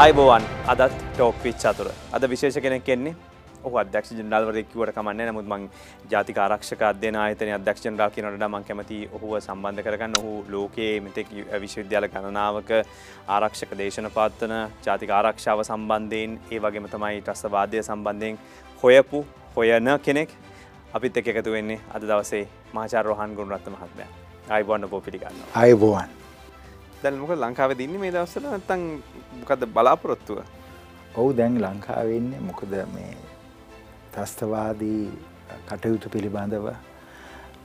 අයිබෝවන් අදත් talk pitch අතුර අද විශේෂ කෙනෙක් එන්නේ ඔහු අධ්‍යක්ෂ ජනරාල්වරයෙක් කිව්වට කමන්නේ නමුත් මං ජාතික ආරක්ෂක අධ්‍යයන ආයතනයේ අධ්‍යක්ෂ ජනරාල් කියනකොට මං කැමති ඔහුව සම්බන්ධ කරගන්න ඔහු ලෝකයේ මෙතෙක් විශ්වවිද්‍යාල ගණනාවක ආරක්ෂක දේශන පවත්වන ජාතික ආරක්ෂාව සම්බන්ධයෙන් ඒ වගේම තමයි ත්‍රස්තවාදය සම්බන්ධයෙන් හොයපු හොයන කෙනෙක් අපිත් එක්ක එකතු වෙන්නේ අද දවසේ මහාචාර්ය රෝහන් ගුණරත්න මහත්මයා. ආයිබෝන් ඔබ පිළිගන්නවා. අයිබෝවන් දැන් මොකද ලංකාවේ දින්නේ මේ දවස්වල නැත්තම් මොකද්ද බලාපොරොත්තුව? ඔවු දැන් ලංකාවෙන්නේ මොකද මේ ත්‍රස්තවාදී කටයුතු පිළිබඳව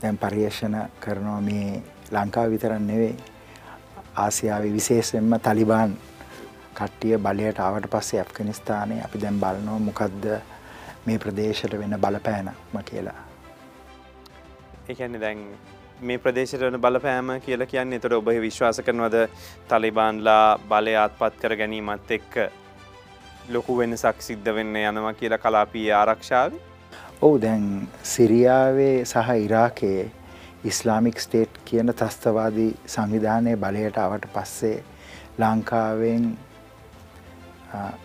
දැන් පර්යේෂණ කරනවා මේ ලංකාව විතරක් නෙවෙයි ආසියාවේ විශේෂයෙන්ම තලිබාන් කට්ටිය බලයට ආවට පස්සේ ඇෆ්ගනිස්තානයේ අපි දැන් බලනවා මොකද්ද මේ ප්‍රදේශයට වෙන බලපෑනක්ම කියලා. ඒ කියන්නේ දැන් මේ ප්‍රදේශයට වන බලපෑම කියලා කියන්නේ එතකොට ඔබ විශ්වාස කරනවද තලිබාන්ලා බලය අත්පත් කර ගැනීමත් එක්ක ලොකු වෙනසක් සිද්ධ වෙන්න යනවා කියලා කලාපීය ආරක්ෂාවේ? ඔව් දැන් සිරියාවේ සහ ඉරාකයේ ඉස්ලාමික් ස්ටේට් කියන ත්‍රස්තවාදී සංවිධානයේ බලයට ආවට පස්සේ ලංකාවෙන්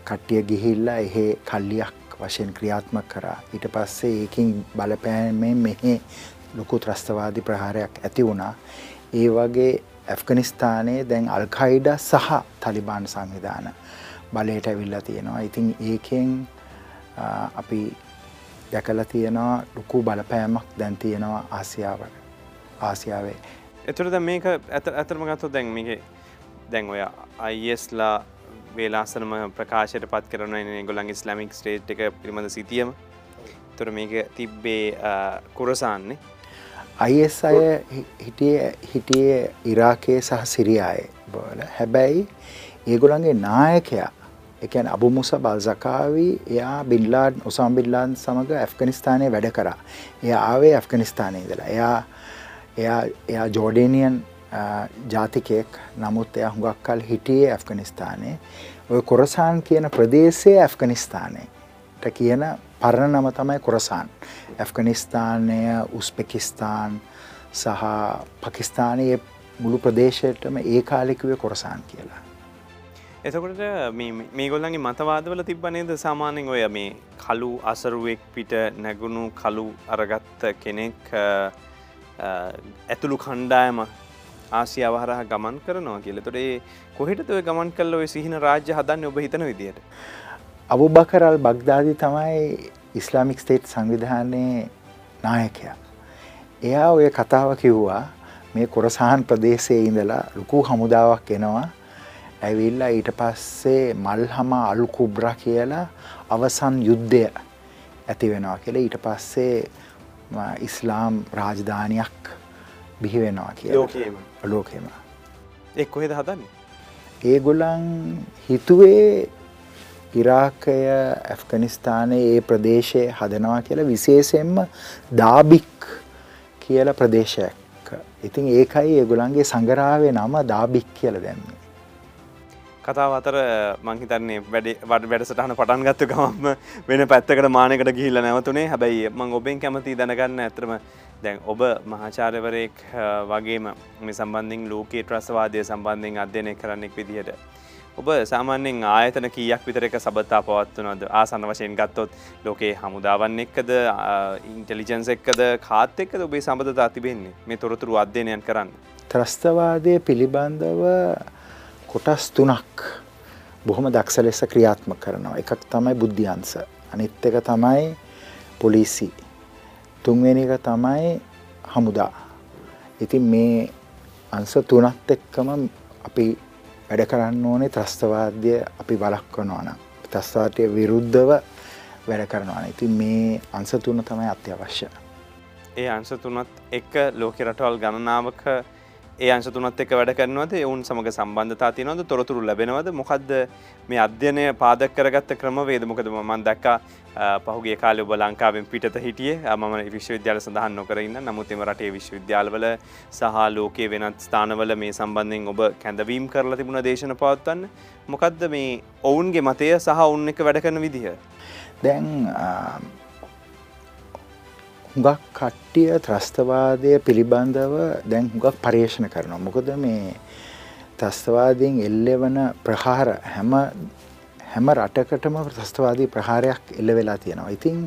කට්ටිය ගිහිල්ලා එහෙ කල්ලියක් වශයෙන් ක්‍රියාත්මක කරා. ඊට පස්සේ ඒකින් බලපෑමෙන් මෙහි ලොකු ත්‍රස්තවාදී ප්‍රහාරයක් ඇති වුණා. ඒ වගේ ඇෆ්ගනිස්තානයේ දැන් අල්කයිඩා සහ තලිබාන් සංවිධාන බලයට ඇවිල්ලා තියෙනවා. ඉතින් ඒකෙන් අපි දැකලා තියෙනවා ලොකු බලපෑමක් දැන් තියෙනවා ආසියාව ආසියාවේ. එතුට දැන් මේක ඇතරම ගත්තොත් දැන් මේක දැන් ඔය අයිස්ලා වේලාසනම ප්‍රකාශයට පත් කරන ගොලන් ඉස්ලාමික් ස්ටේට් එක පිළිබඳ සිතියම තුර මේක තිබ්බේ කුරසාන්නේ අයිස් අය හිටිය හිටියේ ඉරාකයේ සහ සිරියාය බල. හැබැයි ඒගොලන්ගේ නායකයා එකන් අබු මුස බල්සකාවී එයා බිල්ලාඩ් ඔසම් බිල්ලාන් සමඟ ඇෆ්ගනිස්ථානය වැඩ කරා. එය ආවේ ඇෆ්ගනිස්ථානය දලා එයා එයා එයා ජෝඩේනියන් ජාතිකයෙක්. නමුත් එය හුඟක් කල් හිටියේ ඇෆ්ගනිස්ථානයේ ඔය කොරසාන් කියන ප්‍රදේශයේ ඇෆ්ගනිස්ථානයට කියන පරණ නම තමයි කොරසාන් ඇෆ්ගනිස්ථානය උස්පෙකිස්ථාන් සහ පකිස්ථානයේ මුළු ප්‍රදේශයටම ඒ කාලෙකුවේ කොරසාන් කියලා. එතකොට මේ ගොල්ලන්ගේ මතවාදවල තිබ්බනේද සාමානෙන් ඔය මේ කලු අසරුවෙක් පිට නැගුණු කලු අරගත්ත කෙනෙක් ඇතුළු කණ්ඩායම ආසියාව හරහා ගමන් කරනවා කියල. තොට ඒ කොහෙට ඔය ගමන් කල්ල ඔය සිහින රාජ්‍ය හදන්න ඔබ හිතන විදියට. අබු බකරල් බග්දාදී තමයි ඉස්ලාමික් ස්ටේට් සංවිධානයේ නායකයා. එයා ඔය කතාව කිව්වා මේ කොරසාහන් ප්‍රදේශයේ ඉඳලා ලොකු හමුදාවක් එනවා. ඇවිල්ලා ඊට පස්සේ මල්හම අලු කුබ්‍ර කියලා අවසන් යුද්ධය ඇති වෙනවා කියලා ඊට පස්සේ ඉස්ලාම් රාජධානයක් බිහි වෙනවා කිය ලෝකේම ලෝකෙම එක් කොහෙද හදන්නේ? ඒගොලන් හිතුවේ ඉරාකය ඇෆ්ගනිස්ථානයේ ඒ ප්‍රදේශය හදනවා කියලා විශේෂයෙන්ම දාබික් කියල ප්‍රදේශයක්. ඉතින් ඒකයි ඒගොලන්ගේ සංගරාවේ නම දාබික් කියල දැන්නේ කතාව අතර මංහිතන්නේ වැඩ වඩ වැඩසටහන පටන් ගත්තු ගමම වෙන පැත්තකට මානකට ගිහිල්ල නැවතුනේ. හැබැයි මං ඔබෙන් කැමති දැනගන්න ඇතරම දැන් ඔබ මහාචාරවරයෙක් වගේම මේ සම්බන්ධින් ලෝකයේ ට්‍රස්වාදය සම්බන්ධයෙන් අධ්‍යනය කරන්නෙක් විදිහට. ඔබ සාමාන්‍යෙන් ආයතන කියක් විතරක සබතා පවත්වනද ආසන්න වශයෙන් ගත්තොත් ලෝකේ හමුදාවන් එක්කද ඉන්ටෙලිජන්ස එක්කද කාත් එක්කද ඔබේ සබඳතා තිබෙන්නේ? මේ තොරතුරු අධ්‍යනයන් කරන්න. ත්‍රස්තවාදය පිළිබඳව කොටස් තුනක් බොහොම දක්ෂ ලෙස ක්‍රියාත්ම කරනවා. එකක් තමයි බුද්ධියන්ස අනිත් එක තමයි පොලිසි. තුන්වෙනි එක තමයි හමුදා. ඉතින් මේ අංශ තුනත් එක්කම අපි වැඩ කරන්න ඕනේ ත්‍රස්තවාදය අපි වළක්වනවා නම් ත්‍රස්තවාදයට විරුද්ධව වැඩ කරනවා. ඉතින් මේ අංශ තුන තමයි අත්‍යවශ්‍ය. ඒ අංශ තුනත් එක්ක ලෝක රටවල් ගණනාවක ඒ අංශ තුනත් එක්ක වැඩ කරනවද? ඔවුන් සමඟ සම්බන්ධතා තියෙනවද? තොරතුරු ලැබෙනවද? මොකක්ද මේ අධ්‍යනය පාදක් කරගත්ත ක්‍රමවේද මොකද මන් දක්කා පහුගේ කාලය ඔබ ලංකාවෙන් පිටත හිටිය. මම විශ්වවිද්‍යාල සඳහන් නොකරන්න නමුත් එම රටේ විශ්වවිද්‍යාලවල සහ ලෝකයේ වෙනත් ස්ථානවල මේ සම්බන්ධයෙන් ඔබ කැඳවීම් කරලා තිබුණ දේශන පවත්වන්න. මොකක්ද මේ ඔවුන්ගේ මතය සහ ඔවුන් එක වැඩ කරන විදිහ දැන් හුඟක් කට්ටිය ත්‍රස්තවාදය පිළිබඳව දැන් හුඟක් පර්යේෂණ කරනවා. මොකද මේ ත්‍රස්තවාදයෙන් එල්ලෙවන ප්‍රහාර හැම හැම රටකටම ත්‍රස්තවාදී ප්‍රහාරයක් එල්ල වෙලා තියෙනවා. ඉතින්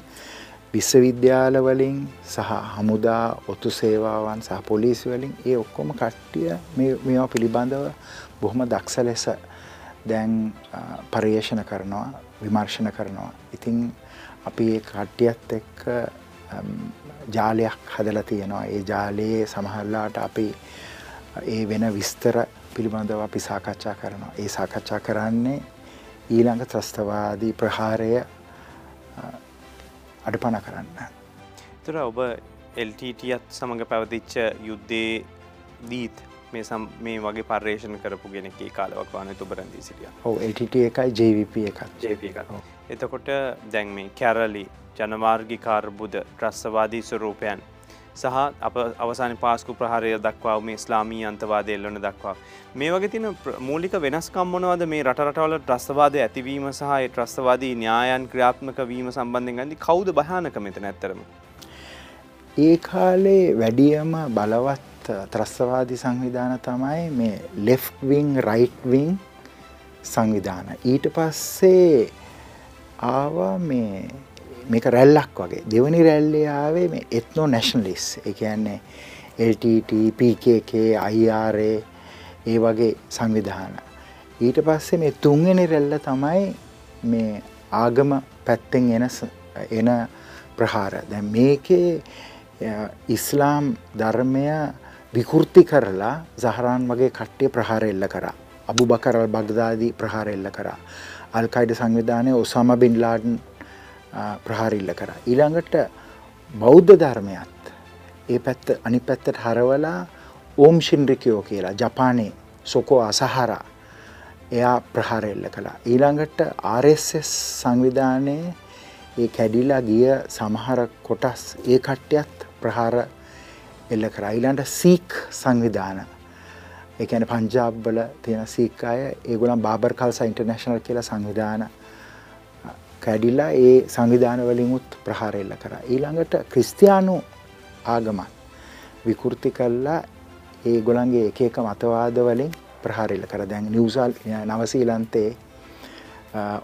විශ්වවිද්‍යාල වලින් සහ හමුදා ඔත්තු සේවාවන් සහ පොලිසි වලින් ඒ ඔක්කොම කට්ටිය මේවා පිළිබඳව බොහොම දක්ෂ ලෙස දැන් පර්යේෂණ කරනවා විමර්ශන කරනවා. ඉතින් අපි ඒ කට්ටියත් එක්ක ජාලයක් හදලා තියෙනවා. ඒ ජාලයේ සමහරලාට අපි ඒ වෙන විස්තර පිළිබඳව අපි සාකච්ඡා කරනවා. ඒ සාකච්ඡා කරන්නේ ඊළඟ ත්‍රස්තවාදී ප්‍රහාරය අඩපන කරන්න. තුර ඔබ එල්ටටත් සමඟ පැවතිච්ච යුද්ධේ දීත් මේ සම් මේ වගේ පර්යේෂණ කරපු ගෙනෙකේ කාලවක් වන තුබරන්දී සිටිය හෝ එට එකයි ජවිප ජප එකත් එතකොට දැන් මේ කැරලි ජනමාර්ගිකාර්බුද ට්‍රස්සවාදී ස්වරූපයන් සහ අප අවසාන පාස්කු ප්‍රහාරය දක්වා මේ ස්ලාමී අන්තවාද එල්ලන දක්වා. මේ වගේ තින මූලික වෙනස්කම් මොනවද මේ රටරටවල ට්‍රස්තවාද ඇතිවීම සහ ට්‍රස්තවාදී න්‍යායන් ක්‍රියාත්මක වීම සම්බන්ධෙන් ගදි කවුද භානක මෙතන ඇත්තරම. ඒ කාලේ වැඩියම බලවත් ත්‍රස්තවාදී සංවිධාන තමයි මේ ලෙෆ්විං රයිට්විං සංවිධාන. ඊට පස්සේ ආවා මේ මේක රැල්ලක් වගේ. දෙවනි රැල්ලේ ආවේ මේ එත්නෝ නැශනලිස් ඒ කියන්නේ LTT PKK IRA ඒ වගේ සංවිධාන. ඊට පස්සේ මේ තුන්වෙනි රැල්ල තමයි මේ ආගම පැත්තෙන් එන එන ප්‍රහාර. දැන් මේකේ ඉස්ලාම් ධර්මය විකෘති කරලා සහරාන් වගේ කට්ටිය ප්‍රහාර එල්ල කරා. අබු බකර බගදාදී ප්‍රහාර එල්ල කරා. අල්කයිඩ සංවිධානය ඔසාම බින් ලාඩන් ප්‍රහාරිල්ල කරා. ඊළඟට බෞද්ධ ධර්මයත් ඒ පැත්ත අනි පැත්තට හරවලා ඕම් ශින්රිකයෝ කියලා ජපානයේ සොකෝ අසහරා එයා ප්‍රහාර එල්ල කළා. ඊළඟට RSS සංවිධානයේ ඒ කැඩිලා ගිය සමහර කොටස් ඒ කට්ටියත් ප්‍රහාර එල්ල කරා. ඊළඟට සීක් සංවිධාන ඒ කියන්නේ පංජාබ් වල තියෙන සීක් අය ඒගොල්ලන් බාබර් කල්සා ඉන්ටර්නැෂනල් කියලා සංවිධාන කැඩිලා ඒ සංවිධාන වලින්ුත් ප්‍රහාර එල්ල කරා. ඊළඟට ක්‍රිස්තියානු ආගමත් විකෘති කළා ඒ ගොල්ලන්ගේ එක එක මතවාද වලින් ප්‍රහාර එල්ල කරා. දැන් නිව්සල් නවසීලන්තේ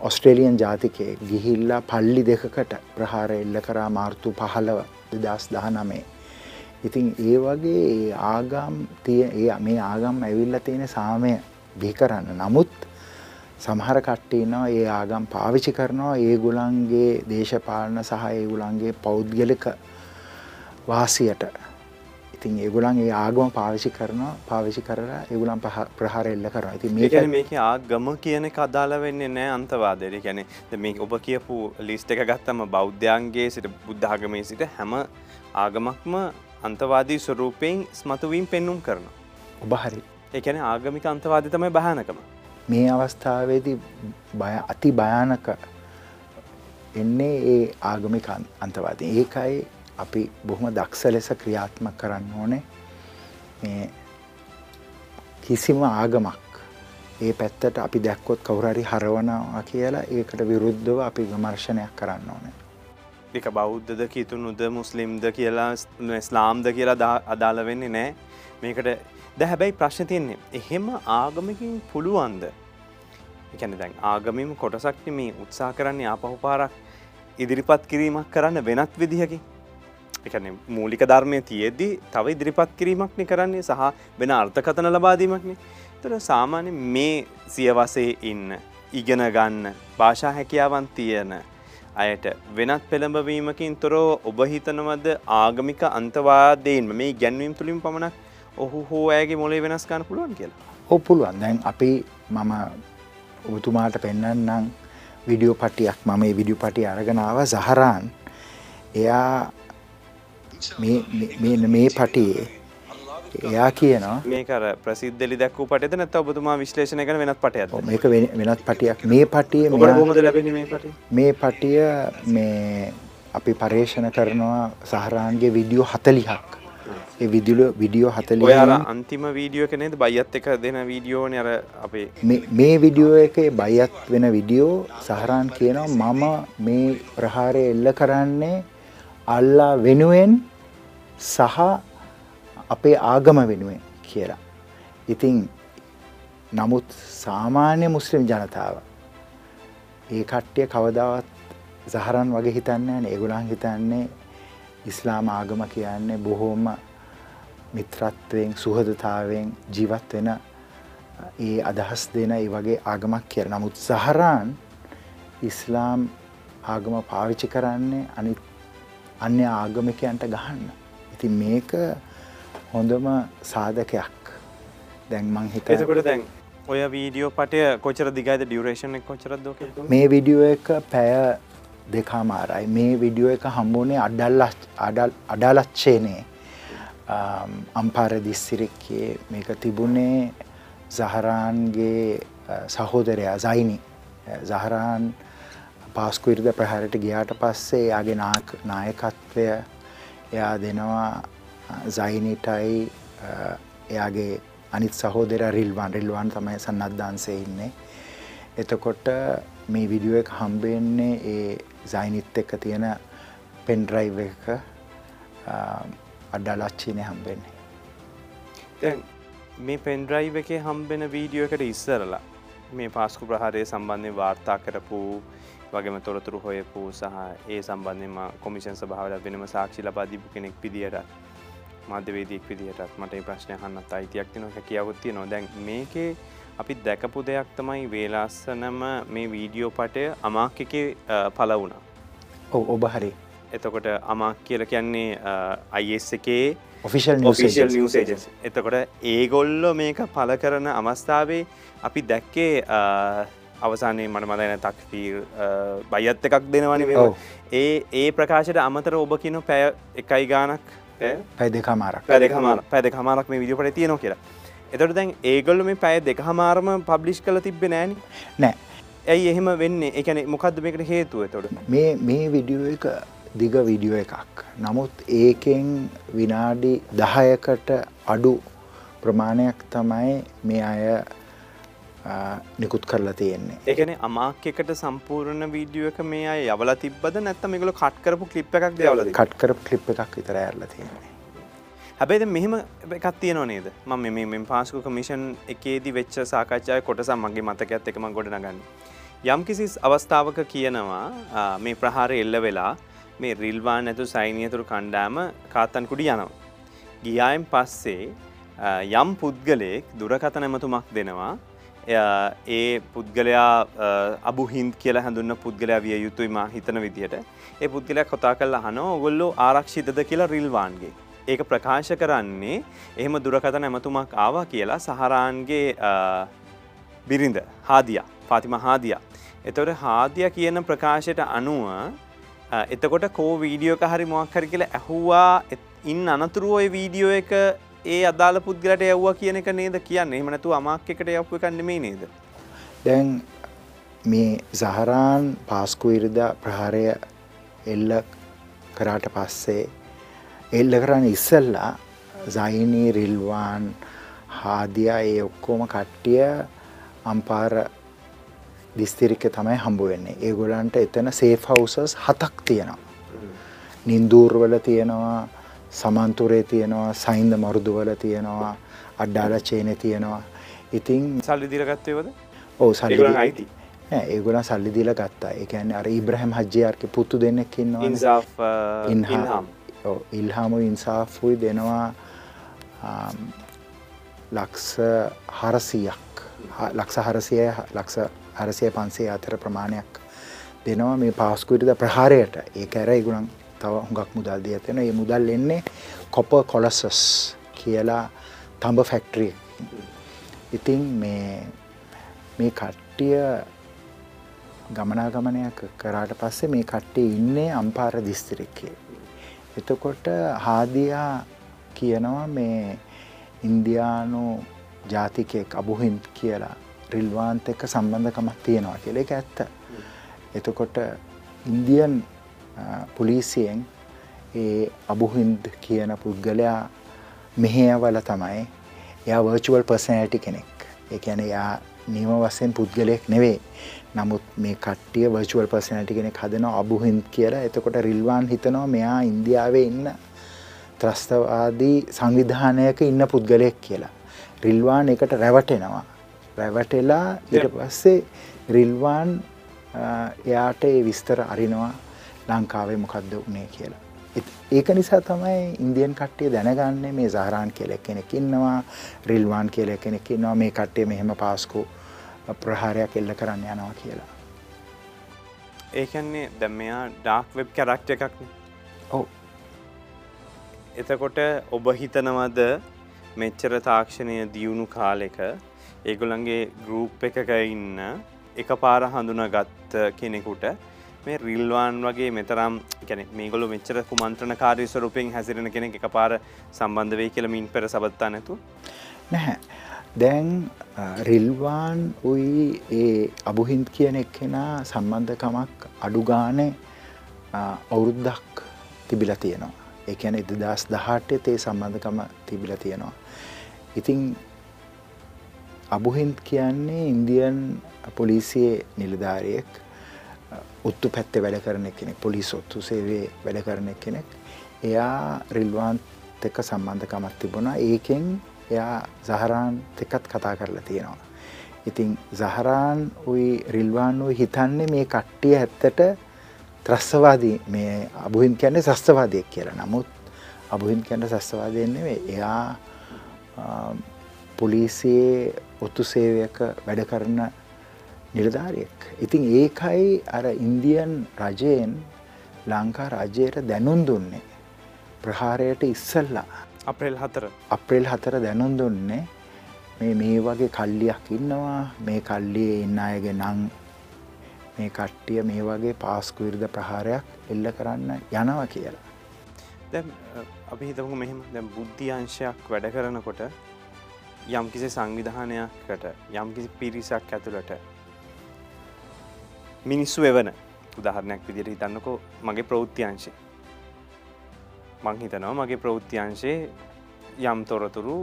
ඔස්ට්‍රේලියන් ජාතිකයෙක් ගිහිල්ලා පල්ලි දෙකකට ප්‍රහාර එල්ල කරා මාර්තු 15 2019. ඉතින් ඒ වගේ ආගම් තිය මේ ආගම් ඇවිල්ලා තියෙන සාමය බිහි කරන්න. නමුත් සමහර කට්ටිය ඉන්නවා ඒ ආගම් පාවිච්චි කරනවා ඒගොල්ලන්ගේ දේශපාලන සහ ඒගොල්ලන්ගේ පෞද්ගලික වාසියට. ඉතින් ඒගොල්ලන් ඒ ආගම පාවිච්චි කරනවා පාවිච්චි කරලා ඒගොල්ලන් ප්‍රහාර එල්ල කරනවා. ඉතින් මේක මේක ආගම කියන අදාළ වෙන්නේ නැහැ අන්තවාදයට. ඒ කියන්නේ මේ ඔබ කියපු ලිස්ට් එක ගත්තම බෞද්ධයන්ගේ සිට බුද්ධ ආගමේ සිට හැම ආගමක්ම අන්තවාදී ස්වරූපයෙන් ස්මතුවීම් පෙන්눔 කරනවා. ඔබ හරි. ඒ කියන්නේ ආගමික අන්තවාදී තමයි භයානකම. මේ අවස්ථාවේදී බය අති භයානක එන්නේ ඒ ආගමික අන්තවාදී. ඒකයි අපි බොහොම දක්ෂ ලෙස ක්‍රියාත්මක කරන්න ඕනේ මේ කිසිම ආගමක් ඒ පැත්තට අපි දැක්කොත් කවුරු හරි හරවනවා කියලා ඒකට විරුද්ධව අපි විමර්ශනයක් කරන්න ඕනේ. ඒක බෞද්ධද කිතුනුද මුස්ලිම්ද කියලා ඉස්ලාම්ද කියලා අදාළ වෙන්නේ නැහැ. මේකට ද හැබැයි ප්‍රශ්න තියන්නේ එහෙම ආගමකින් පුළුවන්ද? එකැන දැන් ආගමිම කොටසක්ට මේ උත්සා කරන්නේ ආපහු පාරක් ඉදිරිපත් කිරීමක් කරන්න වෙනත් විදිහකි එකන මූලික ධර්මය තියෙද්දී තව ඉදිරිපත් කිරීමක්න කරන්නේ සහ වෙන අර්ථකතන ලබාදීමක්නේ තර සාමාන්‍ය මේ සියවසේ ඉන්න ඉගෙන ගන්න භාෂා හැකියාවන් තියෙන අයට වෙනත් පෙළඹවීමකින් තොරෝ ඔබ හිතනවද ආගමික අන්තවාදයෙන් මේ ගැන්වීම් තුළින් පමණක් ඔහු හෝ ඇගේ මොලේ වෙනස්කාන පුළුවන් කියලා. ඔ පුළුවන්. දැන් අපි මම ඔබතුමාට පෙන්න්නම් විඩියෝ පටියක්. මම විඩියෝ පටිය අරගෙනාව සහරාන් එයා මේ පටියේ එයා කියනවා මේකර ප්‍රසිද්ධලි දැක්වූ පටද නැත ඔබතුමා විශ්ලේෂණ කන වෙනත් පටය මේක වෙනත් පටියක්. මේ පටිය හොමද ලැබෙන මේ පට පටිය මේ අපි පර්යේෂණ කරනවා සහරාන්ගේ විඩියෝ හතලිහක් ඒ විදිල විඩියෝ හතල අර අන්තිම වීඩියෝ කනේද බයිත් එක දෙන වීඩියෝන අර අපේ මේ විඩියෝ එක බයිත් වෙන විඩියෝ සහරාන් කියනවා මම මේ ප්‍රහාරය එල්ල කරන්නේ අල්ලා වෙනුවෙන් සහ අපේ ආගම වෙනුවෙන් කියලා. ඉතින් නමුත් සාමාන්‍ය මුස්ලිම් ජනතාව ඒ කට්ටිය කවදාවත් සහරන් වගේ හිතන්න ඒගුලන් හිතන්නේ ඉස්ලාම ආගම කියන්නේ බොහෝම මිත්‍රත්වයෙන් සුහදතාවෙන් ජීවත් වෙන ඒ අදහස් දෙන ඒ වගේ ආගමක් කියල. නමුත් සහරාන් ඉස්ලාම් ආගම පාවිච්චි කරන්නේ අනි අන්‍ය ආගමිකයන්ට ගහන්න. ඉතින් මේක හොඳම සාධකයක්. දැන් මං හිත එතකොට දැන් ඔය වීඩියෝ පටය කොචර දිගයිද? ඩියවරේෂන් කොචරද මේ විඩියෝ එක පැය දෙකාමාරයි මේ විඩියෝ එක හම්බුනේ අඩල් අඩල් අඩාලච්චේනේ. අම්පාර දිස්සිරික්කේ මේක තිබුණේ සහරාන්ගේ සහෝදරයා සයිනි. සහරාන් පාස්කුවිරිද ප්‍රහරට ගියාට පස්සේ එයාගේ නායකත්වය එයා දෙනවා සයිනිටයි එයාගේ අනිත් සහෝදර රිල්වන්. රිල්වන් තමයි සන්නද්ධාන්සේ ඉන්නේ. එතකොට මේ විඩියෝ එක හම්බෙන්නේ ඒ සයිනිත් එක්ක තියෙන පෙන්ඩ්‍රයිව් එක අඩ්ඩාලච්චීනය හම්බෙන්නේ. මේ පෙන්ඩ්‍රයිව් එකේ හම්බෙන වීඩියෝ එකට ඉස්සරලා මේ පාස්කු ප්‍රහාරය සම්බන්ධය වාර්තා කරපු වගේම තොරතුරු හොයපු සහ ඒ සම්බන්ධම කොමිෂන් සභාවල වෙනම සාක්ෂි ලබා දිපු කෙනෙක් පිදියට මධ්‍යවේදීක් විදිහටත් මට ප්‍රශ්නය හන්නත් අයිතියක් තින හැකියවත්තිය නොදැන් මේකේ අපි දැකපු දෙයක් තමයි වේලාස්සනම මේ වීඩියෝ පටය අමාක් එක පල වුණා. ඔව ඔබ හරි. එතකොට අමක් කියල කියන්නේ අයිස් එකේ ඔෆිෂල් ෆිසිල් නිසේජස් එතකොට ඒගොල්ලො මේක පල කරන අමස්ථාවේ අපි දැක්කේ අවසානයේ මට මදන තක්පීර් බයත් එකක් දෙනවනි ඒ ඒ ප්‍රකාශයට අමතර ඔබ කියන පැය එකයි ගානක් පැයි දෙකමාරක්. පැ දෙකමාර පැ දෙකමාරක් මේ විදිපට තියෙන කියලා එතට දැන් ඒගොල්ල මේ පැය දෙක හමාරම පබ්ලිෂ් කල තිබෙ නෑන නෑ. ඇයි එහෙම වෙන්න? එකන මොකක්ද මේකට හේතුව තොට මේ මේ විඩියෝ එක දිග විඩියෝ එකක්. නමුත් ඒකෙන් විනාඩි දහයකට අඩු ප්‍රමාණයක් තමයි මේ අය නිකුත් කරලා තියෙන්නේ. එකන අමාක්‍යකට සම්පූර්ණ වීඩියෝ එක මේ අය යවල තිබද නැත්ත මේගල කට්කරපු කලිප් එකක් දවල කට්කරපු කලිප් එකක් විතර ඇරල තියෙන්නේ හැබැයිද මෙහෙම එකක් තියෙනව නේද? මම මේ පාස්කු කමිෂන් එකේදී වෙච්ච සාකච්ඡාය කොටසක් මගේ මතකත් එකම ගොඩනගන්න. යම් කිසි අවස්ථාවක කියනවා මේ ප්‍රහාර එල්ල වෙලා මේ රිල්වාන් ඇතු සයිනියතුරු කණ්ඩාම කාත්තන්කුඩි යනවා. ගියායෙන් පස්සේ යම් පුද්ගලයෙක් දුරකත නැමතුමක් දෙනවා. ඒ පුද්ගලයා අබු හින්ද කියලා හැඳුන්න පුද්ගලයා විය යුතුයි මා හිතන විදිහට. ඒ පුද්ගලයක් කොතා කල්ලා හනෝ ඔගොල්ලෝ ආරක්ෂිතද කියලා රිල්වාන්ගේ? ඒක ප්‍රකාශ කරන්නේ එහෙම දුරකත නැමතුමක් ආවා කියලා සහරාන්ගේ බිරිඳ හාදිය පාතිම හාදිය. එතවට හාදිය කියන ප්‍රකාශයට අනුව එතකොට කෝ වීඩියෝක හරි මොක් හරි කියලා ඇහුවා ඉන් අනතුරුව ඔය වීඩියෝ එක ඒ අදාළ පුද්ගලට යව්වා කියන එක නේද කියන්න? එමනතු අමක් එකට යක්ව කන්නමේ නේද? දැන් මේ සහරාන් පාස්කු ඉරිදා ප්‍රහාරය එල්ල කරාට පස්සේ එල්ල කරන්න ඉස්සල්ලා සයිනී රිල්වාන් හාදියා ඒ ඔක්කෝම කට්ටිය අම්පාර දිස්තිරික්ක තමයි හම්බ වෙන්නේ. ඒගොල්ලන්ට එතන සේෆ් හවුසස් හතක් තියෙනවා. නින්දූර්වල තියෙනවා, සමන්තුරේ තියෙනවා, සයින්ද මරුදුවල තියෙනවා, අඩ්ඩාල චේනේ තියෙනවා. ඉතින් සල්ලි දීලා ගත්තේවද? ඔව් සල්ලි අයිති. නෑ ඒගොල්ලන් සල්ලි දීලා ගත්තා. කියන්නේ අර ඉබ්‍රහීම් හජ්ජියාර්ගේ පුතු දෙන්නෙක් ඉන්නවා. ඉන්හාම්. ඔව් ඉල්හාමු ඉන්සාෆ්ුයි දෙනවා ලක්ෂ 400ක්. ලක්ෂ 400 ලක්ෂ හරසය පන්සේ අතර ප්‍රමාණයක් දෙනවා මේ පාස්කුවිරිද ප්‍රහාරයට ඒ ඇර ඉගුණන් තව හුඟක් මුදල් දී ඇතෙන ඒ මුදල් එන්නේ කොප කොලසස් කියලා තඹ ෆැක්ට්‍රිය ඉතින් මේ මේ කට්ටිය ගමනාගමනයක් කරාට පස්සේ මේ කට්ටිය ඉන්නේ අම්පාර දිස්ත්‍රික්කේ. එතකොට හාදියා කියනවා මේ ඉන්දයානු ජාතිකයෙක් අබුහින්ත් කියලා රිල්වාන්ත එක්ක සම්බන්ධකමක් තියෙනවා කියලා ඒක ඇත්ත. එතකොට ඉන්දියන් පොලිසියෙන් ඒ අබුහින්ද් කියන පුද්ගලයා මෙහෙයවල තමයි එයා වර්චුවල් පර්සනැලිටි කෙනෙක්. ඒ කියන්නේ එයා නියම වශයෙන් පුද්ගලයෙක් නෙවෙයි. නමුත් මේ කට්ටිය වර්චුවල් පර්සනැලිටි කෙනෙක් හදනවා අබුහින්ද් කියලා. එතකොට රිල්වාන් හිතනවා මෙයා ඉන්දියාවේ ඉන්න ත්‍රස්තවාදී සංවිධානයක ඉන්න පුද්ගලයෙක් කියලා. රිල්වාන් එකට රැවටෙනවා. රැවටෙලා ඊට පස්සේ රිල්වාන් එයාට ඒ විස්තර අරිනවා ලංකාවේ මොකක්ද උනේ කියලා. ඒක නිසා තමයි ඉන්දියන් කට්ටිය දැනගන්නේ මේ සහරාන් කියල කෙනෙක් ඉන්නවා රිල්වාන් කියල කෙනෙක් ඉන්නවා මේ කට්ටිය මෙහෙම පාස්කු ප්‍රහාරයක් එල්ල කරන්න යනවා කියලා. ඒකන්නේ දැම් මෙයා ඩාක් වෙබ් කැරක්ට එකක්න ඔව. එතකොට ඔබ හිතනවද මෙච්චර තාක්ෂණය දියුණු කාලෙක ඒගොලන්ගේ ගරුප් එකක ඉන්න එක පාර හඳුන ගත්ත කෙනෙකුට මේ රිල්වාන් වගේ මෙතරම් ගැන මේගොලු මෙච්චර කුමන්ත්‍රණ කාරය ස්වරූපයෙන් හැසිරෙන කෙනෙක් එක පාර සම්බන්ධ වේ කියලමින් පෙර සබත්තා නැතු නැහැ දැන් රිල්වාන් උයි ඒ අබුහින්ත් කියන එක්කෙනා සම්බන්ධකමක් අඩුගානේ අවුරුද්දක් තිබිල තියෙනවා. එකන එදදස් දහට්ටය තේ සම්බන්ධකම තිබිල තියෙනවා. ඉතිං අබුහින්ත් කියන්නේ ඉන්දියන් පොලිසියේ නිලධාරියෙක් උත්තු පැත්තේ වැඩ කරන කෙනෙක් පොලිස් ඔත්තු සේවේ වැඩ කරන කෙනෙක්. එයා රිල්වාන්ත් එක්ක සම්බන්ධකමක් තිබුණා. ඒකෙන් එයා සහරාන් එකත් කතා කරලා තියෙනවා. ඉතින් සහරාන් උයි රිල්වාන් වූ හිතන්නේ මේ කට්ටිය ඇත්තට ත්‍රස්වාදී මේ අබුහින් කියන්නේ සස්තවාදයක් කියලා නමුත් අබුහින් කියන්න සස්තවාදයෙන් නෙවෙයි එයා පොලිසියේ ඔත්තු සේවයක වැඩ කරන නිලධාරියෙක්. ඉතින් ඒකයි අර ඉන්දියන් රජයෙන් ලංකා රජයට දැනුම් දුන්නේ. ප්‍රහාරයට ඉස්සල්ලා. අප්‍රේල් හතර. අප්‍රේල් හතර දැනුම් දුන්නේ මේ මේ වගේ කල්ලියක් ඉන්නවා මේ කල්ලියේ ඉන්න අයගේ නං මේ කට්ටිය මේ වගේ පාස්කු විරුද ප්‍රහාරයක් එල්ල කරන්න යනවා කියලා. දැ අපි හිතමු මෙහෙම දැ බුද්ධියංශයක් වැඩ කරනකොට යම්කිසි සංවිධානයකට යම්කිසි පිරිසක් ඇතුළට මිනිස්සු එවන උදාහරණයක් විදිට හිතන්නකෝ මගේ ප්‍රෞෘත්තියංශය මං හිතනවා මගේ ප්‍රෞෘත්තියංශයේ යම් තොරතුරු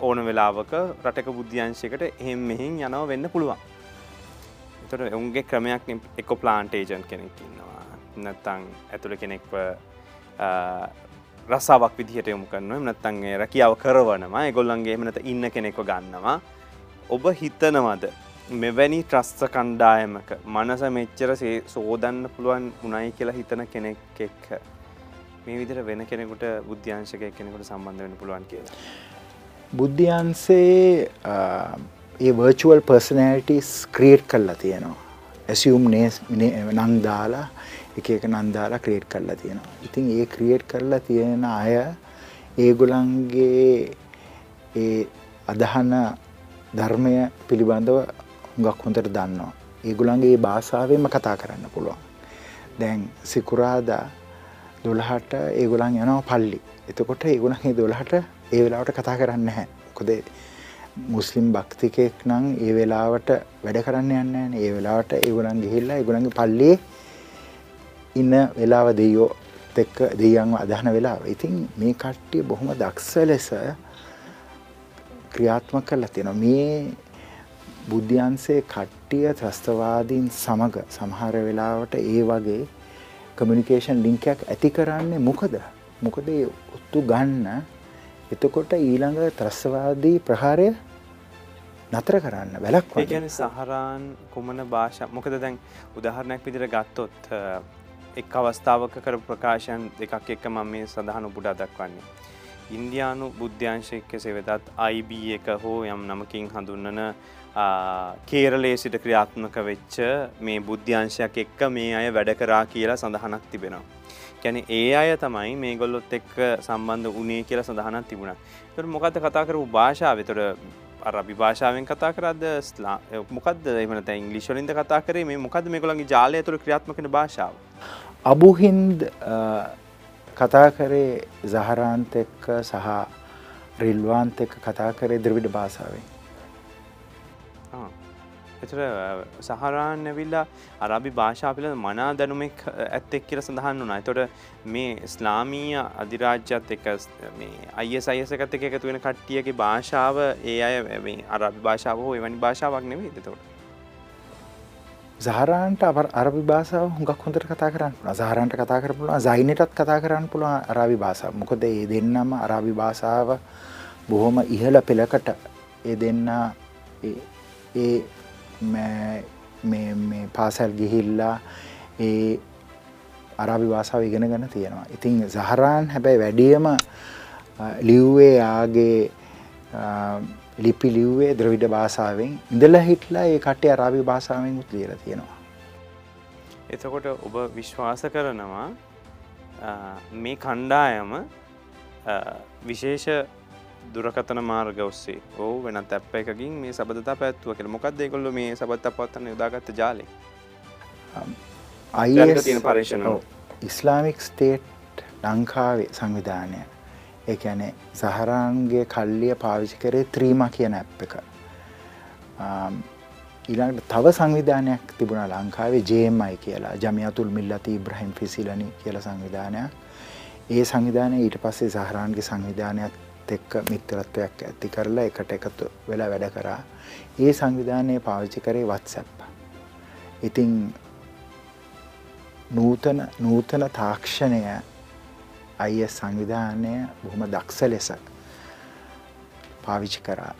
ඕන වෙලාවක රටක බුද්ධ්‍යංශයකට එහෙම මෙහින් යනව වෙන්න පුළුවන්. තොට උන්ගේ ක්‍රමයක් එක්කො ප්ලාන්ටේජන් කෙනෙක් ඉන්නවා. නැත්තං ඇතුළ කෙනෙක්ව රසාාවක් විදිහට යොමු කරනුව. නැත්තන්ගේ රැකියාව කරවනවා. එගොල්ලන්ගේ එමනත ඉන්න කෙනෙක්ව ගන්නවා. ඔබ හිතනවද මෙවැනි ට්‍රස්ස කණ්ඩායමක මනස මෙච්චර සෝදන්න පුළුවන් උනයි කියලා හිතන කෙනෙක් එක්ක? මේ විදිර වෙන කෙනෙකුට බුද්ධ්‍යංශක කෙනෙකුට සම්බන්ධ වෙන පුළුවන් කියලා. බුද්ධ්‍යන්සේ ඒ වර්චුවල් පර්සනෑටිස් ක්‍රියට් කරලා තියෙනවා. ඇසියුම් නේස් නං දාලා එක එක නන්දාලා ක්‍රියට් කරලා තියෙනවා. ඉතින් ඒ ක්‍රියට් කරලා තියෙන අය ඒගොලන්ගේ ඒ අදහන ධර්මය පිළිබඳව හුඟක් හොඳට දන්නවා. ඒගොලන්ගේ භාෂාවෙන්ම කතා කරන්න පුළුවන්. දැන් සිකුරාදා දොළහට ඒගොලන් යනවා පල්ලි. එතකොට ඒගොලන්ගේ දොළහට ඒ වෙලාවට කතා කරන්න හැ. කොද මුස්ලිම් භක්තිකයෙක් නම් ඒ වෙලාවට වැඩ කරන්න යන්න ඒ වෙලාවට ඒගොලන් ගිහිල්ලා ඒගොලන්ගේ පල්ලියේ ඉන්න වෙලාව දෙයෝ එක්ක දෙයන්ව අදහන වෙලාව. ඉතින් මේ කට්ටිය බොහොම දක්ෂ ලෙස ක්‍රියාත්මක කරලා තියෙනවා. මේ බුද්ධ්‍යන්සේ කට්ටිය ත්‍රස්තවාදීන් සමඟ සමහර වෙලාවට ඒ වගේ කමියනිකේෂන් ලිංකයක් ඇති කරන්නේ මොකද මොකද ඔත්තු ගන්න එතකොට ඊළඟ ත්‍රස්වාදී ප්‍රහාරය නතර කරන්න වැලක් ගැන සහරාන් කුමන භාෂ මොකද දැන් උදාහරණයක් විදිර ගත්තොත් එක් අවස්ථාවක කර ප්‍රකාශයන් දෙකක් එක්ක මම මේ සඳහන උපුඩා දක්වන්නේ. ඉන්දයානු බුද්ධ්‍යංශයක්ක සෙවෙතත් අයිB එක හෝ යම් නමකින් හඳුන්නන කේරලේ සිට ක්‍රියාත්මක වෙච්ච මේ බුද්ධ්‍යංශයක් එක්ක මේ අය වැඩ කරා කියලා සඳහනක් තිබෙනවා. ගැන ඒ අය තමයි මේ ගොල්ලොත් එක්ක සම්බන්ධ උනේ කියලා සඳහනක් තිබුණ. තොට මොකද කතා කරු භාෂාව තොට අරබි භාෂාවෙන් කතා කරද ස්ලා මොකද එමනත ඉංගලිශලින්ද කතා කරේ මේ මොකද මේ කොළන්ගේ ජාලය තුළ ක්‍රියාත්මකන භාෂාව. අබුහින්ද කතා කරේ සහරාන්ත එක්ක සහ රිල්වාන්ත එක්ක කතා කරේ ද්‍රවිඩ භාෂාවෙන්. එතර සහරාන් ඇවිල්ලා අරබි භාෂා පිළ මනා දැනුමෙක් ඇත්තෙක් කියල සඳහන්න වනා තොට මේ ස්ලාමීය අධිරාජ්‍යත් එක මේ අය සයසකත එක එකතු වෙන කට්ටියගේ භාෂාව ඒ අය අරබි භාෂාව හෝ එවැනි භාෂාවක් නෙවේ තොට සහරන්ට අ අරබි භාෂාව හුඟක් හොඳට කතා කරන්න සහරන්ට කතා කරපුුණ සයිනටත් කතා කරන්න පුළුවන් අරාබි භාෂාව මොකද ඒ දෙන්නම අරාබි භාෂාව බොහොම ඉහල පෙළකට ඒ දෙන්න ඒ මේ පාසැල් ගිහිල්ලා ඒ අරාබි වාසාාව ඉගෙන ගන්න තියෙනවා. ඉතින් සහරාන් හැබැයි වැඩියම ලිව්වේ ආගේ ලිපි ලිව්වේ ද්‍රවිඩ භාසාාවෙන් ඉඳල හිටලා ඒ කටේ අරාබි භාසාාවෙන් උත් ලියල තියෙනවා. එතකොට ඔබ විශ්වාස කරනවා මේ කණ්ඩායම විශේෂ දුරකතන මාර්ග ඔස්සේ ඕ වෙනත් ඇප් එකකින් මේ සබදතා පැත්තුව කියල. මොකක් දෙකොල්ල මේ සබත් පවත්තන්න යොදාගත්ත ජාලය තියෙන පර්ේෂණ ඉස්ලාමික් ස්ටේට් ලංකාවේ සංවිධානය එකැනේ සහරන්ගේ කල්ලිය පාවිචි කරේ ත්‍රීම කියන ඇප් එක. ඊළඟට තව සංවිධානයක් තිබුණ ලංකාවේ ජේමයි කියලා. ජමියතුල් මිල්ලති ඉබ්‍රහිම් ෆිසිලනි කියල සංවිධානයක්. ඒ සංවිධානය ඊට පස්සේ සහරන්ගේ සංවිධානයක් එක්ක මිත්‍රත්වයක් ඇති කරලා එකට එකතු වෙලා වැඩ කරා. ඒ සංවිධානය පාවිච්චි කරේ වත්සැප් ඉතිං නූතන නූතන තාක්ෂණය අය සංවිධානය බොහොම දක්ෂ ලෙස පාවිච්චි කරා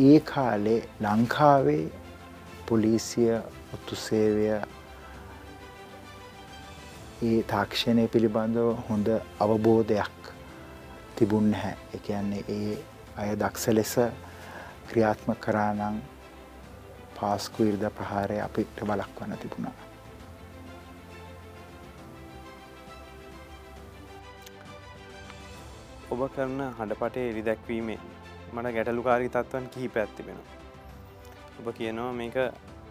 ඒ කාලේ ලංකාවේ පොලිසිය ඔත්තු සේවය ඒ තාක්ෂණය පිළිබඳව හොඳ අවබෝධයක් තිබුන් නැහැ එකන්නේ ඒ අය දක්ෂ ලෙස ක්‍රියාත්ම කරානං පාස්කු ඉර්ද ප්‍රහාරය අපිට බලක් වන්න තිබුණා. ඔබ කරන හඬපටේ එරි දැක්වීමේ මට ගැටලුකාරී තත්වන් කිහිප ඇත්තිබෙන. ඔබ කියනවා මේක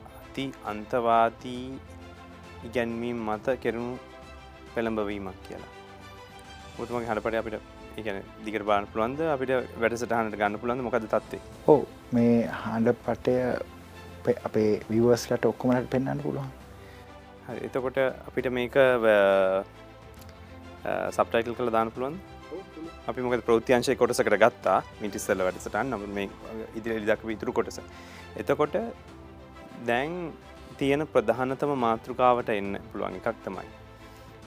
අති අන්තවාදී ඉගැන්වීම් මත කෙරුණු පෙළඹවීමක් කියලා. ඔතුමගේ හඩපට අපිට එකන දිගට බාන පුළුවන්ද? අපිට වැඩසටහනට ගන්න පුළන්ද මොකද තත්වේ ඕ මේ හාඩ පටය අපේ විවස්ලට ඔක්කොමට පෙන්න්න පුළුවන්. එතකොට අපිට මේක සප්ටයිකල් කළ දාන පුළුවන් අපි මොක ප්‍රෘතියංශය කොටසකට ගත්තා මිටිස්සල්ල වැඩසටන් නම මේ ඉදිරි දක් විතුරු කොටස. එතකොට දැන් තියෙන ප්‍රධානතම මාතෘකාවට එන්න පුළුවන් එකක් තමයි.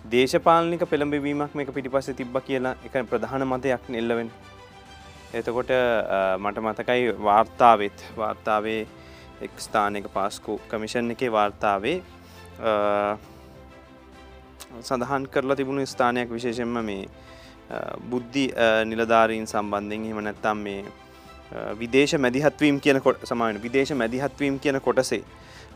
දේශපාලනික පෙළඹවීමක් මේක පිටිපස්ස තිබ්බ කියලා එක ප්‍රධාන මතයක් නෙල්ලවෙන් එතකොට මට මතකයි වාර්තාවත් වාර්තාවේ එක් ස්ථානක පාස්කු කමිෂන් එක වාර්තාවේ සඳහන් කරලා තිබුණු ස්ථානයක් විශේෂෙන්ම මේ බුද්ධි නිලධාරීන් සම්බන්ධයෙන් හෙම නැත්තම් මේ විදේශ මැදිහත්වීම් කියන කොට සමාන විදේශ මැදිහත්වීම් කියන කොටසේ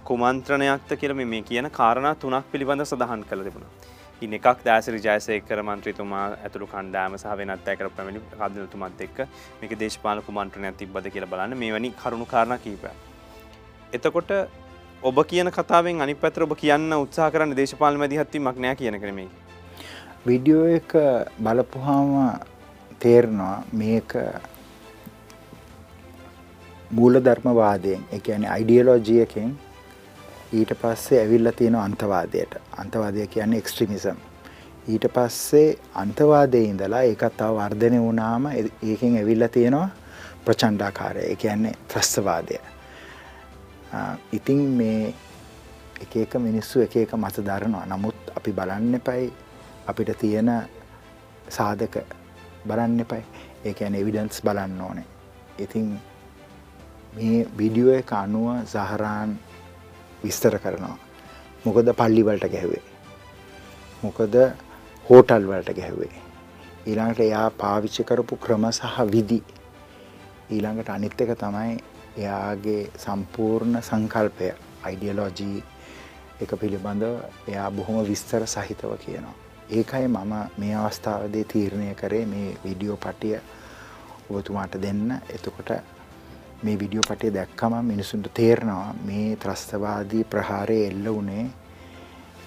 කුමන්ත්‍රණයක්ත කියල මේ කියන කාරණ තුනක් පිළිබඳ සඳහන් කළ තිබුණා ඉන්න එකක් දෑසරි ජයසයකර මන්ත්‍රීතුමා ඇතුළු කණ්ඩෑම සහ වෙනත් ඇකර පැමිණි කදතුමත් එක්ක මේක දේශපාල කුමන්ත්‍රණයක් තිබ්බද කියලා බලන්න මේ වැනි කරුණු කාරණ කීප. එතකොට ඔබ කියන කතාවෙන් අනි පැතර ඔබ කියන්න උත්සා කරන්න දේශපාල මැදිහත්ති මක්නෑ කියන කරමේ. විඩියෝ එක බලපුහාම තේරනවා මේක මූල ධර්මවාදයෙන් එක ඇන අයිඩියලෝජියකින් ඊට පස්සේ ඇවිල්ල තියෙන අන්තවාදයට. අන්තවාදය කියන්නේ එක්ස්ට්‍රිමිසම් ඊට පස්සේ අන්තවාදය ඉඳලා ඒකත් තව වර්ධනය වුණාම ඒකෙන් ඇවිල්ල තියෙනවා ප්‍රචණ්ඩාකාරය. ඒ කියන්නේ ත්‍රස්තවාදය. ඉතින් මේ එක එක මිනිස්සු එක එක මත දරනවා. නමුත් අපි බලන්න එපයි අපිට තියෙන සාධක බලන්න එපයි ඒ ඇන එවිඩන්ස් බලන්න ඕනේ ඉතින් මේ විඩියෝ එක අනුව සහරාන් විස්තර කරනවා. මොකද පල්ලිවලට ගැහුවේ. මොකද හෝටල් වලට ගැහුවේ. ඊළඟට එයා පාවිච්චි කරපු ක්‍රම සහ විදි ඊළඟට අනිත් එක තමයි එයාගේ සම්පූර්ණ සංකල්පය අයිඩියලෝජී එක පිළිබඳව එයා බොහොම විස්තර සහිතව කියනවා. ඒකයි මම මේ අවස්ථාවදේ තීරණය කරේ මේ විඩියෝ පටිය ඔබතුමාට දෙන්න. එතකොට මේ විඩියෝ පටේ දැක්කම මිනිසුන්ට තේරනවා මේ ත්‍රස්තවාදී ප්‍රහාරය එල්ල වනේ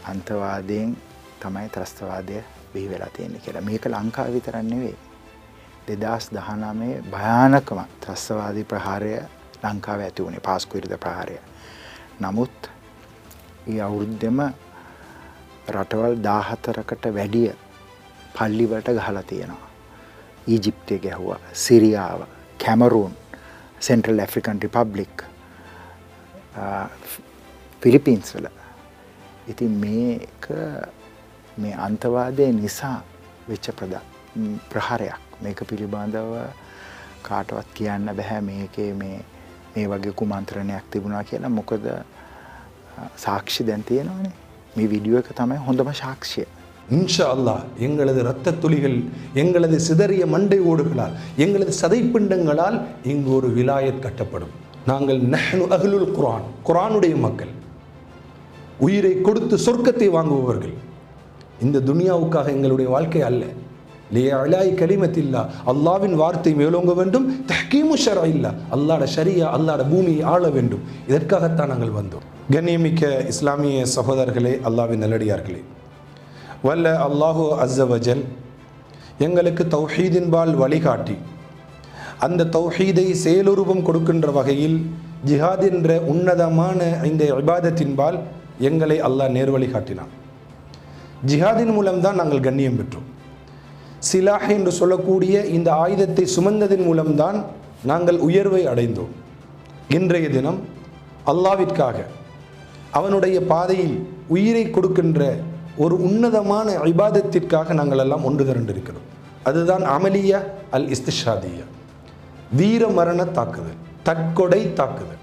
අන්තවාදයෙන් තමයි ත්‍රස්තවාදය බිහි වෙලා තියෙන්නේ කියලා. මේක ලංකා විතරන්නෙවේ දෙදස් දහනමේ භයානකම ත්‍රස්තවාදී ප්‍රහාරය ලංකාව ඇති වුණේ. පාස්කුවිරිද ප්‍රහාරය. නමුත් ඒ අවුරුද්ධෙම රටවල් දාහතරකට වැඩිය පල්ලිවලට ගහලා තියෙනවා. ඊජිප්තය ගැහුවා සිරියාව Cameroon Central African Republic Philippines වල. ඉතින් මේක මේ අන්තවාදය නිසා වෙච්ච ප්‍රදා ප්‍රහාරයක්. මේක පිළිබඳව කාටවත් කියන්න බැහැ මේකේ මේ මේ වගේ කුමන්ත්‍රණයක් තිබුණා කියලා. මොකද අ, සාක්ෂි දැන් තියෙනවානේ. මේ විඩියෝ එක තමයි හොඳම සාක්ෂිය இன்ஷா அல்லாஹ் எங்களது இரத்த துளிகள் எங்களது சிதறிய மண்டை ஓடுகளால் எங்களது சதைப்பிண்டங்களால் இங்கு ஒரு விலாயத் கட்டப்படும் நாங்கள் நஹ்னு அஹ்லுல் குர்ஆன் குர்ஆனுடைய மக்கள் உயிரை கொடுத்து சொர்க்கத்தை வாங்குபவர்கள் இந்த துனியாவுக்காக எங்களுடைய வாழ்க்கை அல்ல லியலாய் கலிமத்தில்லா அல்லாவின் வார்த்தை மேலோங்க வேண்டும் தஹ்கீமு ஷர இல்லா அல்லாட ஷரியா அல்லாட பூமியை ஆள வேண்டும் இதற்காகத்தான் நாங்கள் வந்தோம் கண்ணியமிக்க இஸ்லாமிய சகோதரர்களே அல்லாவின் நல்லடியார்களே. வல்ல அல்லாஹு அஸ்ஸவஜல் எங்களுக்கு தௌஹீதின்பால் வழிகாட்டி. அந்த தௌஹீதை செயலுருவம் கொடுக்கின்ற வகையில் ஜிஹாத் என்ற உன்னதமான இந்த இபாதத்தின்பால் எங்களை அல்லாஹ் நேர்வழி காட்டினான். ஜிஹாதின் மூலம்தான் நாங்கள் கண்ணியம் பெற்றோம். சிலாஹ் என்று சொல்லக்கூடிய இந்த ஆயுதத்தை சுமந்ததின் மூலம்தான் நாங்கள் உயர்வை அடைந்தோம். இன்றைய தினம் அல்லாவிற்காக அவனுடைய பாதையில் உயிரை கொடுக்கின்ற ஒரு உன்னதமான இபாதத்திற்காக நாங்கள் எல்லாம் ஒன்று திரண்டிருக்கிறோம் அதுதான் அமலியா அல் இஸ்திஷாதியா வீர மரண தாக்குதல் தற்கொடை தாக்குதல்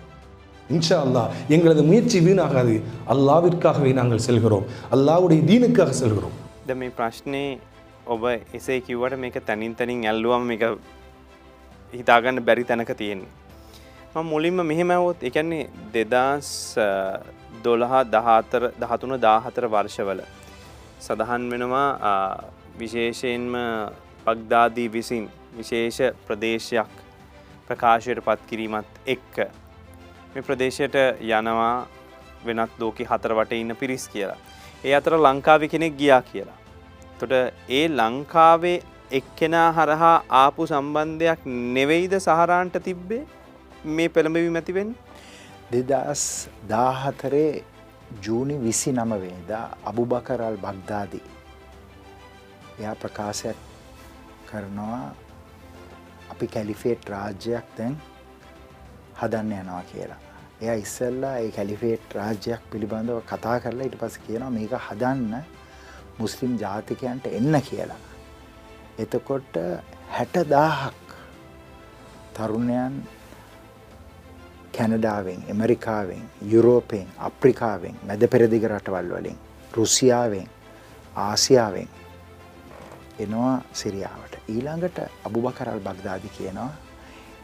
இன்ஷா அல்லாஹ் எங்களது முயற்சி வீணாகாது அல்லாவிற்காகவே நாங்கள் செல்கிறோம் அல்லாவுடைய தீனுக்காக செல்கிறோம் ද මේ ප්‍රශ්නය ඔබ එසේ කිව්වට මේක තැනින් තැනින් ඇල්ලුවම මේක හිතාගන්න බැරි තැනක තියෙන්නේ. ම මුලින්ම මෙහෙමැවොත් එකන්නේ දෙදස් දොළහා දහතර දහතුන දාහතර වර්ෂවල සඳහන් වෙනවා ආ, විශේෂයෙන්ම පක්දාදී විසින් විශේෂ ප්‍රදේශයක් ප්‍රකාශයට පත් කිරීමත් එක්ක මේ ප්‍රදේශයට යනවා වෙනත් ලෝකෙ හතර වට ඉන්න පිරිස් කියලා. ඒ අතර ලංකාව කෙනෙක් ගියා කියලා. තොට ඒ ලංකාවේ එක්කෙනා හරහා ආපු සම්බන්ධයක් නෙවෙයිද සහරාන්ට තිබ්බේ මේ පෙළඹවි මැතිවෙන් දෙදස් දාහතරේ ජූනි විසි නමවේදා අබුබකරල් බග්දාදී එයා ප්‍රකාශයක් කරනවා අපි කැලිෆේට් රාජ්‍යයක් දැන් හදන්න යනවා කියලා. එයා ඉස්සල්ලා ඒ කැලිෆේට් රාජ්‍යයක් පිළිබඳව කතා කරලා ඉට පස කියනවා මේක හදන්න මුස්ලිම් ජාතිකයන්ට එන්න කියලා. එතකොට හැට දාහක් තරුණයන් කැනඩාවෙන් එමරිකාවෙන් යුරෝපයෙන් අප්‍රිකාවෙන් මැද පෙරදිග රටවල් වලින් රුසියාවෙන් ආසියාවෙන් එනවා සිරියාවට ඊළඟට අබුබකරල් බග්දාදි කියනවා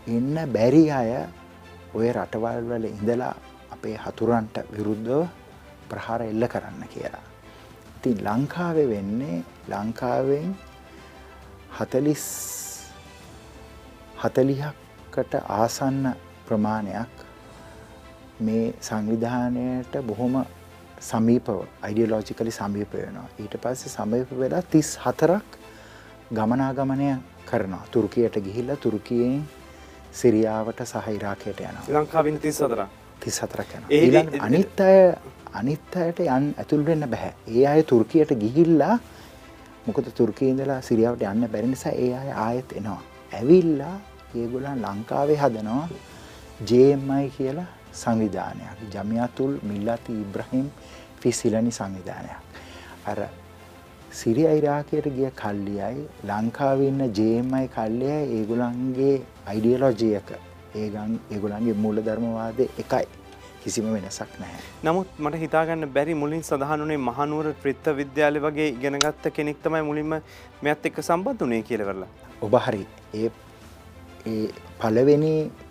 එන්න බැරි අය ඔය රටවල් වල ඉඳලා අපේ හතුරන්ට විරුද්ධව ප්‍රහාර එල්ල කරන්න කියලා. ඉතින් ලංකාවෙ වෙන්නේ ලංකාවෙන් හතලිස් හතලිහක්කට ආසන්න ප්‍රමාණයක් මේ සංවිධානයට බොහොම සමීපව අයිඩියලෝජිකලි සමීප වෙනවා. ඊට පස්සේ සමීප වෙලා තිස් හතරක් ගමනාගමනය කරනවා. තුර්කියට ගිහිල්ල තුර්කියෙන් සිරියාවට සහ ඉරාකයට යනවා. ලංකාවින් තිස් සතර තිස් හතරක් යන අනිත් අය අනිත් අයට යන් ඇතුල් වෙන්න බැහැ. ඒ අය තුර්කියට ගිහිල්ලා මොකද තුර්කී ඉඳලා සිරියාවට යන්න බැරි නිසා ඒ අය ආයෙත් එනවා. ඇවිල්ලා ඒගොල්ලන් ලංකාවේ හදනවා ජMI කියලා සංවිධානයක්. ජමියතුල් මිල්ලති ඉබ්‍රහිම් ෆිසිලනි සංවිධානයක්. අර සිරිය ඉරාකයට ගිය කල්ලියයි ලංකාවන්න ජMI කල්ලය ඒගොලන්ගේ අයිඩියලෝජයක ඒගන් ඒගොලන්ගේ මූල ධර්මවාදය එකයි. කිසිම වෙනසක් නැහැ. නමුත් මට හිතාගන්න බැරි මුලින් සඳහනුනේ මහනුවර ප්‍රිත්ත විද්‍යාලය වගේ ඉගෙනගත්ත කෙනෙක් තමයි මුලින්ම මෙත් එක්ක සම්බන්ධ වනේ කියලවරලා ඔබ හරි ඒ ඒ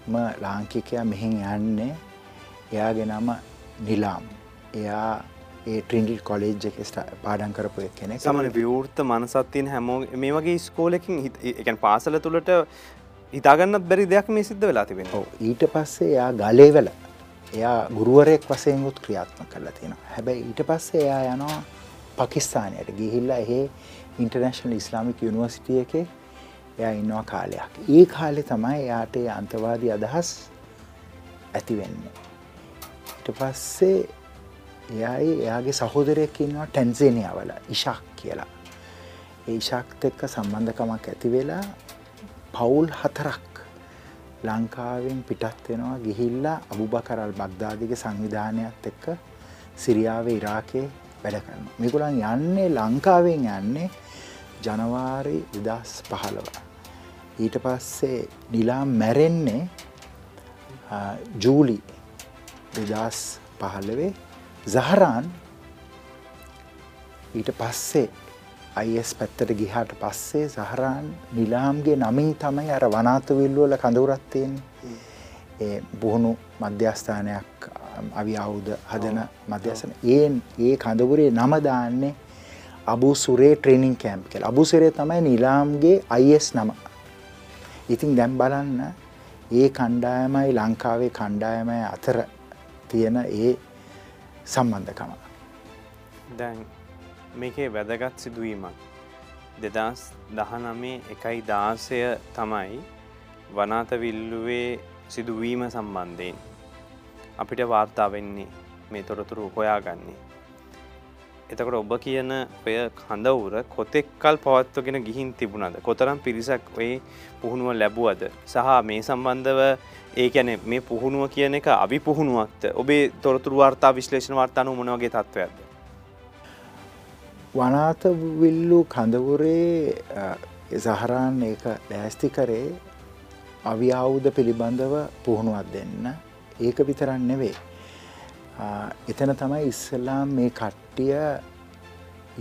පලවෙනිම ලාංකිකයා මෙහින් යන්නේ. එයාගේ නම නිලාම්. එයා ඒ ට්‍රින්ඩල් කොලේජ් එක පාඩන් කරපු කෙනෙක්. සමන විවෘර්ත මනසත්තියන හැමෝ මේ වගේ ස්කෝලකින් එකන් පාසල තුළට හිතාගන්නත් බැරි දෙයක් මේ සිද්ධ වෙලා තිබෙන ඊට පස්සේ එයා ගලේවල. එයා ගුරුවරයෙක් වසයෙන්ගුත් ක්‍රියාත්ම කරලා තියෙනවා. හැබැයි ඊට පස්සේ එයා යනවා පකිස්ථානයට ගිහිල්ලා එහෙ ඉන්ටර්නශනල් ඉස්ලාමික් යුනිවර්සිටිය එක එයා ඉන්නවා කාලයක් ඒ කාලෙ තමයි එයාට ඒ අන්තවාදී අදහස් ඇතිවෙන්නේ ඊට පස්සේ එයයි එයාගේ සහෝදරයක් ඉන්නවා ටැන්සේනියාවල ඉශක් කියලා ඒ ඉශක්ත එක්ක සම්බන්ධකමක් ඇති වෙලා පවුල් හතරක් ලංකාවෙන් පිටත් වෙනවා ගිහිල්ලා අබුබකරල් බග්දාදික සංවිධානයත් එක්ක සිරියාව ඉරාකේ වැඩ කරන. මිකුලන් යන්නේ ලංකාවෙන් යන්නේ ජනවාරි විදස් පහළව. ඊට පස්සේ නිලා මැරෙන්නේ ජූලි දෙදස් පහළවේ සහරාන්. ඊට පස්සේ අයිස් පැත්තට ගිහාට පස්සේ සහරාන් නිලාම්ගේ නමින් තමයි අර වනාතවිල්ලුවල කඳවුරත්තියෙන් ඒ පුහුණු මධ්‍යස්ථානයක් අවි අවුද හදන මධ්‍යසන ඒ ඒ කඳවුරේ නම දාන්නේ අබු සුරේ ට්‍රේනිින් කෑම්ප් කෙල් අබුසරේ තමයි නිලාම්ගේ අයිස් නම ඉතින් දැම් බලන්න ඒ කණ්ඩායමයි ලංකාවේ කණ්ඩායමය අතර තියෙන ඒ සම්බන්ධකම. දැන් මේකේ වැදගත් සිදුවීමක් දෙදස් දහනමේ එකයි දාසය තමයි වනාතවිල්ලුවේ සිදුවීම සම්බන්ධයෙන් අපිට වාර්තා වෙන්නේ මේ තොරතුරු හොයාගන්නේ එතකට ඔබ කියන ඔය කඳවුර කොතෙක්කල් පවත්වගෙන ගිහින් තිබුණද? කොතරම් පිරිසක් ඔය පුහුණුව ලැබුවද? සහ මේ සම්බන්ධව ඒ ඇන මේ පුහුණුව කියන එක අවි පුහුණුවක්ත ඔබේ තොරතුරු වාර්තා විශ්ලේෂණ වාර්තානු මොනවගේ තත්ත්වයක්ද වනාත විල්ලු කඳවුරේ සහරාන් ඒක ලෑස්ති කරේ අවියාවුද පිළිබඳව පුහුණුවත් දෙන්න. ඒක විතරන්න නෙවේ එතන තමයි ඉස්සල්ලාම් මේ කට්ටිය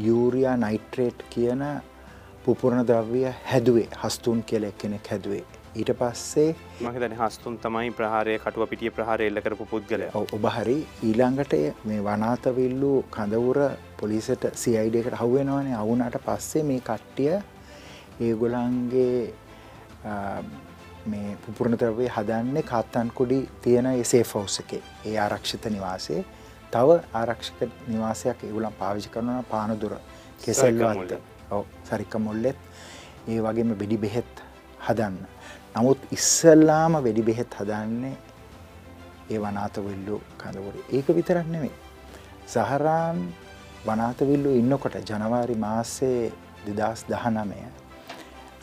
යූරයා නයිට්‍රේට් කියන පුපුරණ ද්‍රව්‍ය හැදුවේ හස්තුන් කියල කෙනෙක් හැදුවේ. ඊට පස්සේ මහිතන හස්තුන් තමයි ප්‍රහාරය කටුව පිටිය ප්‍රහාරය එල්ල කරපු පුද්ගල ඔබ හරි ඊළඟට මේ වනාතවිල්ලු කඳවුර පොලිසට සියිඩකට හුවෙනවානේ අවුනට පස්සේ මේ කට්ටිය ඒගොලන්ගේ මේ පුපුරණතරවේ හදන්නේ කාත්තන් කොඩි තියෙන එසේ ෆෞස් එකේ. ඒ ආරක්ෂිත නිවාසේ තව ආරක්ෂක නිවාසයක් ඒගුලන් පාවිචි කරන පානදුර කෙසල්වල්ද ඔව සරික්ක මුල්ලෙත්. ඒ වගේම බෙඩි බෙහෙත් හදන්න. නමුත් ඉස්සල්ලාම වෙඩි බෙහෙත් හදන්නේ ඒ වනාතවිල්ලු කඳවුරු. ඒක විතරක් නෙමේ සහරාන් වනාතවිල්ලු ඉන්නකොට ජනවාරි මාසේ දෙදස් දහනමය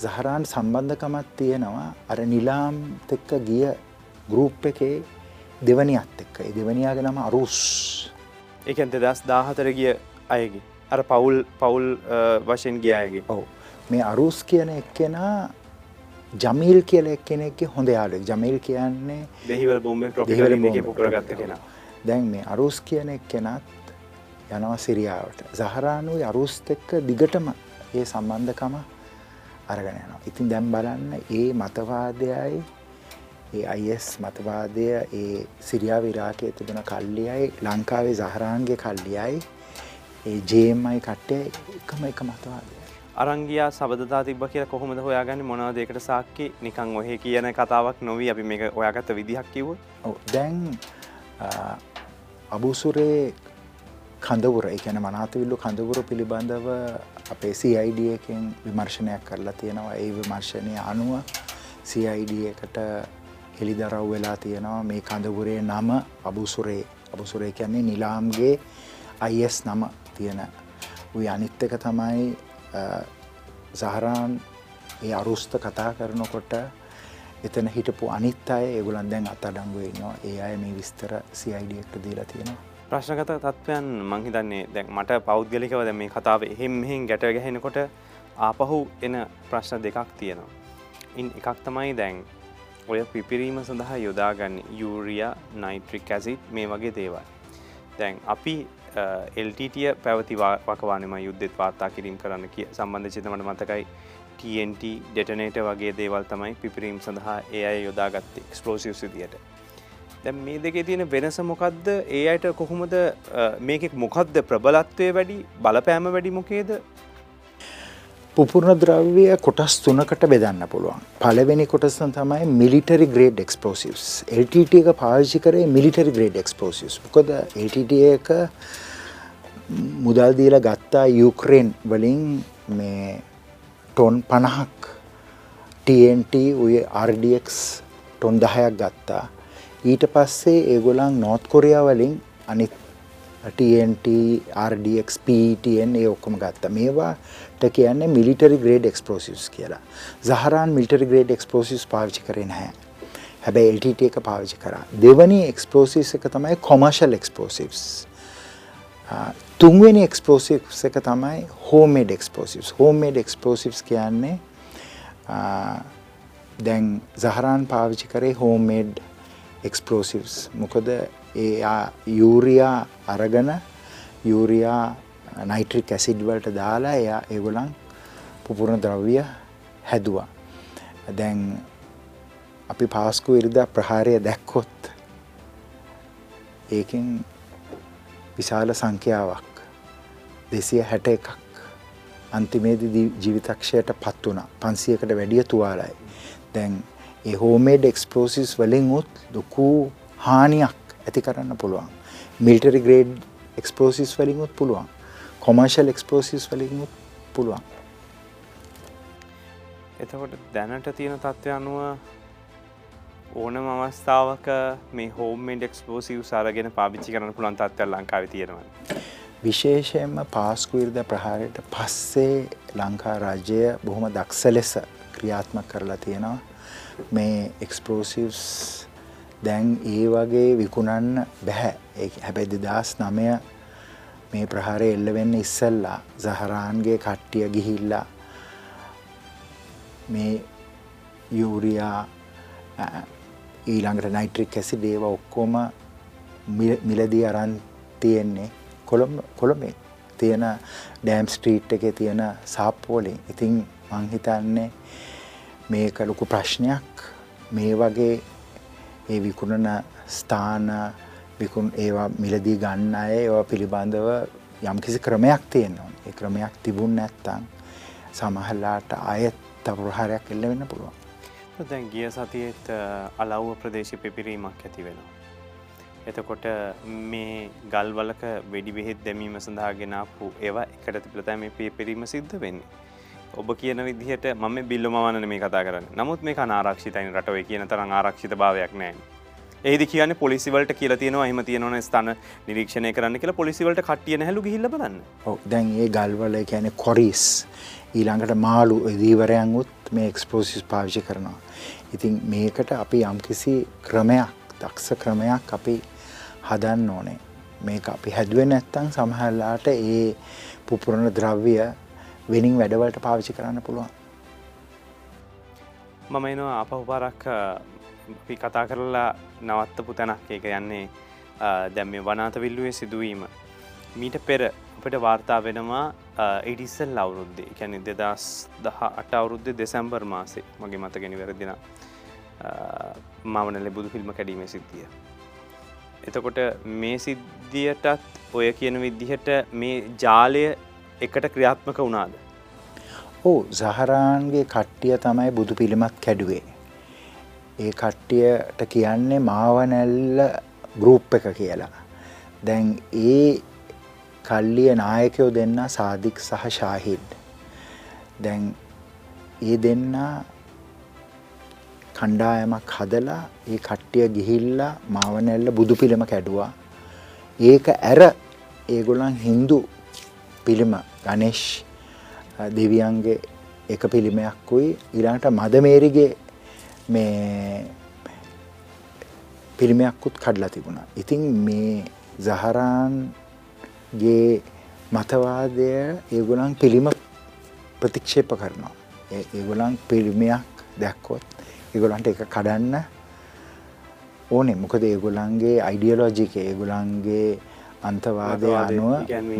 සහරාන් සම්බන්ධකමත් තියෙනවා අර නිලාම් එක්ක ගිය ගරුප් එකේ දෙවනියත් එක්ක දෙවනියාගේ නම අරුස් එකන් දෙදස් දාහතර ගිය අයගේ අර පවුල් පවුල් වශයෙන් ගිය අයගේ. ඔවු. මේ අරුස් කියන එක්කෙනා ජමීල් කියල එක්කෙනෙක්ගේ හොඳ යාලු ජමීල් කියන්නේ දෙහිවල් බොම්බ පුරගත්ත කෙන. දැන් මේ අරුස් කියන එක් කෙනත් යනවා සිරියාවට. සහරානුයි අරුස්ත එක්ක දිගටම ඒ සම්බන්ධකම අරගෙන යනවා. ඉතින් දැන් බලන්න ඒ මතවාදයයි ඒ අයිස් මතවාදය ඒ සිරියාව ඉරාකයේ තිබෙන කල්ලියයි ලංකාවේ සහරාන්ගේ කල්ලියයි ඒ ජේමයි කට්ටය එකම එක මතවාදය. අරංගියා සබදතා තිබ කියලා කොහොමද හොයාගන්න මොනවදයකට සාක්කි නිකං ඔහෙ කියන කතාවක් නොවී අපි මේ ඔයාගත්ත විදිහක් කිව දැන් අබුසුරේ කඳවුර එකන මනාතවිල්ලු කඳවුර පිළිබඳව අපේ CID එකෙන් විමර්ශනයක් කරලා තියෙනවා. ඒ විමර්ශනය අනුව CID එකට හෙළිදරව් වෙලා තියෙනවා. මේ කඳවුරේ නම අබුසුරේ. අබුසුරේ කියන්නේ නිලාම්ගේ අයිස් නම තියෙන. උයි අනිත් එක තමයි සහරාන් ඒ අරුස්ත කතා කරනකොට එතන හිටපු අනිත් අය ඒගුලන් දැන් අත්තඩංගුවන්නවා ඒ අය මේ විස්තර CID එක්ට දීලා තියෙනවා. ප්‍රශ්නගත තත්ත්වයන් මංහිතන්නේ දැන් මට පෞද්ගලිකව දැ මේ කතාව එහෙම මෙහෙන් ගැට ගැහෙනකොට ආපහු එන ප්‍රශ්න දෙකක් තියෙනවා. ඉන් එකක් තමයි දැන් ඔය පිපිරීම සඳහා යොදාගන්න යුරිය නයිට්‍රික් ඇසිත් මේ වගේ දේවල්. දැන් අපි එල්ටිය පැවති වකවානම යුද්ධෙත් වාර්තා කිරීම කරන්න කිය සම්බන්ධ චිතමට මතකයි TNT ඩෙටනේට වගේ දේවල් තමයි පිපිරීම් සඳහා ඒ අය යොදාගත්ත එක්ස්පලෝසිව් සිදියට දැ මේ දෙකේ තියෙන වෙනස මොකක්ද ඒ අයට කොහොමද මේකෙක් මොකක්ද ප්‍රබලත්වය වැඩි බලපෑම වැඩි මොකේද? පුපුර්ණ ද්‍රව්‍ය කොටස් තුනකට බෙදන්න පුළුවන්. පලවෙනි කොටසන් තමයි මිලිටරි ග්‍රේඩ් එක්ස්පෝසිස් LTT එක පාවිච්චි කරේ මිලිටරි ග්‍රේඩ් එක්ස්පෝසිස් කොද LTT එක මුදල් දීල ගත්තා යුක්‍රේන් වලින් මේ ටොන් පණහක් TNT උය RDX ටොන් දහයක් ගත්තා. ඊට පස්සේ ඒගොලන් නෝත් කොරියා වලින් අනිත් TNT RDX PTN ඒ ඔක්කොම ගත්තා. මේවාට කියන්නේ මිලිටරි ග්‍රේඩ් එක්ස්ප්ලෝසිව්ස් කියලා. සහරාන් මිලිටරි ග්‍රේඩ් එක්ස්ප්ලෝසිව්ස් පාවිච්චි කරේ නැහැ. හැබැයි LTT එක පාවිච්චි කරා. දෙවැනි එක්ස්ප්ලෝසිව්ස් එක තමයි කොමර්ෂල් එක්ස්ප්ලෝසිව්ස් තුන්වෙනි එක්ස්ප්ලෝසිව්ස් එක තමයි හෝමේඩ් එක්ස්ප්ලෝසිව්ස් හෝමේඩ් එක්ස්ප්ලෝසිව්ස් කියන්නේ දැන් සහරාන් පාවිච්චි කරේ හෝමේඩ් එක්ස්පලෝසිව්ස් මොකද ඒ යූරයා අරගන යූරයා නයිට්‍රික් ඇසිඩ් වලට දාලා එයා ඒගොලන් පුපුරණ ද්‍රව්‍ය හැදවා. දැන් අපි පාස්කු ඉරිදා ප්‍රහාරය දැක්කොත් ඒකෙන් විශාල සංඛ්‍යාවක් දෙසිය හැට එකක් අන්තිමේදී ජීවිතක්ෂයට පත් වුණා පන්සියකට වැඩිය තුවාලයි. දැන් ඒ හෝමේඩ් එක්ස්පලෝසිස් වලින් උත් ලොකු හානියක් ඇති කරන්න පුළුවන්. මිල්ටරි ග්‍රේඩ් එක්ස්පලෝසිස් වලින් උත් පුළුවන්. කොමර්ශල් එක්ස්පලෝසිස් වලින් උත් පුළුවන්. එතකොට දැනට තියෙන තත්ත්වය අනුව ඕනම අවස්ථාවක මේ හෝමෙන්ඩ එක්ස්පෝසිව් සාරගෙන පාවිච්චි කරන පුළන් තත්වය ලංකාව තියෙනවා. විශේෂයෙන්ම පාස්කුවිර්ද ප්‍රහාරයට පස්සේ ලංකා රාජ්‍යය බොහොම දක්ෂ ලෙස ක්‍රියාත්මක කරලා තියෙනවා මේ එක්ස්පලෝසිව්ස් දැන් ඒ වගේ විකුණන්න බැහැ. හැබැයි දෙදස් නමය මේ ප්‍රහාරය එල්ලවෙන්න ඉස්සල්ලා සහරාන්ගේ කට්ටිය ගිහිල්ලා මේ යූරයා ඊළඟට නයිට්‍රික් ඇසි දේව ඔක්කොම මිලදී අරන් තියෙන්නේ කොළඹ කොළඹේ තියෙන ඩෑම් ස්ට්‍රීට් එකේ තියෙන සාප්පුවලින් ඉතින් මං හිතන්නේ මේක ලොකු ප්‍රශ්නයක් මේ වගේ ඒ විකුණන ස්ථාන විකුණ ඒවා මිලදී ගන්න අය ඒවා පිළිබඳව යම්කිසි ක්‍රමයක් තියෙනවා. ඒ ක්‍රමයක් තිබුණ නැත්තම් සමහරලාට ආයෙත් තව ප්‍රහාරයක් එල්ල වෙන්න පුළුවන්. දැන් ගිය සතියේත් අලව්ව ප්‍රදේශ පිපිරීමක් ඇති වෙනවා. එතකොට මේ ගල්වලක වෙඩි බෙහෙත් දැමීම සඳහා ගෙනාපු ඒවා එකට තිබලතෑ මේ පිපිරීම සිද්ධ වෙන්නේ. ඔබ කියන විදිහට මම බිල්ල මවන මේ කතා කරන්න නමුත් මේ අනාරක්ෂිතයින් රටව කියන තරම් ආරක්ෂිත භාවයක් නෑ. ඒදි කියන පොලිසිවලට කියල තියෙනවා එහම තියෙනවන ස්ථාන නිරීක්ෂණය කරන්න කියලා පොලිසිවලට කටියන හැලු හිල්ල බලන්න දැන් ඒ ගල්වල කියන කොරිස් ඊළඟට මාලු දීවරයන්ගුත් මේ එක්ස්පෝසිස් පාවිෂි කරනවා. ඉතින් මේකට අපි යම්කිසි ක්‍රමයක් දක්ෂ ක්‍රමයක් අපි හදන්න ඕනේ. මේක අපි හැදුවේ නැත්තම් සමහරලාට ඒ පුපුරණ ද්‍රව්‍ය වෙනින් වැඩවලට පාවිච්චි කරන්න පුළුවන්. මම එනවා අපහුපාරක් අපි කතා කරලා නවත්තපු තැනක් ඒක යන්නේ දැම් මේ වනාත විල්ලුවේ සිදුවීම. මීට පෙර අපට වාර්තා වෙනවා ඉඩිස්සල් අවුරුද්දේ කැනෙ දෙදස් දහ අට අවුරුද්ධ දෙසැම්බර් මාසේ මගේ මතගෙන වැරදින මවනල බුදු ෆිල්ම කැඩීම සිද්ධිය. එතකොට මේ සිද්ධියටත් ඔය කියන විදිහට මේ ජාලය එකට ක්‍රියාත්මක වුණාද. ඕ සහරාන්ගේ කට්ටිය තමයි බුදු පිළිමත් කැඩුවේ. ඒ කට්ටියට කියන්නේ මාවනැල්ල ගරුප් එක කියලා. දැන් ඒ කල්ලිය නායකයෝ දෙන්න සාධික් සහ ශාහිඩ්. දැන් ඒ දෙන්න කණ්ඩායමක් හදලා ඒ කට්ටිය ගිහිල්ලා මාවනැල්ල බුදු පිළිම කැඩුවා. ඒක ඇර ඒගොලන් හින්දු පිළිම ගනේශ් දෙවියන්ගේ එක පිළිමයක්කුයි ඊළඟට මදමේරිගේ මේ පිළිමයක්කුත් කඩලා තිබුණා. ඉතින් මේ සහරාන්ගේ මතවාදය ඒගොලන් පිළිම ප්‍රතික්ෂේප කරනවා. ඒගොලන් පිළිමයක් දැක්කොත් ඒගොලන්ට එක කඩන්න ඕනේ මොකද ඒගොලන්ගේ අයිඩියලෝජික ඒගොලන්ගේ අන්තවාදය අනුව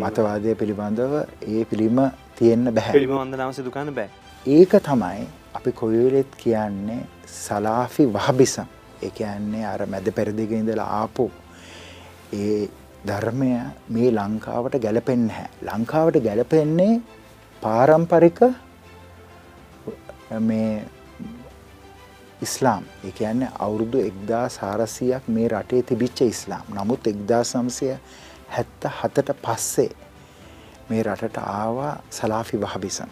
මතවාදය පිළිබඳව ඒ පිළිම තියෙන්න බැහැ. පිළිම වන්දනාව සිදු කරන්න බෑ ඒක තමයි අපි කොයවෙලෙත් කියන්නේ සලාෆි වහබිසම් ඒ කියන්නේ අර මැද පෙරදිග ඉඳලා ආපු ඒ ධර්මය මේ ලංකාවට ගැලපෙන්නේ නැහැ. ලංකාවට ගැලපෙන්නේ පාරම්පරික මේ ඉස්ලාම්. ඒ කියන්නේ අවුරුදු 1400ක් මේ රටේ තිබිච්ච ඉස්ලාම්. නමුත් 1900 හැත්ත හතට පස්සේ මේ රටට ආවා සලාෆි වහබිසන්.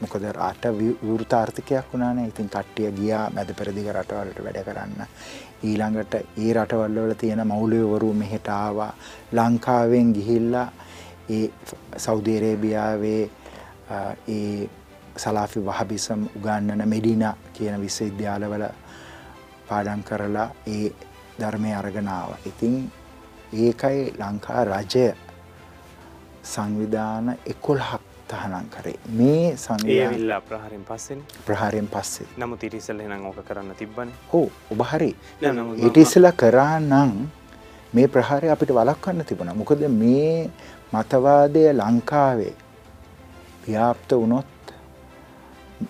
මොකද රට වෘතාර්ථකයක් වුණානේ. ඉතින් කට්ටිය ගියා මැද පෙරදිග රටවලට වැඩ කරන්න. ඊළඟට ඒ රටවල්වල තියෙන මෞලියවරු මෙහෙට ආවා. ලංකාවෙන් ගිහිල්ලා ඒ සෞදි අරේබියාවේ ඒ සලාෆි වහබිසම් උගන්නන මෙඩිනා කියන විශ්වවිද්‍යාලවල පාඩම් කරලා ඒ ධර්මය අරගෙන ආවා. ඉතින් ඒකයි ලංකා රජය සංවිධාන එකොල්හක් තහනම් කරේ. මේ සංවිධාන ඒවිල්ලා ප්‍රහාරෙන් පස්සෙන්. ප්‍රහාරයෙන් පස්සේ. නමුත් ඉරිසල් එනම් ඕක කරන්න තිබ්බන. හෝ ඔබ හරි. නෑ, නමුත් මම- ඊට ඉස්සෙල්ලා කරා නම් මේ ප්‍රහාරය අපිට වළක්වන්න තිබුණා. මොකද මේ මතවාදය ලංකාවේ ව්‍යාප්ත වුණොත්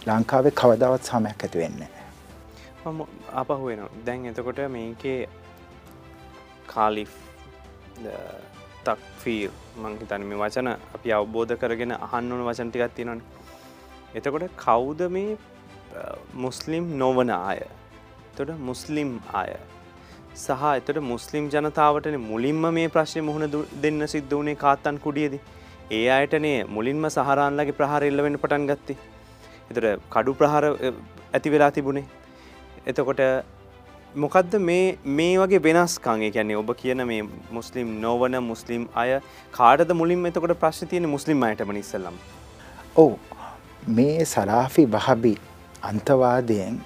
ලංකාවේ කවදාවත් සමයක් ඇති වෙන්නේ නැහැ. මම අපහු වෙන දැන් එතකොට මේකේ කාලිෆ් තක්ෆීර් මංහිතන මේ වචන අපි අවබෝධ කරගෙන අහන්න ඕන වචන ටිකක් තියෙනවන. එතකොට කවුද මේ අ, මුස්ලිම් නොවන අය? තොට මුස්ලිම් අය. සහ එතට මුස්ලිම් ජනතාවටන මුලින්ම මේ ප්‍රශ්නය මුහුණ දු- දෙන්න සිද්ධ වනේ කාත්තන් කුඩියද. ඒ අයටනේ මුලින්ම සහරාන්ලගේ ප්‍රහාර එල්ලවෙන්න පටන් ගත්තේ. එතට කඩු ප්‍රහාර අ, ඇති වෙලා තිබුණේ. එතකොට මොකක්ද මේ මේ වගේ වෙනස්කාගේ කියන්නේ ඔබ කියන මේ මුස්ලිම් නොවන මුස්ලිම් අය කාඩද මුලින් එතකොට ප්‍රශ්න තියෙන මුස්ලිම් අයටම නිස්සල්ලම් ඔව්. මේ සලාෆි වහබි අන්තවාදයෙන්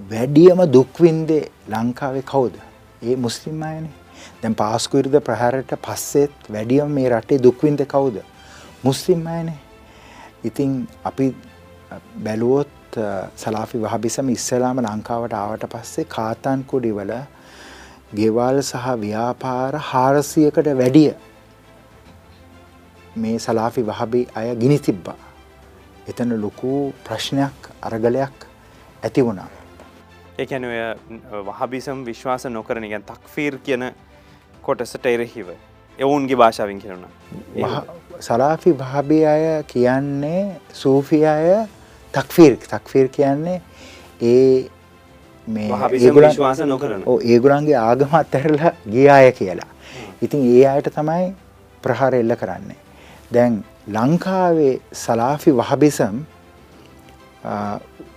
වැඩියම දුක්වින්දේ ලංකාවේ කවුද? ඒ මුස්ලිම් අයනේ. දැන් පාස්කුවිරුද ප්‍රහාරයට පස්සෙත් වැඩියම මේ රටේ දුක්වින්ද කවුද? මුස්ලිම් අයනේ. ඉතින් අපි බැලුවොත් අ, සලාෆි වහබිසම ඉස්සලාම ලංකාවට ආවට පස්සේ කාතන් කුඩිවල ගෙවල් සහ ව්‍යාපාර හාරසියකට වැඩිය මේ සලාෆි වහබි අය ගිනි තිබ්බා. එතන ලොකු ප්‍රශ්නයක් අරගලයක් ඇති වුණා. ඒකැන ඔය වහබිසම් විශ්වාස නොකරන ගැන් තක්ෆීර් කියන කොටසට එරෙහිව එවුන්ගේ භාෂාවෙන් කියරුණ සලාෆි වහබි අය කියන්නේ සූෆි අය තක්ෆීර් තක්ෆීර් කියන්නේ ඒ මේ ඒගොල්ලන්- නොකරන ඔව් ඒගොල්ලන්ගේ ආගම අත්හැරලා ගිය අය කියලා. ඉතින් ඒ අයට තමයි ප්‍රහාර එල්ල කරන්නේ. දැන් ලංකාවේ සලාෆි වහබිසම්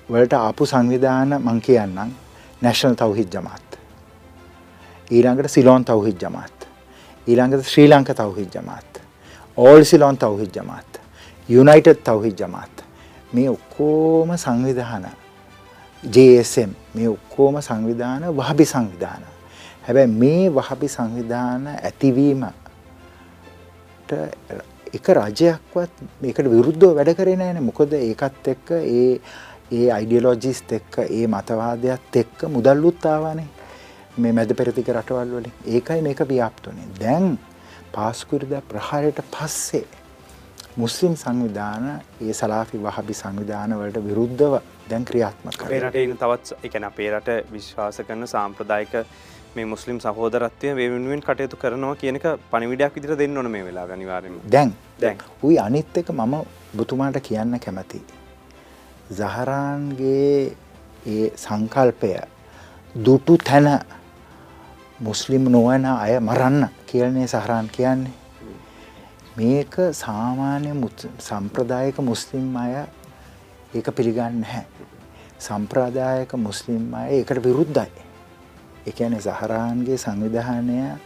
වලට ආපු සංවිධාන මං කියන්නම් නැශනල් තවහිත් ජමාත්. ඊළඟට සිලෝන් තවහිත් ජමාත්. ඊළඟට Sri Lanka Thowheed Jamath. All Ceylon Thowheed Jamath. United Thowheed Jamath. මේ ඔක්කෝම සංවිධාන JSM මේ ඔක්කෝම සංවිධාන වහබි සංවිධාන. හැබැයි මේ වහබි සංවිධාන ඇතිවීමට එක රජයක්වත් මේකට විරුද්ධව වැඩ කරේ නෑනේ. මොකද ඒකත් එක්ක ඒ ඒ අයිඩියොලොජිස් එක්ක ඒ මතවාදයත් එක්ක මුදල්ලුත් ආවානේ. මේ මැද පෙරදිග රටවල් වලින්. ඒකයි මේක ව්‍යාප්තුනේ. දැන් පාස්කුරිදා ප්‍රහාරයට පස්සේ මුස්ලිම් සංවිධාන ඒ සලාෆි වහබි සංවිධාන වලට විරුද්ධව දැන් ක්‍රියාත්මක කරනවා. රට ඉන්න තවත් එකන අපේ රට විශ්වාස කරන සාම්ප්‍රදායික මේ මුස්ලිම් සහෝදරත්වය වේ වෙනුවෙන් කටයුතු කරනවා කියනක පනිවිඩයක් විදිර දෙන්න ඕන මේ වෙලා අනිවාරම දැන් දැන් උයි අනිත් එක මම ඔබතුමාට කියන්න කැමති. සහරාන්ගේ ඒ සංකල්පය දුටු තැන මුස්ලිම් නොවන අය මරන්න කියලනේ සහරාන් කියන්නේ. මේක සාමාන්‍ය මුත්- සම්ප්‍රදායක මුස්ලිම් අය ඒක පිළිගන්න නැහැ. සම්ප්‍රදායක මුස්ලිම් අය ඒකට විරුද්ධයි. ඒ කියන්නේ සහරාන්ගේ සංවිධානය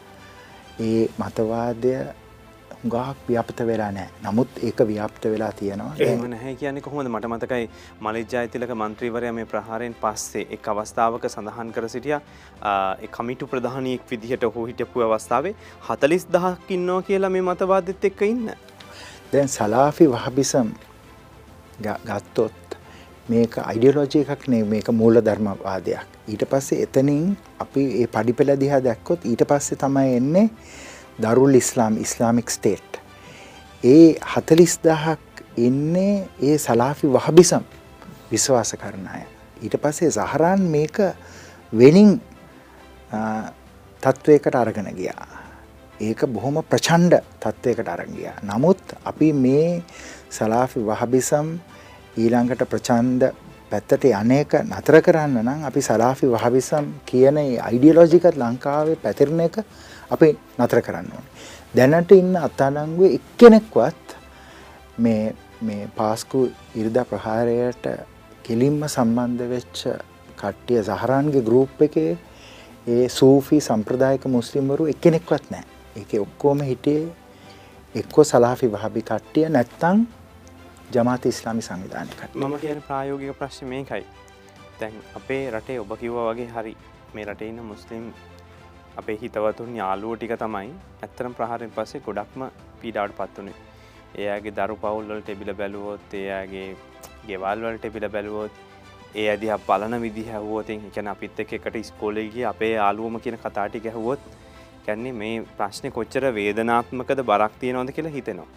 ඒ මතවාදය හුඟක් ව්‍යාප්ත වෙලා නැහැ. නමුත් ඒක ව්‍යාප්ත වෙලා තියෙනවා. එහෙම නැහැ කියන්නේ කොහොමද මට මතකයි මලිජ්ජායිතිලක මන්ත්‍රීවරයා මේ ප්‍රහාරයෙන් පස්සේ එක් අවස්ථාවක සඳහන් කර සිටිය කමිටු ප්‍රධානයෙක් විදිහට ඔහු හිටපු අවස්ථාවේ හතලිස් දහක් ඉන්නවා කියලා මේ මතවාදත් එක්ක ඉන්න දැන් සලාෆි වහබිසම් ගත්තොත් මේක අයිඩියලෝජි එකක් නේ මේක මූල ධර්මවාදයක්. ඊට පස්සේ එතනින් අපි ඒ පඩිපෙළ දිහා දැක්කොත් ඊට පස්සේ තමයි එන්නේ දරුල් ඉස්ලාම් ඉස්ලාමික් ස්ටේට්. ඒ හතලිස් දහක් එන්නේ ඒ සලාෆි වහබිසම් විශ්වාස කරන අය. ඊට පස්සේ සහරාන් මේක වෙනින් තත්ත්වයකට අරගෙන ගියා. ඒක බොහොම ප්‍රචණ්ඩ තත්ත්වයකට අරන් ගියා. නමුත් අපි මේ සලාෆි වහබිසම් ඊළඟට ප්‍රචණ්ඩ පැත්තට අනේක නතර කරන්න නම් අපි සලාෆි වහබිසම් කියන අයිඩියලෝජිකත් ලංකාවේ පැතිරණ එක අපි නතර කරන්න ඕනේ. දැනට ඉන්න අත්අඩංගුවේ එක්කෙනෙක්වත් මේ මේ පාස්කු ඉරිදා ප්‍රහාරයට කෙලින්ම සම්බන්ධ වෙච්ච කට්ටිය සහරාන්ගේ ගෲප් එකේ ඒ සූෆි සම්ප්‍රදායික මුස්ලිම්වරු එක්කෙනෙක්වත් නැහැ. ඒකේ ඔක්කොම හිටියේ එක්කෝ සලාෆි වහබි කට්ටිය නැත්තම් ජමාත ඉස්ලාමි සංවිධානය කට්ටිය. මම කියන ප්‍රායෝගික ප්‍රශ්න මේකයි තැන් අපේ රටේ ඔබ කිව්ව වගේ හරි මේ රටේ ඉන්න මුස්ලිම් අපේ හිතවතුන් යාලුව ටික තමයි ඇත්තරම් ප්‍රහාරෙන් පස්සේ ගොඩක්ම පීඩාවට පත් වනේ එයාගේ දරු පවුල්වලට එබිල බැලුවොත් එයාගේ ගෙවල්වලට එබිල බැලුවොත් ඒ අදිහ බලන විදි හැවෝතින් එකන අපිත් එක එකට ස්කෝලගේ අපේ ආලුවම කියන කතාටි ගැහුවොත් කැන්නේ මේ ප්‍රශ්නය කොච්චර වේදනාත්මකද බරක් තියෙනවද කියලා හිතෙනවා.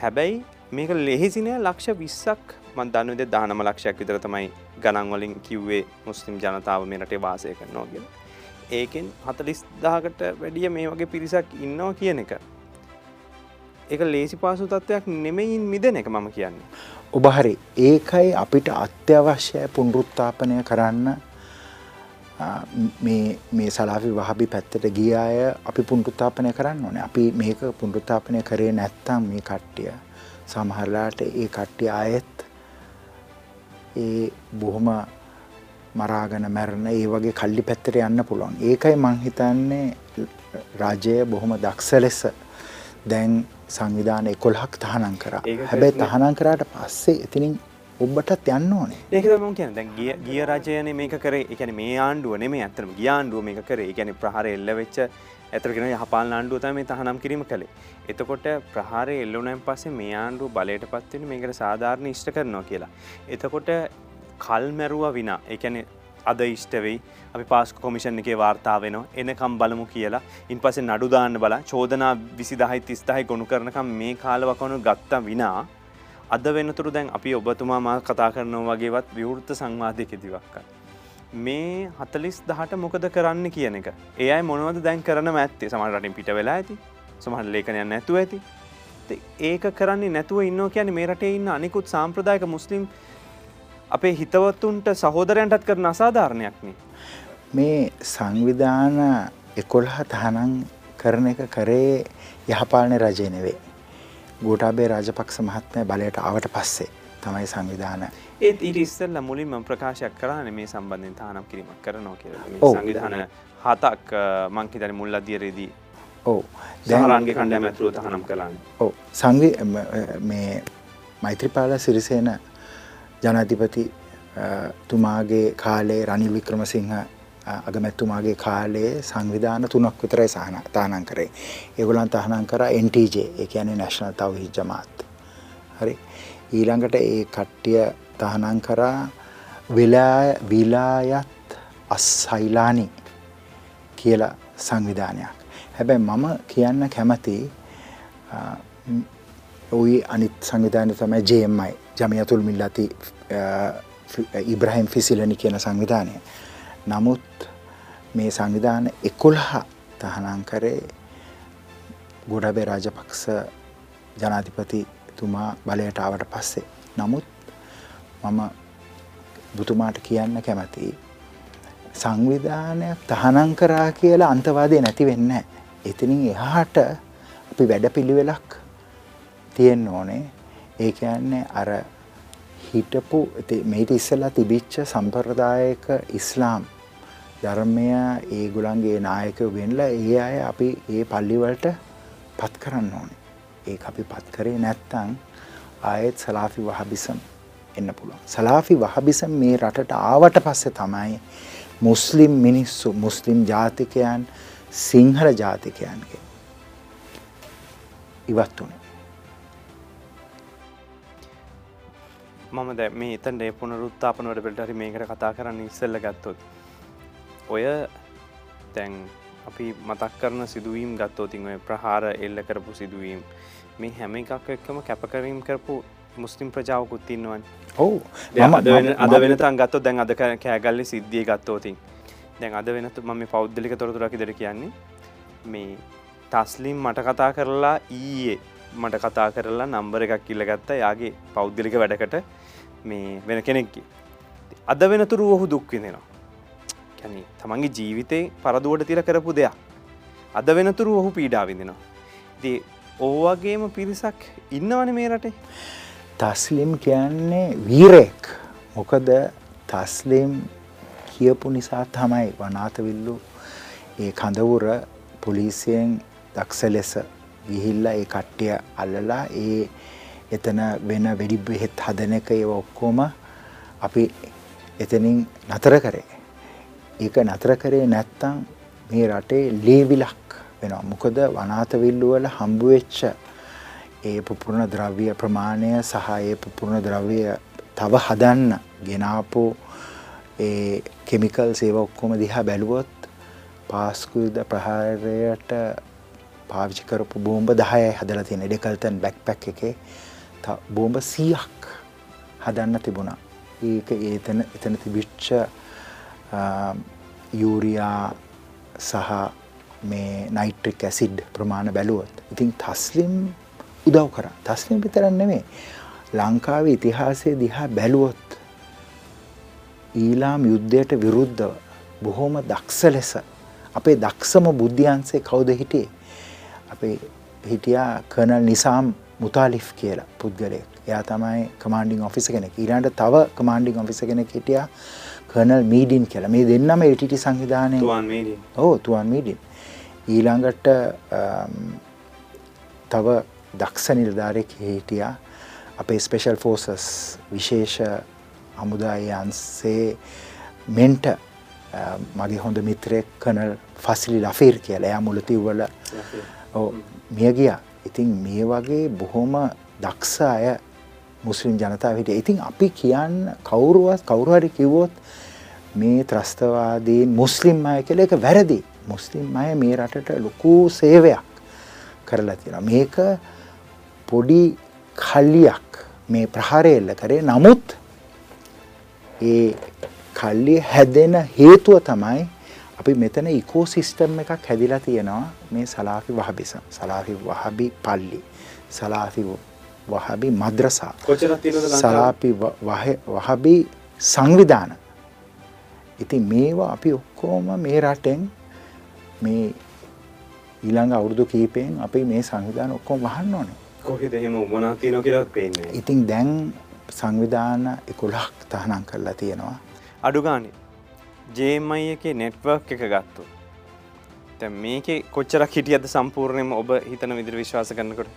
හැබැයි මේක ලෙහිසිනය ලක්ෂ විස්සක් මන් දන්නද දානම ලක්ෂයක් විතර තමයි ගණන්වලින් කිව්වේ මුස්ලිම් ජනතාව මේ රටේ වාසය කරනවා කියලා. ඒකෙන් හතලිස් දාකට වැඩිය මේ වගේ පිරිසක් ඉන්නවා කියන එක. එක ලේසි පාසු තත්ත්වයක් නෙමයින් මිදන එක මම කියන්නේ. ඔබ හරි ඒකයි අපිට අත්‍යවශ්‍යය පුනරුත්ථාපනය කරන්න මේ සලාපි වහබි පැත්තට ගිය අය අපි පුනරුත්ථාපනය කරන්න ඕනේ අපි මේක පුනරුත්ථාපනය කරේ නැත්තම් මේ කට්ටිය සමහරලාට ඒ කට්ටිය අයෙත් ඒ බොහොම මරාගෙන මැරණ ඒ වගේ කල්ලි පැත්තට යන්න පුළුවන්. ඒකයි මං හිතන්නේ රජය බොහොම දක්ෂ ලෙස දැන් සංවිධාන එකොල්හක් තහනම් කරා. හැබැයි තහනම් කරාට පස්සේ එතිනින් ඔබටත් යන්න ඕනේ. ඒක තමයි කියන්නේ. දැන් ගිය රජයනේ මේක කරේ. කියන්නේ මේ ආණ්ඩුව නෙමෙයි අත්‍තරම ගිය ආණ්ඩුව මේක කරේ. ඒ කියන්නේ ප්‍රහාරය එල්ල වෙච්ච ඇතර කියන යහපාලන ආණ්ඩුව තමයි මේ තහනම් කිරීම කළේ. එතකොට ප්‍රහාරය එල්ලුණාන් පස්සේ මේ ආණ්ඩුව බලයට පත් වෙන්නේ මේකට සාධාරණ ඉෂ්ට කරනවා කියලා. එතකොට කල් මැරුවා විනා. ඒ කියන්නේ අද ඉෂ්ට වෙයි. අපි පාස්කු කොමිෂන් එකේ වාර්තා වෙනවා. එනකම් බලමු කියලා. ඉන්පස්සේ නඩු දාන්න බලා චෝදනා 20 30 ගොනු කරනකම් මේ කාලවකවණු ගත්තා විනා අද වෙනතුරු දැන් අපි ඔබතුමා මා කතා කරනවා වගේවත් විවෘත සංවාදයකෙදිවක්ක. මේ හතලිස් දහට මොකද කරන්න කියන එක. ඒ අයි මොනවද දැන් කරන ඇත්තේ සමහරටින් පිට වෙලා ඇති සමහට ලේකනයන් නැතුව ඇති. ඒක කරන්නේ නැතුව ඉන්න කියන මේ රටේ ඉන්න අනිකුත් සාම්ප්‍රදායක මුස්ලිම් අපේ හිතවත්තුන්ට සහෝදරයන්ටත් කරන අසාධාරණයක්නේ. මේ සංවිධාන එකොල්හ තහනං කරන එක කරේ යහපාලන රජය නෙවේ. ගෝටාබේ රාජපක්ෂ මහත්මය බලයට ආවට පස්සේ තමයි සංවිධාන. ඒත් ඊට ඉස්සල්ල මුලින්ම ප්‍රකාශයක් කරන මේ සම්බන්ධෙන් තානම් කිරීමක් කරනවා කිය සංවිධාන හතක් මංකිතන මුල් අධියරේදී ඕ දැහරන්ගේ කණ්ඩෑම ඇතුරුව තහනම් කලාන්න ඕ සංවි මේ මෛත්‍රපාල සිරිසේන ජනාධිපති තුමාගේ කාලේ රනිල් වික්‍රමසිංහ අගමැත්තුමාගේ කාලේ සංවිධාන තුනක් විතරයි සහන තානන් කරේ. ඒගොල්ලන් තහනම් කරා NTJ ඒ කියන්නේ නැෂනල් තවහීද් ජමාත්. හරි. ඊළඟට ඒ කට්ටිය තහනම් කරා විලායත් අස්සයිලානි කියලා සංවිධානයක්. හැබැයි මම කියන්න කැමති ඔයි අනිත් සංවිධානය තමයි JMI ජමියතුල් මිල්ලති ඉබ්‍රහිම් ෆිසිලනි කියන සංවිධානය. නමුත් මේ සංවිධාන එකොළහ තහනම් කරේ ගොඩබේ රාජපක්ෂ ජනාධිපතිතුමා බලයට ආවට පස්සේ. නමුත් මම බුතුමාට කියන්න කැමති සංවිධානයක් තහනම් කරා කියලා අන්තවාදය නැති වෙන්න. එතිනින් එහාට අපි වැඩ පිළිවෙලක් තියෙන්න ඕනේ ඒ කියන්නේ අර හිටපු මේට ඉස්සලා තිබිච්ච සම්ප්‍රදායක ඉස්ලාම් ධර්මය ඒගොලන්ගේ නායකව ගෙන්ලා ඒ අය අපි ඒ පල්ලිවලට පත් කරන්න ඕනේ ඒ අපි පත් කරේ නැත්තං ආයෙත් සලාෆි වහබිසම් එන්න පුළුවන්. සලාෆි වහබිසම් මේ රටට ආවට පස්සේ තමයි මුස්ලිම් මිනිස්සු මුස්ලිම් ජාතිකයන් සිංහල ජාතිකයන්ගේ ඉවත් වනේ. මම දැ මේ එතන්ට පුනරුත්තාපනවට පෙල්ටරි මේකට කතා කරන්න ඉස්සල්ල ගත්තොත් ඔය තැන් අපි මතක් කරන සිදුවීම් ගත්තෝතින් ඔය ප්‍රහාර එල්ල කරපු සිදුවීම් මේ හැම එකක් එක්කම කැපකරීම් කරපු මුස්ලිම් ප්‍රජාවකුත් ඉන්නවන්. ඔවු. අද වෙනතන් ගත්තො දැන් අද කෑගල්ලි සිද්ධිය ගත්තෝතින් දැන් අද වෙනතු මම පෞද්ගලික තොරතුරකි දෙර කියන්නේ මේ තස්ලිම් මට කතා කරලා ඊයේ මට කතා කරලා නම්බර එකක් කිල්ල ගත්ත. යාගේ පෞද්ගලික වැඩකට මේ වෙන කෙනෙක්කි. අද වෙනතුරු ඔහු දුක්විඳෙනවා. කැන තමන්ගේ ජීවිතය පරදුවට තිර කරපු දෙයක්. අද වෙනතුරු ඔහු පීඩා විඳෙනවා. ති ඕවගේම පිරිසක් ඉන්නවන මේ රටේ. තස්ලිම් කියන්නේ වීරෙක් මොකද තස්ලිම් කියපු නිසා තමයි වනාතවිල්ලු ඒ කඳවුර පොලිසියෙන් දක්ෂ ලෙස ගිහිල්ලා ඒ කට්ටිය අල්ලලා ඒ එතන වෙන වෙඩි බෙහෙත් හදන එක ඒව ඔක්කොම අපි එතනින් නතර කරේ. ඒක නතර කරේ නැත්තම් මේ රටේ ලේවිලක් වෙනවා. මොකද වනාත විල්ලු වල හම්බ වෙච්ච ඒ පුපුරණ ද්‍රව්‍ය ප්‍රමාණය සහ ඒ පුපුරණ ද්‍රව්‍ය තව හදන්න ගෙනාපු ඒ කෙමිකල්ස් ඒව ඔක්කොම දිහා බැලුවොත් පාස්කුද ප්‍රහාරයට පාවිච්චි කරපු බෝම්බ 10යි හදලා තියෙන ඩෙකල්ටන් බෑක්පැක් එකේ බෝම්බ 100ක් හදන්න තිබුණා. ඒක ඒතන එතන තිබිච්ච යූරියා සහ මේ නයිට්‍රික් ඇසිඩ් ප්‍රමාණ බැලුවොත්. ඉතින් තස්ලිම් උදව් කරා. තස්ලිම් විතරක් නෙමෙයි. ලංකාවේ ඉතිහාසයේ දිහා බැලුවොත් ඊලාම් යුද්ධයට විරුද්ධව බොහොම දක්ෂ ලෙස අපේ දක්ෂම බුද්ධියන්සේ කවුද හිටියේ? අපේ හිටියා කර්නල් නිසාම් මුතාලිෆ් කියලා පුද්ගලයෙක්. එයා තමයි කමාන්ඩිං ඔෆිසර් කෙනෙක්. ඊළඟට තව කමාන්ඩිං ඔෆිසර් කෙනෙක් හිටියා කර්නල් මීඩින් කියලා. මේ දෙන්නම LTT සංවිධානයේ. ඔව් තුවන් මීඩින්. ඊළඟට තව දක්ෂ නිලධාරයෙක් හිටියා අපේ ස්පෙෂල් ෆෝසස් විශේෂ හමුදාය අන්සේ මෙන්ට මගේ හොඳ මිත්‍රයෙක් කනල් ෆසිලි ලෆීර් කියලා එයා මුලතිව්වල මිය ගියා. ඉතින් මේ වගේ බොහොම දක්ෂ අය මුස්ලිම් ජනතාව හිටියා. ඉතින් අපි කියන්න කවුරුවත් කවුරු හරි කිව්වොත් මේ ත්‍රස්තවාදීන් මුස්ලිම් අය කියලා ඒක වැරදි. මුස්ලිම් අය මේ රටට ලොකු සේවයක් කරලා තියෙනවා. මේක පොඩි කල්ලියක් මේ ප්‍රහාරය එල්ල කරේ. නමුත් ඒ කල්ලිය හැදෙන හේතුව තමයි අපි මෙතන ඉකෝසිස්ටම් එකක් හැදිලා තියෙනවා මේ සලාෆි වහබිසම් සලාෆි වහබි පල්ලි සලාෆි වහබි මද්‍රසා සලාපි වහබි සංවිධාන. ඉතින් මේවා අපි ඔක්කෝම මේ රටෙන් මේ ඊළඟ අවුරුදු කීපයෙන් අපි මේ සංවිධාන ඔක්කොම වහන්න ඕනේ. කොහෙද එහෙම මොනවද තියෙනවා කියලා පේන්නේ ඉතින් දැන් සංවිධාන 11ක් තහනම් කරලා තියෙනවා. අඩු ගානේ ජේමයි එකේ නෙට්වර්ක් එක ගත්තු. තැන් මේක කොච්චරක් හිටියද සම්පූර්ණයම ඔබ හිතන විදිර විශ්වාස කරනකොට?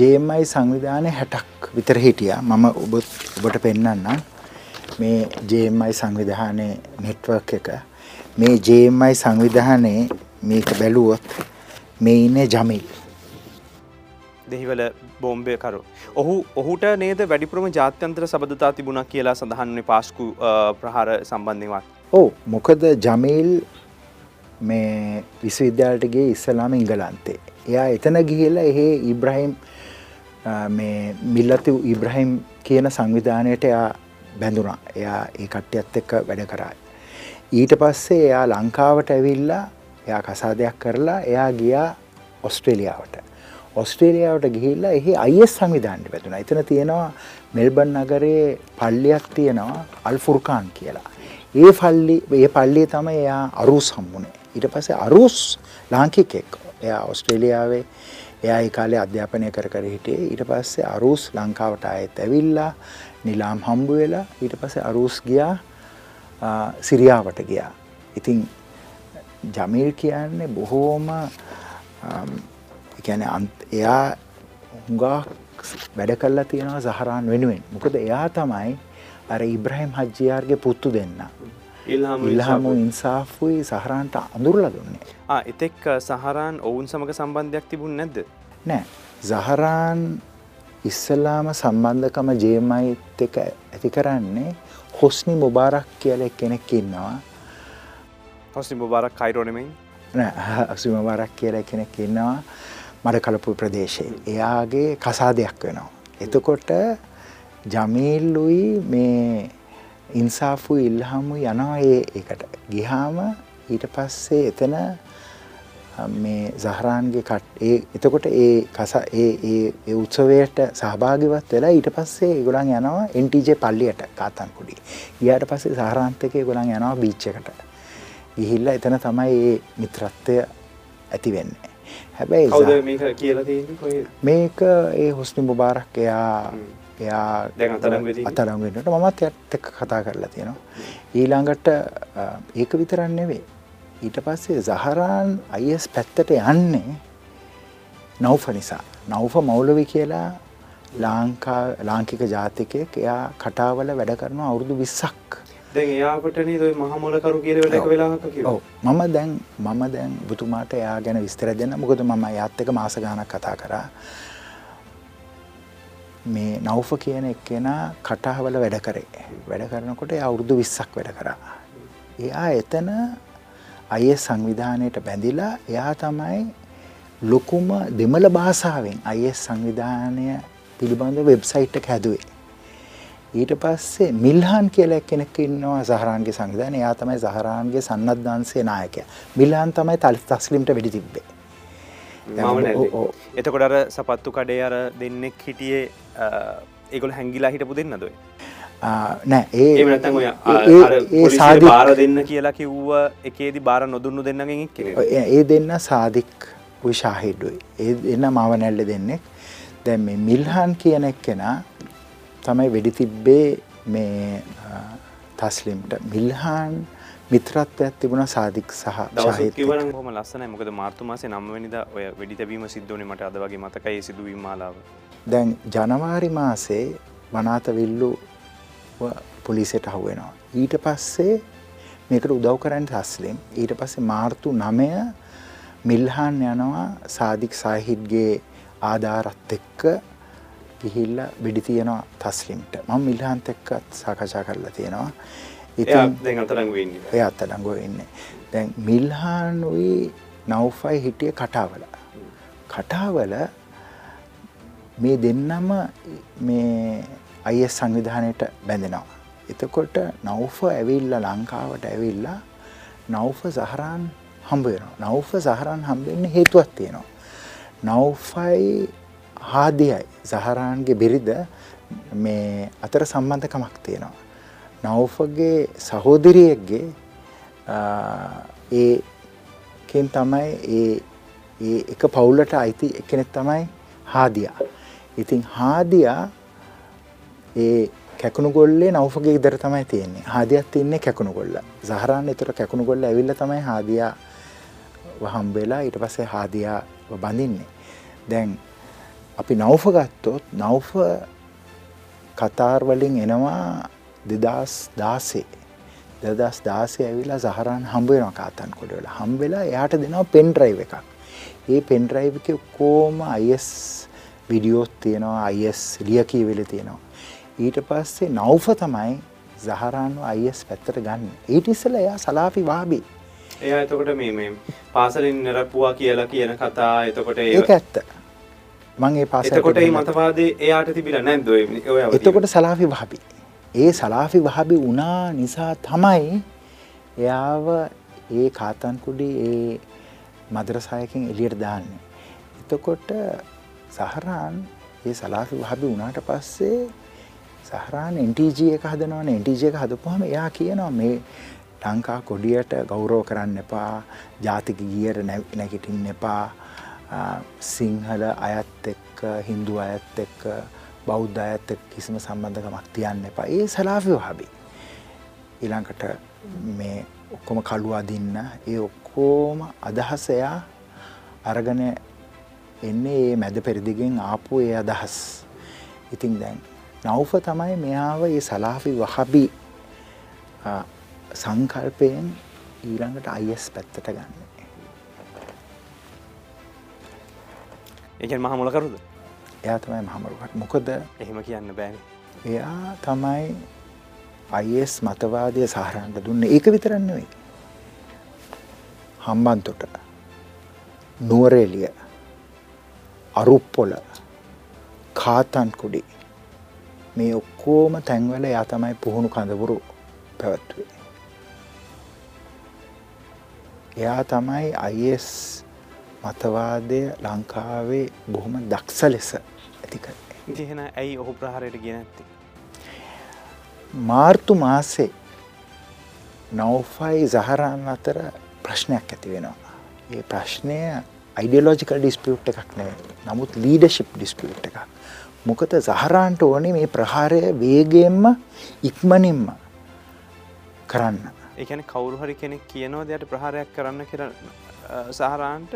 ජේමයි සංවිධානය හැටක් විතර හිටියා. මම ඔබ ඔබට පෙන්නන්නම්. මේ ජේමයි සංවිධානය නෙට්වර්ක් එක. මේ ජේමයි සංවිධානයේ මේක බැලුවොත් මේ ඉන්නේ ජමිල් දෙහිවල බෝම්බය කරු. ඔහු ඔහුට නේද වැඩිපුරම ජාත්‍යන්ත්‍ර සබඳතා තිබුණක් කියලා සඳහන්න්නේ පාස්කු ප්‍රහාර සම්බන්ධවත්. ඕ මොකද ජමීල් මේ විශ්වවිද්‍යාලටගේ ඉස්සලාම ඉංගලන්තේ. එයා එතන ගිහිල්ලා එහෙ ඉබ්‍රහිම් මේ මිල්ලති ඉබ්‍රහිම් කියන සංවිධානයට එයා බැඳුනා. එයා ඒ කට්ටියත් එක්ක වැඩ කරා. ඊට පස්සේ එයා ලංකාවට ඇවිල්ලා එයා කසාදයක් කරලා එයා ගියා ඔස්ට්‍රේලියාවට. ඔස්ට්‍රේලියාවට ගිහිල්ලා එහි අයිස් සංවිධානයට වැදුනා. එතන තියෙනවා මෙල්බන් නගරයේ පල්ලියක් තියෙනවා අල්ෆුර්කාන් කියලා. ඒ පල්ලි ඒ පල්ලිය තමයි එයා අරුස් හම්බුනේ. ඊට පස්සේ අරුස් ලාංකිකෙක්. එයා ඔස්ට්‍රේලියාවේ එයා ඒ කාලේ අධ්‍යාපනය කර කර හිටියේ. ඊට පස්සේ අරුස් ලංකාවට ආයෙත් ඇවිල්ලා නිලාම් හම්බ වෙලා ඊට පස්සේ අරුස් ගියා සිරියාවට ගියා. ඉතින් ජමීල් කියන්නේ බොහෝම කියන්නේ එයා හුඟා වැඩ කල්ලා තියෙනවා සහරාන් වෙනුවෙන්. මොකද එයා තමයි අර ඉබ්‍රහිම් හජ්ජියාර්ගේ පුත්තු දෙන්න. ඉල්හාමු ඉන්සාෆුයි සහරාන්ට අඳුරලා දුන්නේ. එතෙක් සහරාන් ඔවුන් සමඟ සම්බන්ධයක් තිබුණ නැද්ද. නෑ සහරාන් ඉස්සල්ලාම සම්බන්ධකම ජේමයිත් එක ඇති කරන්නේ හොස්නි මුබාරක් කියල කෙනෙක් ඉන්නවා. හොස්නි මුබාරක් කයිරෝනෙමයි හසි මුබාරක් කියල කෙනෙක් ඉන්නවා මඩ කලපු ප්‍රදේශයේ. එයාගේ කසාදයක් වෙනවා. එතකොට ජමීල්ලුයි මේ ඉන්සාෆු ඉල්හමු යනවා ඒ එකට ගිහාම ඊට පස්සේ එතන මේ සහරාන්ගේ කට ඒ එතකොට ඒ කස ඒ ඒ උත්සවයට සහභාගිවත් වෙලා ඊට පස්සේ ඒගොල්ලන් යනවා NTJ පල්ලියට කාතන්කුඩි. ගියාට පස්සේ සහරාන්ත එකේ ඒගොල්ලන් යනවා බීච් එකට. ගිහිල්ලා එතන තමයි මේ මිත්‍රත්වය ඇති වෙන්නේ. හැබැයි මේක ඒ හුස්නි මුබාරක් එයා එයා අතරම් වෙන්නට මමත් එක්ක කතා කරලා තියෙනවා. ඊළඟට ඒක විතරක් නෙවෙයි. ඊට පස්සේ සහරාන් අයිස් පැත්තට යන්නේ නෞෆ නිසා. නෞෆ මෞලවි කියලා ලාංකා ලාංකික ජාතිකයෙක් එයා කටාවල වැඩ කරනවා අවුරුදු 20ක්. දැන් එයාට නේද ওই මහමොලකරු වෙලක වෙලාවක කිව්වා. ඔව් මම දැන් මම දැන් ඔබතුමාට එයා ගැන විස්තර දෙන්න. මොකද මම එයාත් එක්ක මාස ගාණක් කතා කරා. මේ නෞෆ කියන එක්කෙනා කටහවල වැඩ කරේ. වැඩ කරනකොට අවුරුදු 20ක් වැඩ කරා. එයා එතන IS සංවිධානයට බැඳිලා එයා තමයි ලොකුම දෙමළ භාෂාවෙන් IS සංවිධානය පිළිබඳ වෙබ්සයිට් හැදුවේ. ඊට පස්සේ මිල්හාන් කියලා කෙනෙක් ඉන්නවා සහරාන්ගේ සංවිධානය. එයා තමයි සහරාන්ගේ සන්නද්ධාංශයේ නායකයා. මිල්හාන් තමයි තස්ලිම්ට වෙඩි තිබ්බේ. එතකොට අර සපත්තු කඩේ අර දෙන්නෙක් හිටියේ ඒගොල හැංගිලා හිටපු දෙන්න දොයි නෑ ඒ සාධ බාර දෙන්න කියලා කිව්ව එකේදි බාර නොදුන්නු දෙන්නගෙන් ඒ දෙන්න සාධික් විශාහිඩුයි ඒ දෙන්න මව නැල්ල දෙන්නෙක්. දැන් මේ මිල්හන් කියන එක්කෙනා තමයි වෙඩි තිබ්බේ මේ තස්ලිම්ට. මිල්හාන් මිත්‍රත්වයක් තිබුණ සාධික් සහ හොම ලස්සනයි. මොකද මාර්තු මාසේ නම්වනිද ඔය වෙඩි තැබීම සිද්ධුවනේ මට අද වගේ මතකයි සිදුවීම මාලාව දැන් ජනවාරි මාසේ වනාතවිල්ලු පොලිසියට අහුවෙනවා. ඊට පස්සේ මේකට උදව් කරන්න තස්ලිම් ඊට පස්සේ මාර්තු නමය මිල්හන් යනවා සාධික් සාහිත්ගේ ආධාරත් එක්ක ගිහිල්ල වෙඩි තියෙනවා තස්ලිම්ට මම මිල්හන්ත එක්කත් සාකච්ඡා කරලා තියෙනවා. එය අත්තඩංගුව ඉන්නේ. දැන් මිල්හානුයි නව්ෆයි හිටිය කටාවල. කටාවල මේ දෙන්නම මේ අයිස් සංවිධානයට බැඳෙනවා. එතකොට නෞෆ ඇවිල්ල ලංකාවට ඇවිල්ලා නෞෆ සහරාන් හම්බ වෙනවා. නෞෆ සහරාන් හම්බෙන්න හේතුවක් තියෙනවා. නෞෆයි හාදියයි සහරාන්ගේ බිරිද මේ අතර සම්බන්ධකමක් තියෙනවා. නෞෆගේ සහෝදරියෙක්ගේ ඒකෙන් තමයි ඒ එක පවුලට අයිති එකනෙක් තමයි හාදියා. ඉතින් හාදියා ඒ කැකුණු ගොල්ලේ නෞෆගේ ගෙදර තමයි තියෙන්නේ. හාදියාත් ඉන්නේ කැකුණු ගොල්ල. සහරාන් ඒතර කැකුණු ගොල්ල ඇවිල්ලා තමයි හාදියා හම්බෙලා ඊට පස්සේ හාදියා බඳින්නේ. දැන් අපි නෞෆ ගත්තොත් නෞෆ කතාර් වලින් එනවා 2016 2016 ඇවිල්ලා සහරාන් හම්බ වෙනවා කාතන් කොට වල. හම්බ වෙලා එයාට දෙනවා පෙන් ඩ්‍රයිව් එකක්. ඒ පෙන් ඩ්‍රයිව් එකේ කොහොම IS විඩියෝස් තියෙනවා IS ලියකියවිලි තියෙනවා. ඊට පස්සේ නෞෆ තමයි සහරාන්ව අයිස් පැත්තට ගන්න. ඊට ඉස්සෙල්ලා එයා සලාෆි වාබි. එයා එතකොට මේ පාසලින් නිරපුවා කියලා කියන කතා එතකොට ඒක ඇත්ත. මං ඒ පාසල එතකොට මේ මතවාදේ එයාට තිබිලා නැද්ද එතකොට සලාෆි වහබි. ඒ සලාෆි වහබි වුණා නිසා තමයි එයාව ඒ කාතන් කුඩි ඒ මද්‍රසායකින් එළියට දාන්නේ. එතකොට සහරාන් ඒ සලාෆි වහබි වුණාට පස්සේ සහරාන් NTG එක හදනවනේ. NTG එක හදපුවාම එයා කියනවා මේ ලංකා කොඩියට ගෞරව කරන්න එපා ජාතික ගියට නැගිටින්න එපා. සිංහල අයත් එක්ක හින්දු අයත් එක්ක බෞද්ධ අයත් එක්ක කිසිම සම්බන්ධකමක් තියන්න එපා. ඒ සලාෆි වහබි ඊළඟට මේ ඔක්කොම කළු අදින්න ඒ ඔක්කොම අදහස එයා අරගෙන එන්නේ ඒ මැද පෙරදිගෙන් ආපු ඒ අදහස්. ඉතින් දැන් නෞෆ තමයි මෙයාව ඒ සලාෆි වහබි සංකල්පයෙන් ඊළඟට අයිස් පැත්තට ගන්න. ඒකෙන් මහ මුලකරුද එයා තමයි මහමරුකට මොකද? එහෙම කියන්න බෑන. එයා තමයි අයිස් මතවාදය සහරන්ට දුන්න. ඒක විතරන්න වෙයි හම්බන්තොට. නුවරේලිය අරුප්පොල කාතන්කුඩි මේ ඔක්කෝම තැන්වල යා තමයි පුහුණු කඳවුරු පැවැත්වේ. එයා තමයි අයිස් මතවාදය ලංකාවේ බොහොම දක්ෂ ලෙස ඇතික. ඉතිහෙන ඇයි ඔහු ප්‍රහාරයට ගෙන ඇත්ති. මාර්තු මාසේ නෞෆයි සහරන් අතර ප්‍රශ්නයක් ඇති වෙනවා. ඒ ප්‍රශ්නය අයිඩියලෝජිකල් ඩිස්පියුට් එකක් නේ නමුත් ලීඩශිප් ඩිස්පියුට් එකක්. මොකද සහරාන්ට ඕනේ මේ ප්‍රහාරය වේගෙන්ම ඉක්මනින්ම කරන්න. ඒකන කවුරු හරි කෙනෙක් කියනවා දෙයට ප්‍රහාරයක් කරන්න කර සහරාන්ට?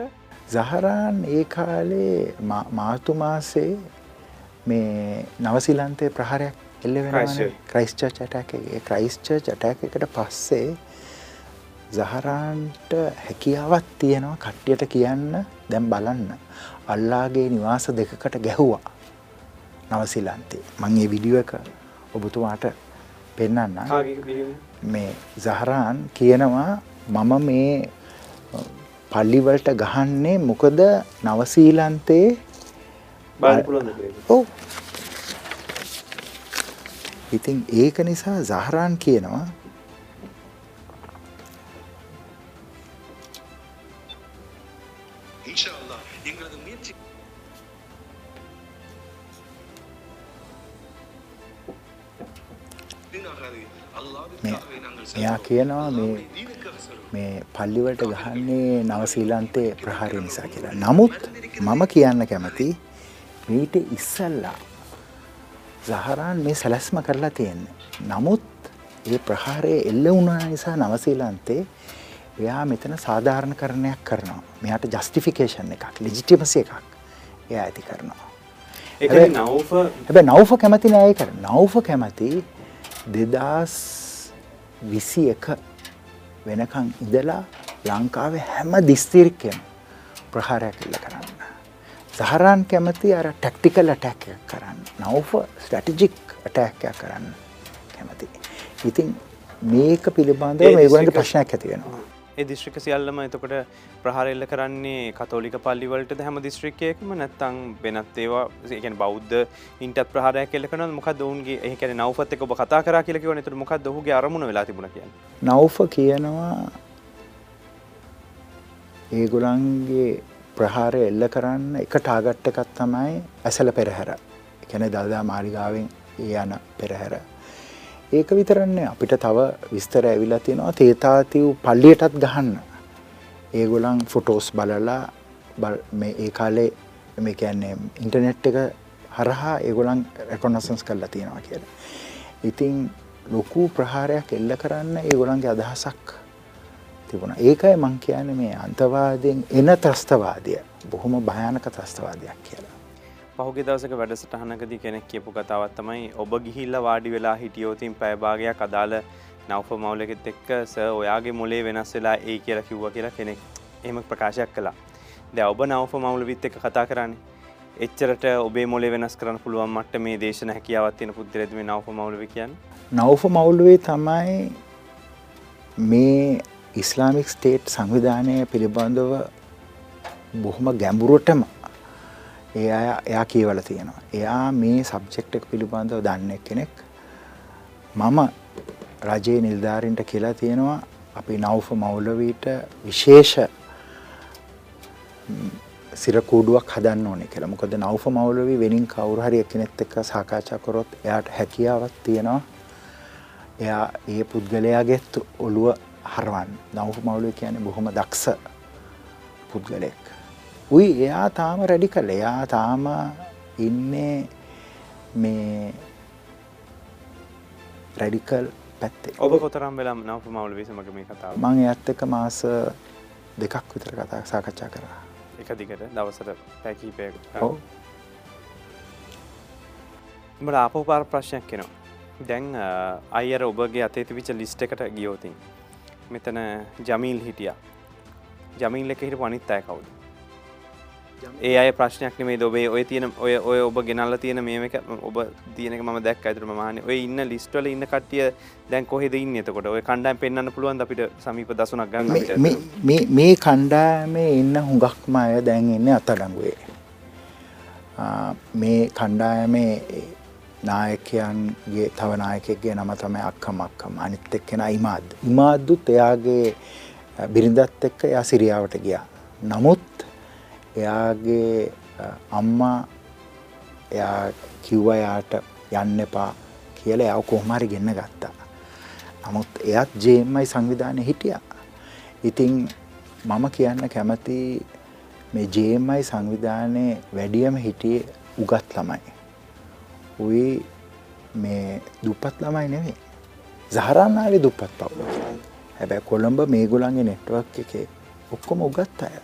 සහරාන් ඒ කාලේ මාතු මාසේ මේ නවසිලන්තය ප්‍රහාරයක් එල්ල වෙන ක්‍රයිස්ච චටක ක්‍රයිස්ච චටක එකට පස්සේ සහරාන්ට හැකියාවත් තියෙනවා කට්ටියට කියන්න දැම් බලන්න. අල්ලාගේ නිවාස දෙකකට ගැහුවා. නවසිලන්තේ. මං ඒ විඩියෝ එක ඔබතුමාට පෙන්වන්න මේ සහරාන් කියනවා මම මේ පල්ලිවලට ගහන්නේ මොකද නවසීලන්තේ? ඔව්. ඉතින් ඒක නිසා සහරාන් කියනවා එයා කියනවා මේ මේ පල්ලිවලට ගහන්නේ නවසීලන්තේ ප්‍රහාරය නිසා කියලා. නමුත් මම කියන්න කැමති මීට ඉස්සල්ලා සහරාන් මේ සැලැස්ම කරලා තියෙන්නේ. නමුත් ඒ ප්‍රහාරය එල්ල වුණා නිසා නවසීලන්තේ එයා මෙතන සාධාරණ කරණයක් කරනවා. මෙයාට ජස්ටිෆිකේෂන් එකක් ලිජිටිමසි එකක් එයා ඇති කරනවා. හැබැ නව්ව කැමති නෑ කර නව්ව කැමති දෙදස් විසි එක වෙනකං ඉදලා ලංකාවේ හැම දිස්තිරික්කෙම ප්‍රහාරයක් එල්ල කරන්න. සහරාන් කැමති අර ටැක්ටිකල් අටැක්යක් කරන්න. නෞෆ ස්ටටිජික් අටැක්යක් කරන්න කැමති. ඉතින් මේක පිළිබඳව දිස්ත්‍රික්ක- ප්‍රශ්නයක් ඇති වෙනවා. ඒ දිස්ත්‍රික සියල්ලම එතකොට ප්‍රහාරෙල්ල කරන්නේ කතෝලික පල්ලිවලට හැම දිස්ත්‍රික්කයකම නැත්තං වෙනත් ඒවා ඒකන බෞද්ධ ඉන්ටත් ප්‍රහාරයක් කෙල්ල කන මොක දවන්ගේ ඒකන නවත ඔබ කතා කර කියලක නතුර මොක් දහුගේ අරමුණ වෙලා තිබුණ කිය නෞෆ කියනවා ඒගොලන්ගේ ප්‍රහාරය එල්ල කරන්න එක ටාගට්ට එකත් තමයි ඇසල පෙරහැර. එකැන දල්දා මාලිගාවෙන් ඒ යන පෙරහැර. ඒක විතරන්නේ. අපිට තව විස්තර ඇවිලා තියෙනවා. තේතාතිව් පල්ලියටත් ගහන්න. ඒගොලන් ෆොටෝස් බලලා බල්- මේ ඒ කාලේ මේ කියන්නේ ඉන්ටනෙට් එක හරහා ඒගොලන් රැකොනසන්ස් කරලා තියෙනවා කියලා. ඉතින් ලොකු ප්‍රහාරයක් එල්ල කරන්න ඒගොලන්ගේ අදහසක් තිබුණ. ඒකයි මං කියන මේ අන්තවාදයෙන් එන ත්‍රස්තවාදය. බොහොම භයානක ත්‍රස්තවාදයක් කියලා. පහුගේ දවසක වැඩසටහනකදී කෙනෙක් කියපු කතාවත් තමයි ඔබ ගිහිල්ල වාඩි වෙලා හිටියෝතින් පැයභාගයක් අදාළ නවප මවලකෙත් එක්ක ස ඔයාගේ මොලේ වෙනස් වෙලා ඒ කියලා කිව්ව කියලා කෙනෙක් එම ප්‍රකාශයක් කලා ද ඔබ නවප මවුල විත් එක කතා කරන්නේ? එච්චරට ඔබේ මොලේ වෙනස් කරන්න පුළුවන් මට මේ දේශන හැකියාවත්තින පුද්දරෙදම නවප මවලව කියන්න? නෞෆ මවුල්ුවේ තමයි මේ ඉස්ලාමික් ස්ටේට් සංවිධානය පිළිබඳව බොහොම ගැඹුරුවටම ඒ අය එයා කියවල තියෙනවා. එයා මේ සබ්ජෙක්් එක පිළිබඳව දන්න කෙනෙක් මම රජයේ නිල්ධාරින්ට කියලා තියෙනවා අපි නෞෆ මෞලවීට විශේෂ සිරකූඩුවක් හදන්න ඕනෙ කියලා මොකද නෞෆ මෞලවී වෙනින් කවුරු හරි එක්කෙනෙක් එක්ක සාකච්ඡා කරොත් එයාට හැකියාවක් තියෙනවා එයා ඒ පුද්ගලයාගෙත් ඔළුව හරවන්න නෞෆ මෞලවී කියන්නේ බොහොම දක්ෂ පුද්ගලයෙක්. උයි එයා තාම රැඩි කළ. එයා තාම ඉන්නේ මේ රැඩිකල් පැත්තේ. ඔබ කොතරම් වෙලා නවප මවල විසමක මේ කතාව? මං එයත් එක මාස දෙකක් විතර කතා සාකච්ඡා කරා. එක දිගට දවසට පැකීපය මට ආපෝ පාර ප්‍රශ්නයක් කෙනවා දැන් අයිර ඔබගේ අතේ තිවිච ලිස්ට එකට ගියෝතින් මෙතන ජමීල් හිටිය. ජමීල් එක හිට පනිත් අය කවුද ඒ අය ප්‍රශ්නයක් නේ ඔබේ ඔය තියෙන ඔය ඔය ඔබ ගෙනල්ල තියෙන මේක ඔබ තියනක ම දැක් අතුර මහන ඔය ඉන්න ලිස්ටල ඉන්න කටිය දැන් කොහෙද ඉන්න එතකොට? ඔය කණ්ඩයිම් පෙන්න්න පුළුවන් අපිට? සමීප දසුනක් ගන්න මේ- මේ- මේ මේ කණ්ඩායමේ ඉන්න හුඟක්ම අය දැන් එන්න අතඩංගුවේ ආ, මේ කණ්ඩායමේ නායකයන්ගේ තව නායකෙක්ගේ නම තමයි අක්කම අක්කම. අනිත් එක්කෙන ඉමාද ඉමාද්දුත් එයාගේ අ, බිරිඳත් එක්ක එයා සිරියාවට ගියා. නමුත් එයාගේ අ, අම්මා එයා කිව්ව යාට යන්න එපා කියලා එයාව කොහොමහරි ගෙන්න ගත්තා. නමුත් එයත් ජේම්මයි සංවිධානය හිටිය. ඉතිං මම කියන්න කැමති මේ ජේම්මයි සංවිධානය වැඩියම හිටියේ උගත් ළමයි. උයි මේ දුප්පත් ළමයි නෙවේ සහරන්නාවේ දුප්පත් පවුල හැබැයි කොළඹ මේගොලන්ගේ නෙට්වක් එකේ ඔක්කොම උගත් අය.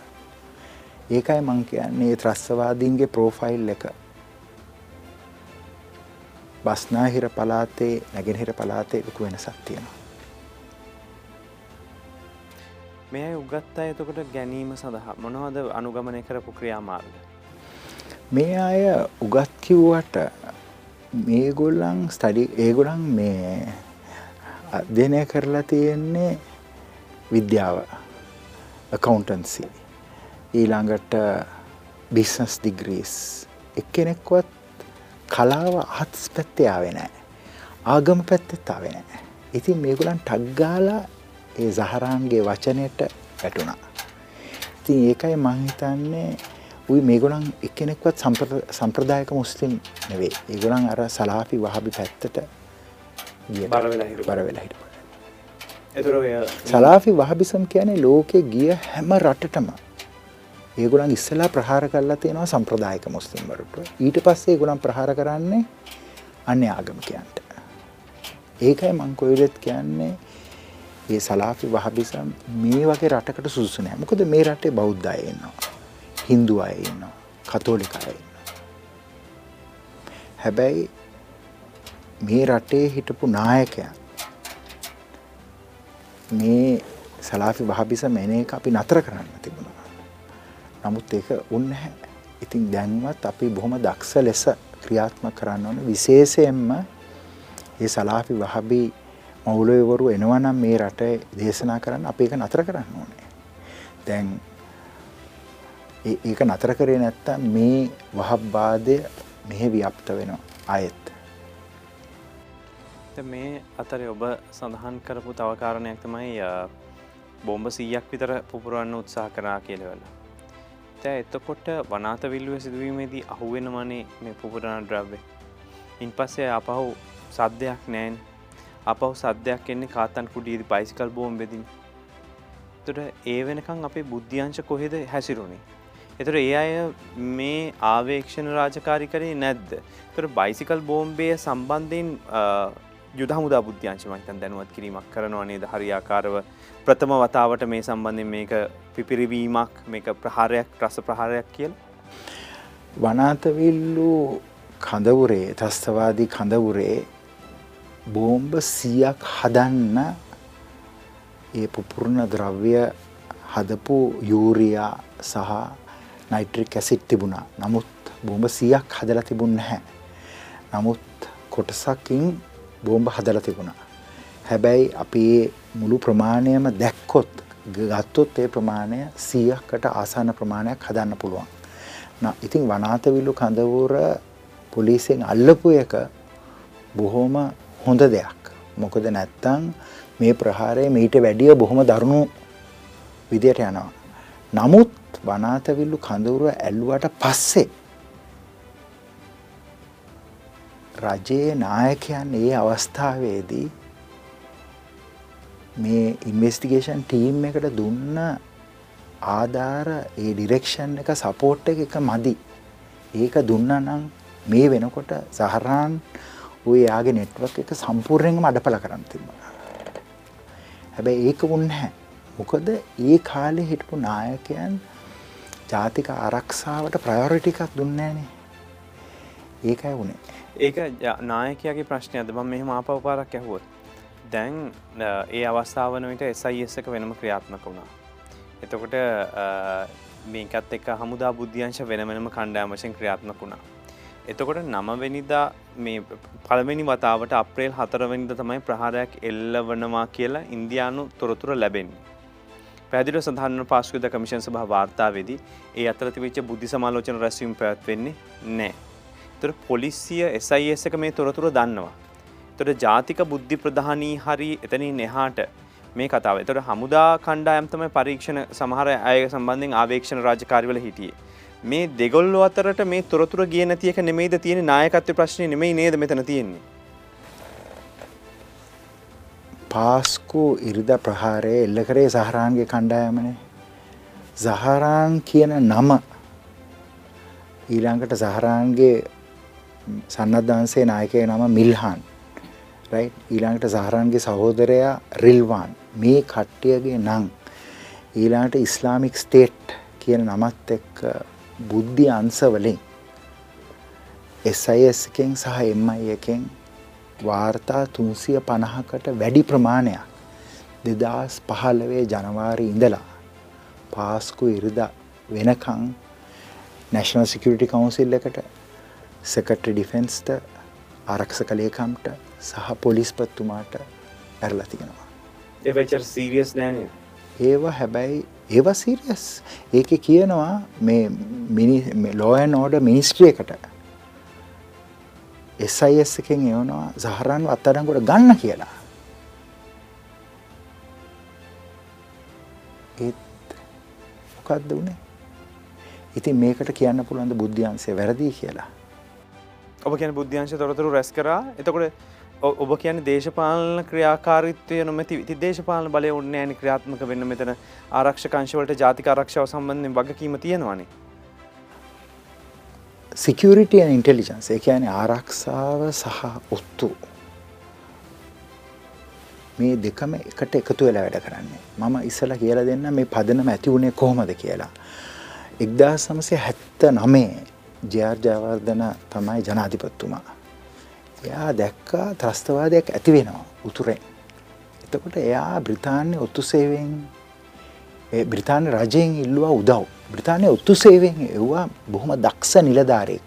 ඒකයි මං කියන්නේ ත්‍රස්වාදීන්ගේ ප්‍රෝෆයිල් එක. බස්නාහිර පලාතේ නැගෙනහිර පලාතේ ලොකු වෙනසක් තියෙනවා. මේ උගත් අය එතකොට ගැනීම සඳහා මොනවද අනුගමනය කරපු ක්‍රියාමාර්ග? මේ අය උගත් කිව්වට මේගොල්ලන් ස්ටඩි ඒගොලන් මේ අධ්‍යනය කරලා තියෙන්නේ විද්‍යාව කකවන්ටන්සි ඊළඟට බිස්නස් දිග්‍රීස් එක්කෙනෙක්වත් කලාව අහත්ස් පැත්තේ ආවේ නෑ ආගම පැත්තෙත් ආවේ නෑ ඉතින් මේගොලන් ටක්ගාලා ඒ සහරන්ගේ වචනයට වැටුණා. ඉතින් ඒකයි මංහිතන්නේ උයි මේගොලන් එක්කෙනෙක්වත් සම්ප්‍රදායක මුස්ලිම් නෙවේ ඒගොලන් අර සලාපි වහබි පැත්තට ගිය බර වෙලා හිටපු. බර වෙලා හිටපු. එතුර ඔය සලාෆි වහබිසම් කියන්නේ ලෝකෙ ගිය හැම රටටම ඒගොලන් ඉස්සලා ප්‍රහාර කරලා තියෙනවා සම්ප්‍රදායක මුස්ලිම්වරුට ඊට පස්සේ ඒගොලන් ප්‍රහාර කරන්නේ අන්‍ය ආගමිකයන්ට. ඒකයි මං කොයිලෙත් කියන්නේ ඒ සලාෆි වහබිසම් මේ වගේ රටකට සුදුසු නෑ. මොකද මේ රටේ බෞද්ධ අය ඉන්නවා හින්දු අය ඉන්නවා කතෝලික අය ඉන්නවා. හැබැයි මේ රටේ හිටපු නායකයන් මේ සලාෆි වහබිසම එන එක අපි නතර කරන්න තිබුණා. නමුත් ඒක උන් නැහැ. ඉතින් දැන්වත් අපි බොහොම දක්ෂ ලෙස ක්‍රියාත්මක කරන්න ඕන විශේෂයෙන්ම ඒ සලාෆි වහබි මෞලවීවරු එනවනම් මේ රටේ දේශනා කරන්න අපි ඒක නතර කරන්න ඕනේ. දැන් ඒ- ඒක නතර කරේ නැත්තම් මේ වහබ්බාදය මෙහෙ ව්‍යාප්ත වෙනවා ආයෙත්. දැන් මේ අතරේ ඔබ සඳහන් කරපු තව කාරණයක් තමයි අ, බෝම්බ සීයක් විතර පුපුරවන්න උත්සාහ කරා කියලවල. තෑ එතකොට වනාත විල්ලුව සිදුවීමේදී අහුවෙනමනේ මේ පුපුරණ ද්‍රව්‍ය. ඉන් පස්සේ අපහු සද්ධයක් නෑන් අපහු සද්‍යයක් එන්නේ කාතන් කුඩීදි පයිසිකල් බෝම් බෙදින්. තොට ඒ වෙනකං අපේ බුද්ධ්‍යංශ කොහෙද හැසිරුණේ. එතර ඒ අය මේ ආවේක්ෂණ රාජකාරි කරේ නැද්ද. තොර බයිසිකල් බෝම්බය සම්බන්ධයෙන් යුද හමුදා බුද්ධ්‍යංශ මහිතන් දැනුවත් කිරීමක් කරනවා නේද හරියාකාරව ප්‍රථම වතාවට මේ සම්බන්ධයෙන් මේක පිපිරිවීමක් මේක ප්‍රහාරයක් රස ප්‍රහාරයක් කියල් වනාතවිල්ලු කඳවුරේ තස්තවාදී කඳවුරේ බෝම්බ සියක් හදන්න ඒ පුපුරණ ද්‍රව්‍ය හදපු යූරයා සහ නයිට්‍රික් ඇසිට් තිබුණා නමුත් බෝම්බ සියක් හදල තිබුණ නැහැ. නමුත් කොටසකින් බෝම්බ හදල තිබුණා. හැබැයි අපි ඒ මුළු ප්‍රමාණයම දැක්කොත් ගත්තොත් ඒ ප්‍රමාණය සීයකට ආසාන ප්‍රමාණයක් හදන්න පුළුවන්. න- ඉතින් වනාතවිල්ලු කඳවුර පොලිසියෙන් අල්ලපු එක බොහෝම හොඳ දෙයක්. මොකද නැත්තං මේ ප්‍රහාරය මීට වැඩිය බොහොම දරුණු විදියට යනවා. නමුත් වනාතවිල්ලු කඳවුර ඇල්ලුවට පස්සේ රජයේ නායකයන් ඒ අවස්ථාවේදී මේ ඉන්වස්ටිගේෂන් ටීම් එකට දුන්න ආධාර ඒ ඩිරෙක්ෂන් එක සපෝට් එක එක මදි. ඒක දුන්න නම් මේ වෙනකොට සහරාන් ඔය යාගේ නෙට්වක් එක සම්පූර්ණයෙන්ම අඩපල කරන්න තිබුණා. හැබැයි ඒක වුණ නැහැ. මොකද ඒ කාලේ හිටපු නායකයන් ජාතික ආරක්ෂාවට ප්‍රයොරිටි එකක් දුන්නේ නැහනේ. ඒකයි වුණේ. ඒක ය- නායකයාගේ ප්‍රශ්නයද බම් මෙහම ආපව පාරක් ඇහුවොත් දැන් අ, ඒ අවස්ථාව වන විට එසයිස් එක වෙනම ක්‍රියාත්මක වුණා. එතකොට අ, මේකත් එක් හමුදා බුද්ධ්‍යංශ වෙනමනම කණ්ඩෑම් වශයෙන් ක්‍රියාත්මක වුණා. එතකොට නමවෙනිදා මේ පළවෙනි වතාවට අප්‍රේල් හතරවනිද තමයි ප්‍රහාරයක් එල්ල වනවා කියලා ඉන්දයානු තොරතුර ලැබෙන්නේ. පැදිල සඳහන්න පාස්කෘද කමිෂන් සභ වාර්තාවේදී ඒ අතරතිවිච්ච බුද්ධි සමාලෝචන රැස්වීම් පැත්වෙන්නේ නෑ තොර පොලිසිය SIS එක මේ තොරතුර දන්නවා. තොට ජාතික බුද්ධි ප්‍රධානී හරි එතනින් එහාට මේ කතාව තොට හමුදා කණ්ඩායම්තම පරීක්ෂණ සමහර අය සම්බන්ධෙන් ආවේක්ෂණ රාජකාරිවල හිටියේ. මේ දෙගොල්ලො අතරට මේ තොරතුර ගිය නැතියක නෙමේද තියෙන නායකත්ව ප්‍රශ්නය නෙමයි නේද මෙතන තියෙන්නේ. පාස්කු ඉරිද ප්‍රහාරය එල්ල කරේ සහරාන්ගේ කණ්ඩායමනේ. සහරාන් කියන නම ඊළඟට සහරාන්ගේ සන්නද්ධන්සේ නායකය නම මිල්හන් රයි ඊළඟට සහරන්ගේ සහෝදරයා රිල්වාන්. මේ කට්ටියගේ නං ඊළඟට ඉස්ලාමික් ස්ටේට් කියන නමත් එක්ක බුද්ධි අන්සවලින් SISකෙන් සහ එම්මයි එකෙන් වාර්තා තුන්සිය පණහකට වැඩි ප්‍රමාණයක් දෙදස් පහළවේ ජනවාරි ඉඳලා පාස්කු ඉරිද වෙනකං නැශනල් සිකරිටි කවන්සිල් එකට සෙකට්‍රි ඩිෆෙන්ස්ට ආරක්ෂක ලේකම්ට සහ පොලිස්පත්තුමාට ඇරලා තියෙනවා. එවචර් සීරියස් නෑන. ඒවා හැබැයි ඒව සිරියස්. ඒක කියනවා මේ ලෝයන් ඕඩ මිනිස්ට්‍රියකට SIS එකෙන් එවනවා සහරන් අත්තඩංගොට ගන්න කියලා. ඒත් මොකක්ද වනේ ඉතින් මේකට කියන්න පුළුවන්ද බුද්ධ්‍යන්සේ වැරදිී කියලා? ඔබ කියන බුද්ධ්‍යංශ තොරතුරු රැස් කරා. එතකොට ඔබ කියන දේශපාලන ක්‍රියාකාරිත්වය නොමැති ති දේශපාලන බලය ඔන්න ඇනි ක්‍රියාත්මක වෙන්න මෙතන. ආරක්ෂකංශවලට ජාතික ආරක්ෂාව සම්බන්ධයෙන් වගකීම තියෙනවානේ. සිකරිටියන් ඉන්ටෙලිජන්ස් ඒ කියන ආරක්ෂාව සහ ඔත්තු. මේ දෙකම එකට එකතු වෙලා වැඩ කරන්නේ. මම ඉස්සල කියලා දෙන්න මේ පදනම ඇති වුණේ කොහොමද කියලා. එක්දා සමසය හැත්ත නමේ ජයාර්ජාවර්ධන තමයි ජනාධිපත්තුමා. එයා දැක්කා ත්‍රස්තවාදයක් ඇති වෙනවා උතුරෙන්. එතකොට එයා බ්‍රිතාන්‍ය ඔත්තු සේවෙන් බ්‍රිතාන්‍ය රජයෙන් ඉල්ලවා උදව්. බ්‍රිතාන්‍ය ඔත්තු සේවෙන් එව්වා බොහොම දක්ෂ නිලධාරයෙක්.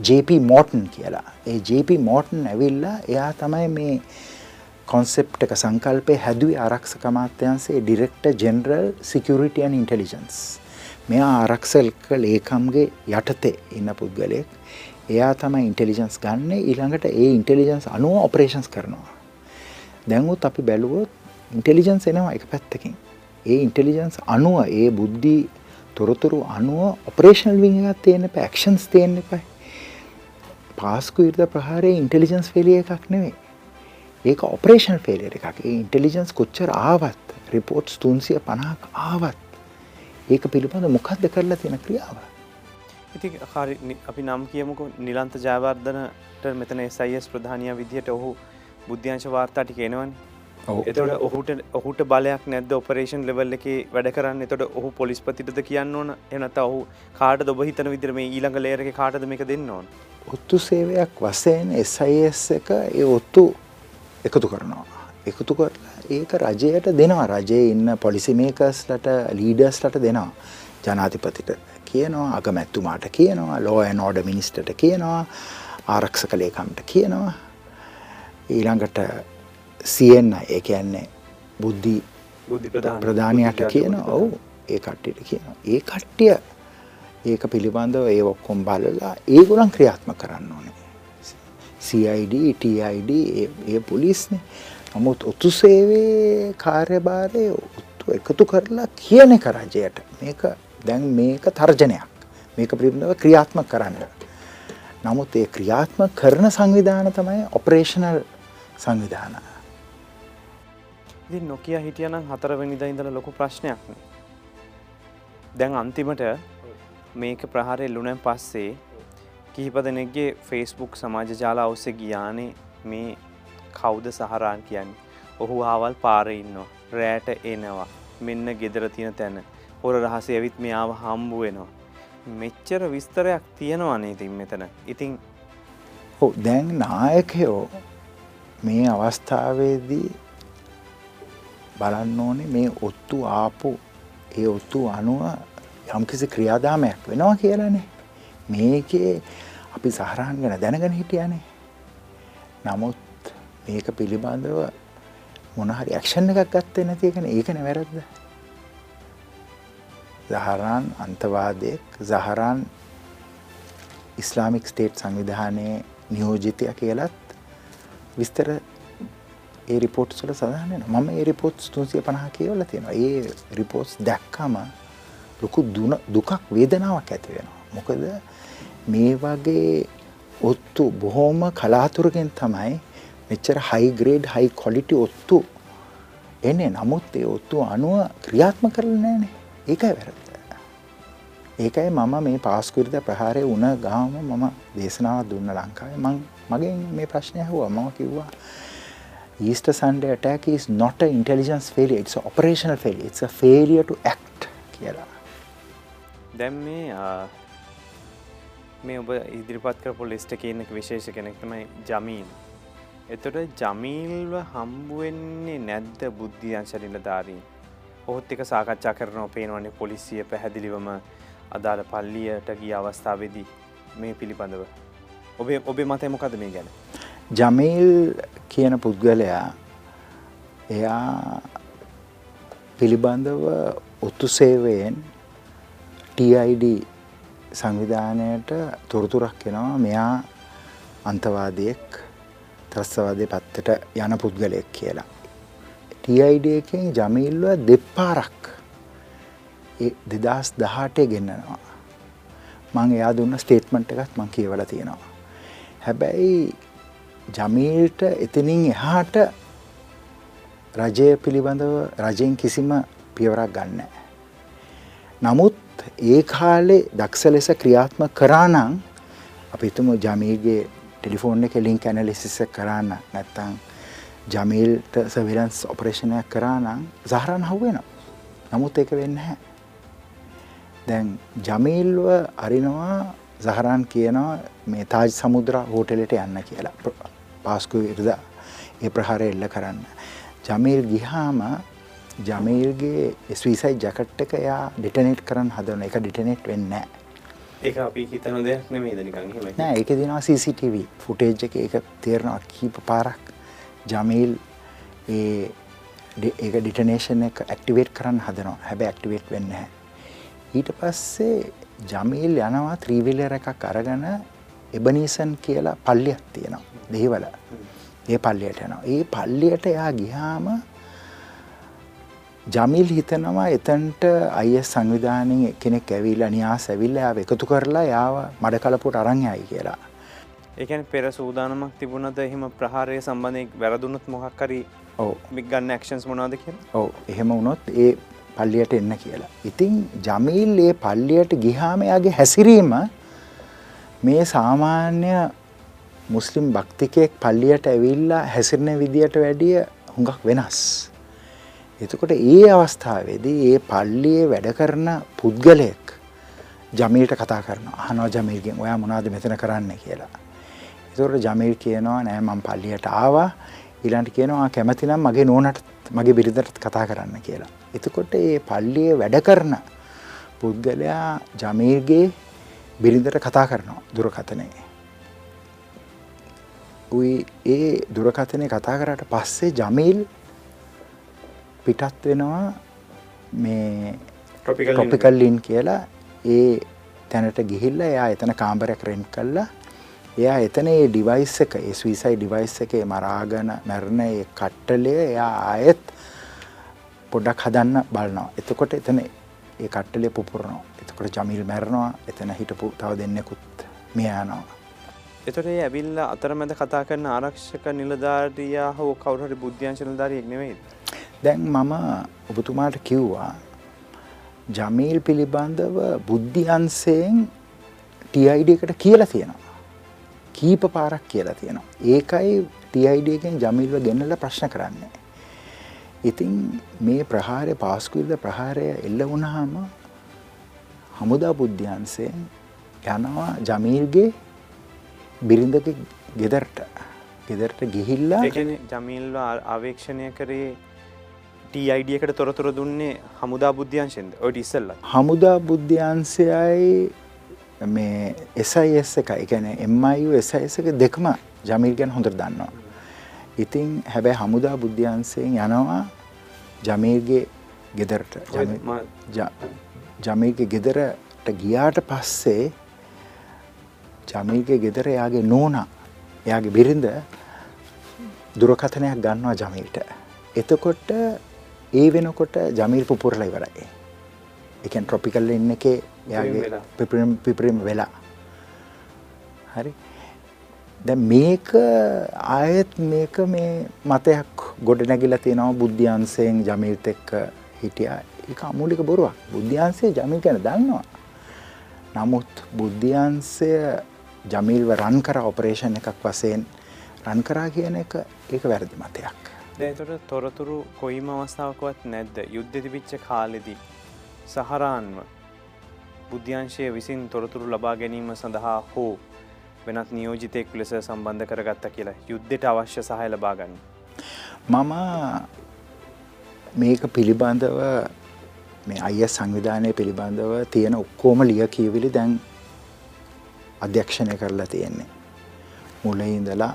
JP මෝටන් කියලා. ඒ JP මෝටන් ඇවිල්ලා එයා තමයි මේ කොන්සෙප්ට එක සංකල්පය හැදුවේ ආරක්ෂක අමාත්‍යන්සේ director general security and intelligence. මෙයා ආරක්ෂක ලේකම්ගේ යටතේ ඉන්න පුද්ගලයෙක්. එයා තමයි ඉන්ටෙලිජන්ස් ගන්න ඊළඟට ඒ ඉන්ටෙලිජන්ස් අනුව ඔපරේෂන්ස් කරනවා. දැන්වුත් අපි බැලුවොත් ඉන්ටෙලිජන්ස් එනවා එක පැත්තකින්. ඒ ඉන්ටෙලිජන්ස් අනුව ඒ බුද්ධි තොරතුරු අනුව ඔපරේෂනල් විං එකක් තියෙන්න එපා ඇක්ෂන්ස් තියෙන්න එපා. පාස්කු ඉර්ධ ප්‍රහාරයේ ඉන්ටෙලිජන්ස් ෆෙලිය එකක් නෙවෙයි. ඒක ඔපරේෂන් ෆෙලියර් එකක්. ඒ ඉන්ටෙලිජන්ස් කොච්චර ආවත් රිපෝට්ස් 350ක් ආවත් ඒක පිළිබඳ මොකක්ද කරලා තියෙන ක්‍රියාව? ඉති අපි නම් කියමුකු නිලන්ත ජයවර්ධනට මෙතන සයිස් ප්‍රධානය විදිහට ඔහු බුද්ධ්‍යංශ වාර්තාටි කියෙනවන් එතට ඔහුට ඔහුට බලයක් නැද ඔපරේෂන් ලෙවල් එක වැඩ කරන්න? එතොට ඔහු පොලිස්පතිටද කියන්න ඕන? එනත ඔහු කාට ඔබ හිතන විදිරම ඊළඟ ලේරක කාටද මේක දෙන්න ඕන? ඔත්තු සේවයක් වසයෙන් SIS එක ඒ ඔත්තු එකතු කරනවා. එකතු කරලා ඒක රජයට දෙනවා. රජයේ ඉන්න පොලිසිමේකස්ලට ලීඩස්ලට දෙනවා ජනාතිපතිට කියනවා අගමැත්තුමාට කියනවා ලෝය නෝඩ මිනිස්ටට කියනවා ආරක්ෂක ලේකම්ට කියනවා. ඊළඟට සියන්න ඒ කියන්නේ බුද්ධි ප්‍රධානයට කියන ඔවු ඒ කට්ටියට කියනවා. ඒ කට්ටිය ඒක පිළිබඳව ඒ ඔක්කොම් බලලා ඒගොලන් ක්‍රියාත්ම කරන්න ඕනේ. CID TID ඒ පොලිස්නේ නමුත් ඔත්තු සේවේ කාර්යභාරය ඔත්තු එකතු කරලා කියන එක රජයට. මේක දැන් මේක තර්ජනයක් මේක පිළිබඳව ක්‍රියාත්මක කරන්න. නමුත් ඒ ක්‍රියාත්මක කරන සංවිධාන තමයි ඔපරේෂනල් සංවිධාන. ඉතින් නොකිය හිටියනම් හතරවෙනිදා ඉඳලා ලොකු ප්‍රශ්නයක්නේ. දැන් අන්තිමට මේක ප්‍රහාරය එල්ලුණෙන් පස්සේ කිහිප දෙනෙක්ගේ ෆේස්බුක් සමාජ ජාලා ඔස්සේ ගියානේ මේ කවුද සහරාන් කියන්නේ. ඔහු ආවල් පාර ඉන්නවා. රෑට එනවා. මෙන්න ගෙදර තියෙන තැන. හොර රහසේ ඇවිත් මෙයාව හම්බු වෙනවා. මෙච්චර විස්තරයක් තියෙනවානේ ඉතින් මෙතන. ඉතින් ඔව් දැන් නායකයෝ මේ අවස්ථාවේදී බලන්න ඕනේ මේ ඔත්තු ආපු ඒ ඔත්තු අනුව යම්කිසි ක්‍රියාදාමයක් වෙනවා කියලානේ. මේකේ අපි සහරාන් ගැන දැනගෙන හිටියනේ. නමුත් මේක පිළිබඳව මොනහරි ඇක්ෂන් එකක් ගත්තේ නැති එකනේ ඒකනේ වැරද්ද. සහරාන් අන්තවාදයෙක් සහරාන් ඉස්ලාමික් ස්ටේට් සංවිධානයේ නියෝජිතය කියලත් විස්තර ඒ රිපෝට් සුල සඳහන මම ඒ රිපෝට්ස් තුන්සිය පණහ කියවල තියෙනවා. ඒ රිපෝට්ස් දැක්කම ලොකු දුකක් වේදනාවක් ඇති වෙනවා. මොකද මේ වගේ ඔත්තු බොහෝම කලාතුරකින් තමයි මෙච්චර හයිග්‍රේඩ් හයි කොලිටි ඔත්තු එන්නේ. නමුත් ඒ ඔත්තු අනුව ක්‍රියාත්ම කරල නෑනේ ඒකයි වැරද්ද. ඒකයි මම මේ පාස්කුරිද ප්‍රහාරය වුණ ගාම මම දේශනාව දුන්න ලංකාවේ මගෙන් මේ ප්‍රශ්නය හුව මම කිව්වා Easter Sunday attack is not an intelligence failure, it's an operational failure, it's a failure to act කියලා. දැන් මේ මේ ඔබ ඉදිරිපත් කරපු ලිස්ට කියන්න විශේෂ කෙනෙක් තමයි ජමීන්. එතොට ජමීල්ව හම්බුවෙන්නේ නැද්ද බුද්ධියන් ශරිලධාරීන්. ඔහොත් එක සාකච්ඡා කරන පේනවන්නේ පොලිසිය පැහැදිලිවම අදාළ පල්ලියට ගිය අවස්ථාවේදී මේ පිළිබඳව. ඔබේ ඔබේ මතය මොකද මේ ගැන? ජමීල් කියන පුද්ගලයා එයා පිළිබඳව ඔත්තු සේවයෙන් TID සංවිධානයට තොරතුරක් එනවා. මෙයා අන්තවාදයෙක් ත්‍රස්තවාදය පත්තට යන පුද්ගලයෙක් කියලා. TID එකෙන් ජමීල්ව දෙපාරක් දෙදස් දහටේ ගෙන්න්නනවා. මං එයා දුන්න ස්ටේට්මන්ට් එකත් මං කියවල තියෙනවා. හැබැයි ජමීල්ට එතනින් එහාට රජය පිළිබඳව රජයෙන් කිසිම පියවරක් ගන්න. නමුත් ඒ කාලේ දක්ෂ ලෙස ක්‍රියාත්ම කරානං අපිතුම ජමීගේ ටෙලිෆෝන් එක ලින්ක් ඇනලිසිස කරන්න නැත්තං ජමීල්ට සවිලන්ස් ඔපරේෂණයක් කරානම් සහරන් හුවෙන නමුත් එක වෙන්න හැ දැන් ජමීල්ව අරිනවා සහරන් කියනවා මේ තාජ් සමුද්‍ර හෝටලට යන්න කියලා. පාස්කු ඉරද ඒ ප්‍රහාර එල්ල කරන්න. ජමීල් ගිහාම ජමීල්ගේ ස්වීසයි ජකට් එක එයා ඩිටනෙට් කරන්න හදන එක ඩිටනෙට් වෙන්න ඒක අපි හිතන දෙයක් දනිකන් නෑ ඒක දෙනවා CCTV ෆුටේජ් එක. ඒක තේරෙනවා කීප පාරක් ජමීල් ඒ ඒක ඩිටනේෂන් එක ඇක්ටිවේට් කරන්න හදනවා. හැබැයි ඇක්ටිවේට් වෙන්නේ නැහැ ඊට පස්සේ ජමීල් යනවා ත්‍රීවිලර් එකක් අරගෙන එබනීසන් කියලා පල්ලියක් තියෙනවා දෙහිවල. ඒ පල්ලියට යනවා. ඒ පල්ලියට එයා ගියාම ජමිල් හිතනවා එතන්ට අය සංවිධානයෙන් කෙනෙක් ඇවිල්ලා නියාස් ඇවිල්ලා යාව එකතු කරලා යාව මඩ කලපුට අරන් යයි කියලා. ඒකැන පෙර සූදානමක් තිබුණද? එහෙම ප්‍රහාරය සම්බන්ධය වැරදුනත් මොහක්කරි ඕ මිගන්න ක්ෂන්ස් මොනාද කිය ඔව. එහෙම වුණොත් ඒ පල්ලියට එන්න කියලා. ඉතින් ජමීල් ඒ පල්ලියට ගිහාමයාගේ හැසිරීම මේ සාමාන්‍ය මුස්ලිම් භක්තිකයෙක් පල්ලියට ඇවිල්ලා හැසිරණ විදියට වැඩිය හුඟක් වෙනස්. එතකොට ඒ අවස්ථාවේදී ඒ පල්ලියේ වැඩ කරන පුද්ගලයෙක් ජමීල්ට කතා කරනවා අහනවා ජමීල්ගෙන් ඔයා මොනවද මෙතන කරන්න කියලා. එතකොට ජමීල් කියනවා නෑ මම පල්ලියට ආවා ඊළඟට කියනවා කැමති නම් මගේ නෝනට මගේ බිරිඳට කතා කරන්න කියලා. එතකොට ඒ පල්ලියේ වැඩ කරන පුද්ගලයා ජමීල්ගේ බිරිඳට කතා කරනවා දුරකථනයේ. ඒ දුරකථනය කතා කරට පස්සේ ජමීල් පිටත් වෙනවා මේ ටොපිකල් ලින් කියලා. ඒ තැනට ගිහිල්ල එයා එතන කාම්බරයක් රෙන්් කල්ලා එයා එතන ඒ ඩිවයිස් එක ඒ ස්විසයි ඩිවයිස් එකේ මරාගන මැරණ කට්ටලය එයා ආයෙත් පොඩ්ඩක් හදන්න බලනවා එතකොට එතන ඒ කට්ටලේ පුපුරනවා එතකොට ජමිල් මැරණවා එතන හිටපු තව දෙන්නෙකුත් මියයනවා එතොට ඇවිල්ල අතරමැද කතා කරන ආරක්ෂක නිලධාරයා හෝ කවුරහරි බුද්ධ්‍යංශ නිලධාරයෙක් නෙවෙයි දැන් මම ඔබතුමාට කිව්වා ජමීල් පිළිබඳව බුද්ධියන්සයෙන් TID එකට කියලා තියෙනවා. කීප පාරක් කියලා තියෙනවා. ඒකයි TID එකෙන් ජමීල්ව ගෙන්නලා ප්‍රශ්න කරන්නේ. ඉතින් මේ ප්‍රහාරය පාස්කුවිල්ද ප්‍රහාරය එල්ල වුණාම හමුදා බුද්ධ්‍යන්සයෙන් යනවා ජමීල්ගේ බිරිඳගේ ගෙදරට. ගෙදරට ගිහිල්ලා ජමීල්ව අවේක්ෂණය කරේ එකට තොරතුර දුන්නේ හමුදා බුද්ධ්‍යංශෙන්ද ඔට ඉස්සල්ල. හමුදා බුද්ධ්‍යන්සයයි මේ SIS එක එකන SIS එක දෙකම ජමිල් ගැන හොඳර දන්නවා. ඉතින් හැබැයි හමුදා බුද්ධ්‍යන්සයෙන් යනවා ජමීර්ගේ ගෙදරට ජමීර්ගේ ගෙදරට ගියාට පස්සේ ජමීල්ගේ ගෙදර එයාගේ නෝනා එයාගේ බිරිඳ දුරකථනයක් ගන්නවා ජමීල්ට. එතකොට ඒ වෙනකොට ජමීල් පුපුරලා ඉවරයි. එකන් ට්‍රොපිකල් ඉන්න එකේ එයාගේ පිපිරිම් වෙලා. හරි. දැ මේක ආයත් මේක මේ මතයක් ගොඩ නැගිල තියෙනවා බුද්ධ්‍යන්සයෙන් ජමීල්ත එක්ක හිටිය එක අමුලික බොරුවක් බුද්ධ්‍යන්සේ ජමිල් ගැන දන්නවා. නමුත් බුද්ධ්‍යන්සය ජමීල්ව රන් කර ඔපරේෂණ එකක් වසයෙන් රන් කරා කියන එක ඒක වැරදි මතයක්. දැතොට තොරතුරු කොයිම අවස්ථාවකවත් නැද්ද යුද්ධ තිබිච්ච කාලෙදී සහරාන්ව බුද්ධ්‍යංශය විසින් තොරතුරු ලබා ගැනීම සඳහා හෝ වෙනත් නියෝජිතයෙක් ලෙස සම්බන්ධ කරගත්ත කියලා යුද්ධයට අවශ්‍ය සහය ලබාගන්න. මම මේක පිළිබඳව මේ අය සංවිධානය පිළිබඳව තියෙන ඔක්කෝම ලිය කියවිලි දැන් අධ්‍යක්ෂණය කරලා තියෙන්නේ. මුල ඉඳලා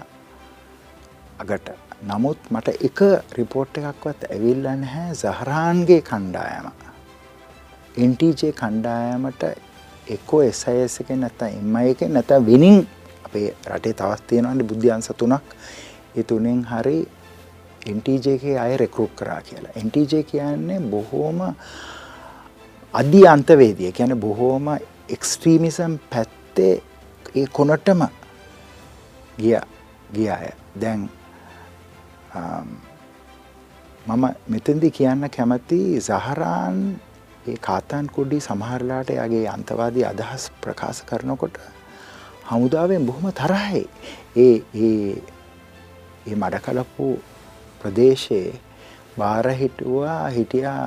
අගට නමුත් මට එක රිපෝට් එකක්වත් ඇවිල්ල නැහැ සහරාන්ගේ කණ්ඩායම එන්ටජේ කණ්ඩායමට එක්කෝ එස්යිස් එක නැත්ත එම එක නැත විනින් අපේ රටේ තවත් තියෙනවන්න බුද්ධ්‍යන්ස තුනක්. ඒ තුනෙන් හරි එන්ටජේ අය රෙකරුප් කරා කියලා. එන්ටජේ කියන්නේ බොහෝම අධි අන්තවේදිය කියන බොහෝම එක්ස්ට්‍රීමිසම් පැත්තේ ඒ කොනටම ගිය ගිය අය. දැන් මම මෙතන්දි කියන්න කැමති සහරාන් ඒ කාතාන් කුඩ්ඩි සමහරලාට යගේ අන්තවාදී අදහස් ප්‍රකාශ කරනකොට හමුදාවෙන් බොහොම තරහයි. ඒ ඒ මඩකලපු ප්‍රදේශයේ බාර හිටුවා හිටියා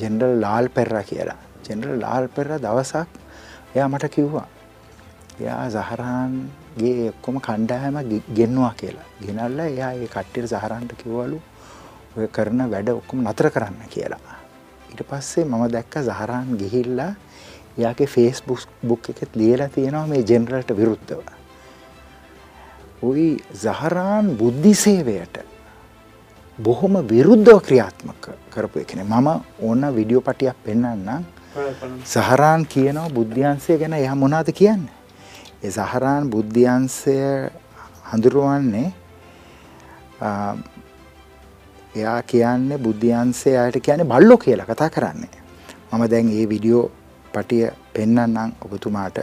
ජෙනරල් ලාල් පෙරර කියලා. ජෙනරල් ලාල් පෙරර දවසක් එයා මට කිව්වා. එයා සහරහන්ගේ එක්කොම කණ්ඩායම ගෙන්නවා කියලා. ගෙනල්ල එයා ඒ කට්ටියට සහරන්ට කිව්වලු ඔය කරන වැඩ ඔක්කොම නතර කරන්න කියලා. ඊට පස්සේ මම දැක්ක සහරන් ගිහිල්ලා එයාගේ ෆේස්බුක් බුක් එකත් ලියලා තියෙනවා මේ ජෙනරල්ට විරුද්ධව. උයි සහරාන් බුද්ධි සේවයට බොහොම විරුද්ධව ක්‍රියාත්මක කරපු එකන මම ඕන්න විඩියෝ පටියක් පෙන්න්නම් සහරාන් කියනවා බුද්ධ්‍යන්සය ගැන එහ මොනාද කියන්න. ඒ සහරාන් බුද්ධ්‍යන්සය හඳුරුවන්නේ එයා කියන්නේ බුද්ධියන්සේ අයට කියන බල්ලො කියලා කතා කරන්නේ. මම දැන් ඒ විඩියෝ පටිය පෙන්නන්නම් ඔබතුමාට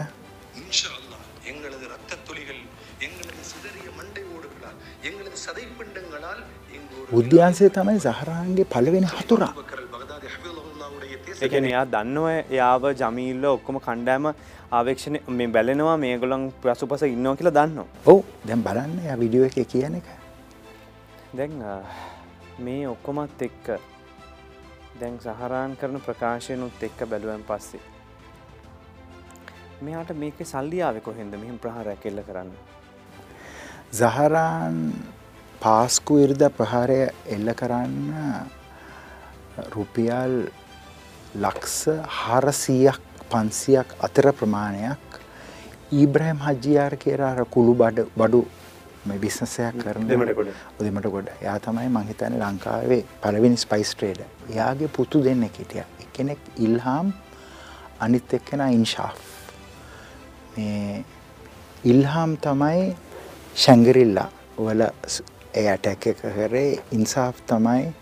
බුද්ධියන්සේ තමයි සහරාන්ගේ පළවෙනි හතුරා. එකන එයා දන්නව එයාව ජමීල්ල ඔක්කොම කණ්ඩෑම ආවේක්ෂණ මේ බැලෙනවා මේ ගොලන් පසුපස ඉන්නෝ කියලා දන්න. ඔවු දැම් බලන්න ය විඩියුව එක කියන එක. දැන් මේ ඔක්කොමත් එක්ක දැන් සහරාන් කරන ප්‍රකාශයනුත් එක්ක බැලුවන් පස්සේ. මෙයාට මේක සල්ලියාව කොහෙන්ද මෙහිම ප්‍රහාරයක් කෙල්ල කරන්න. සහරාන් පාස්කු ඉරිද ප්‍රහාරය එල්ල කරන්න රුපියල් ලක්ස හරසීයක් පන්සියක් අතර ප්‍රමාණයක් ඊබ්‍රහම් හජ්ජයාර කියරාර කුළු බඩ මේ බිස්නසයක් කරන දෙමට ගොඩ යා තමයි මංහිතන ලංකාවේ පලවෙනි ස්පයිස් ට්‍රේඩ එයාගේ පුතු දෙන්න හිටිය. එකනෙක් ඉල්හාම් අනිත් එක්කෙන ඉන්ශා් මේ ඉල්හාම් තමයි ශැංගරිල්ලා වල එයට එක කරේ. ඉන්සාෆ් තමයි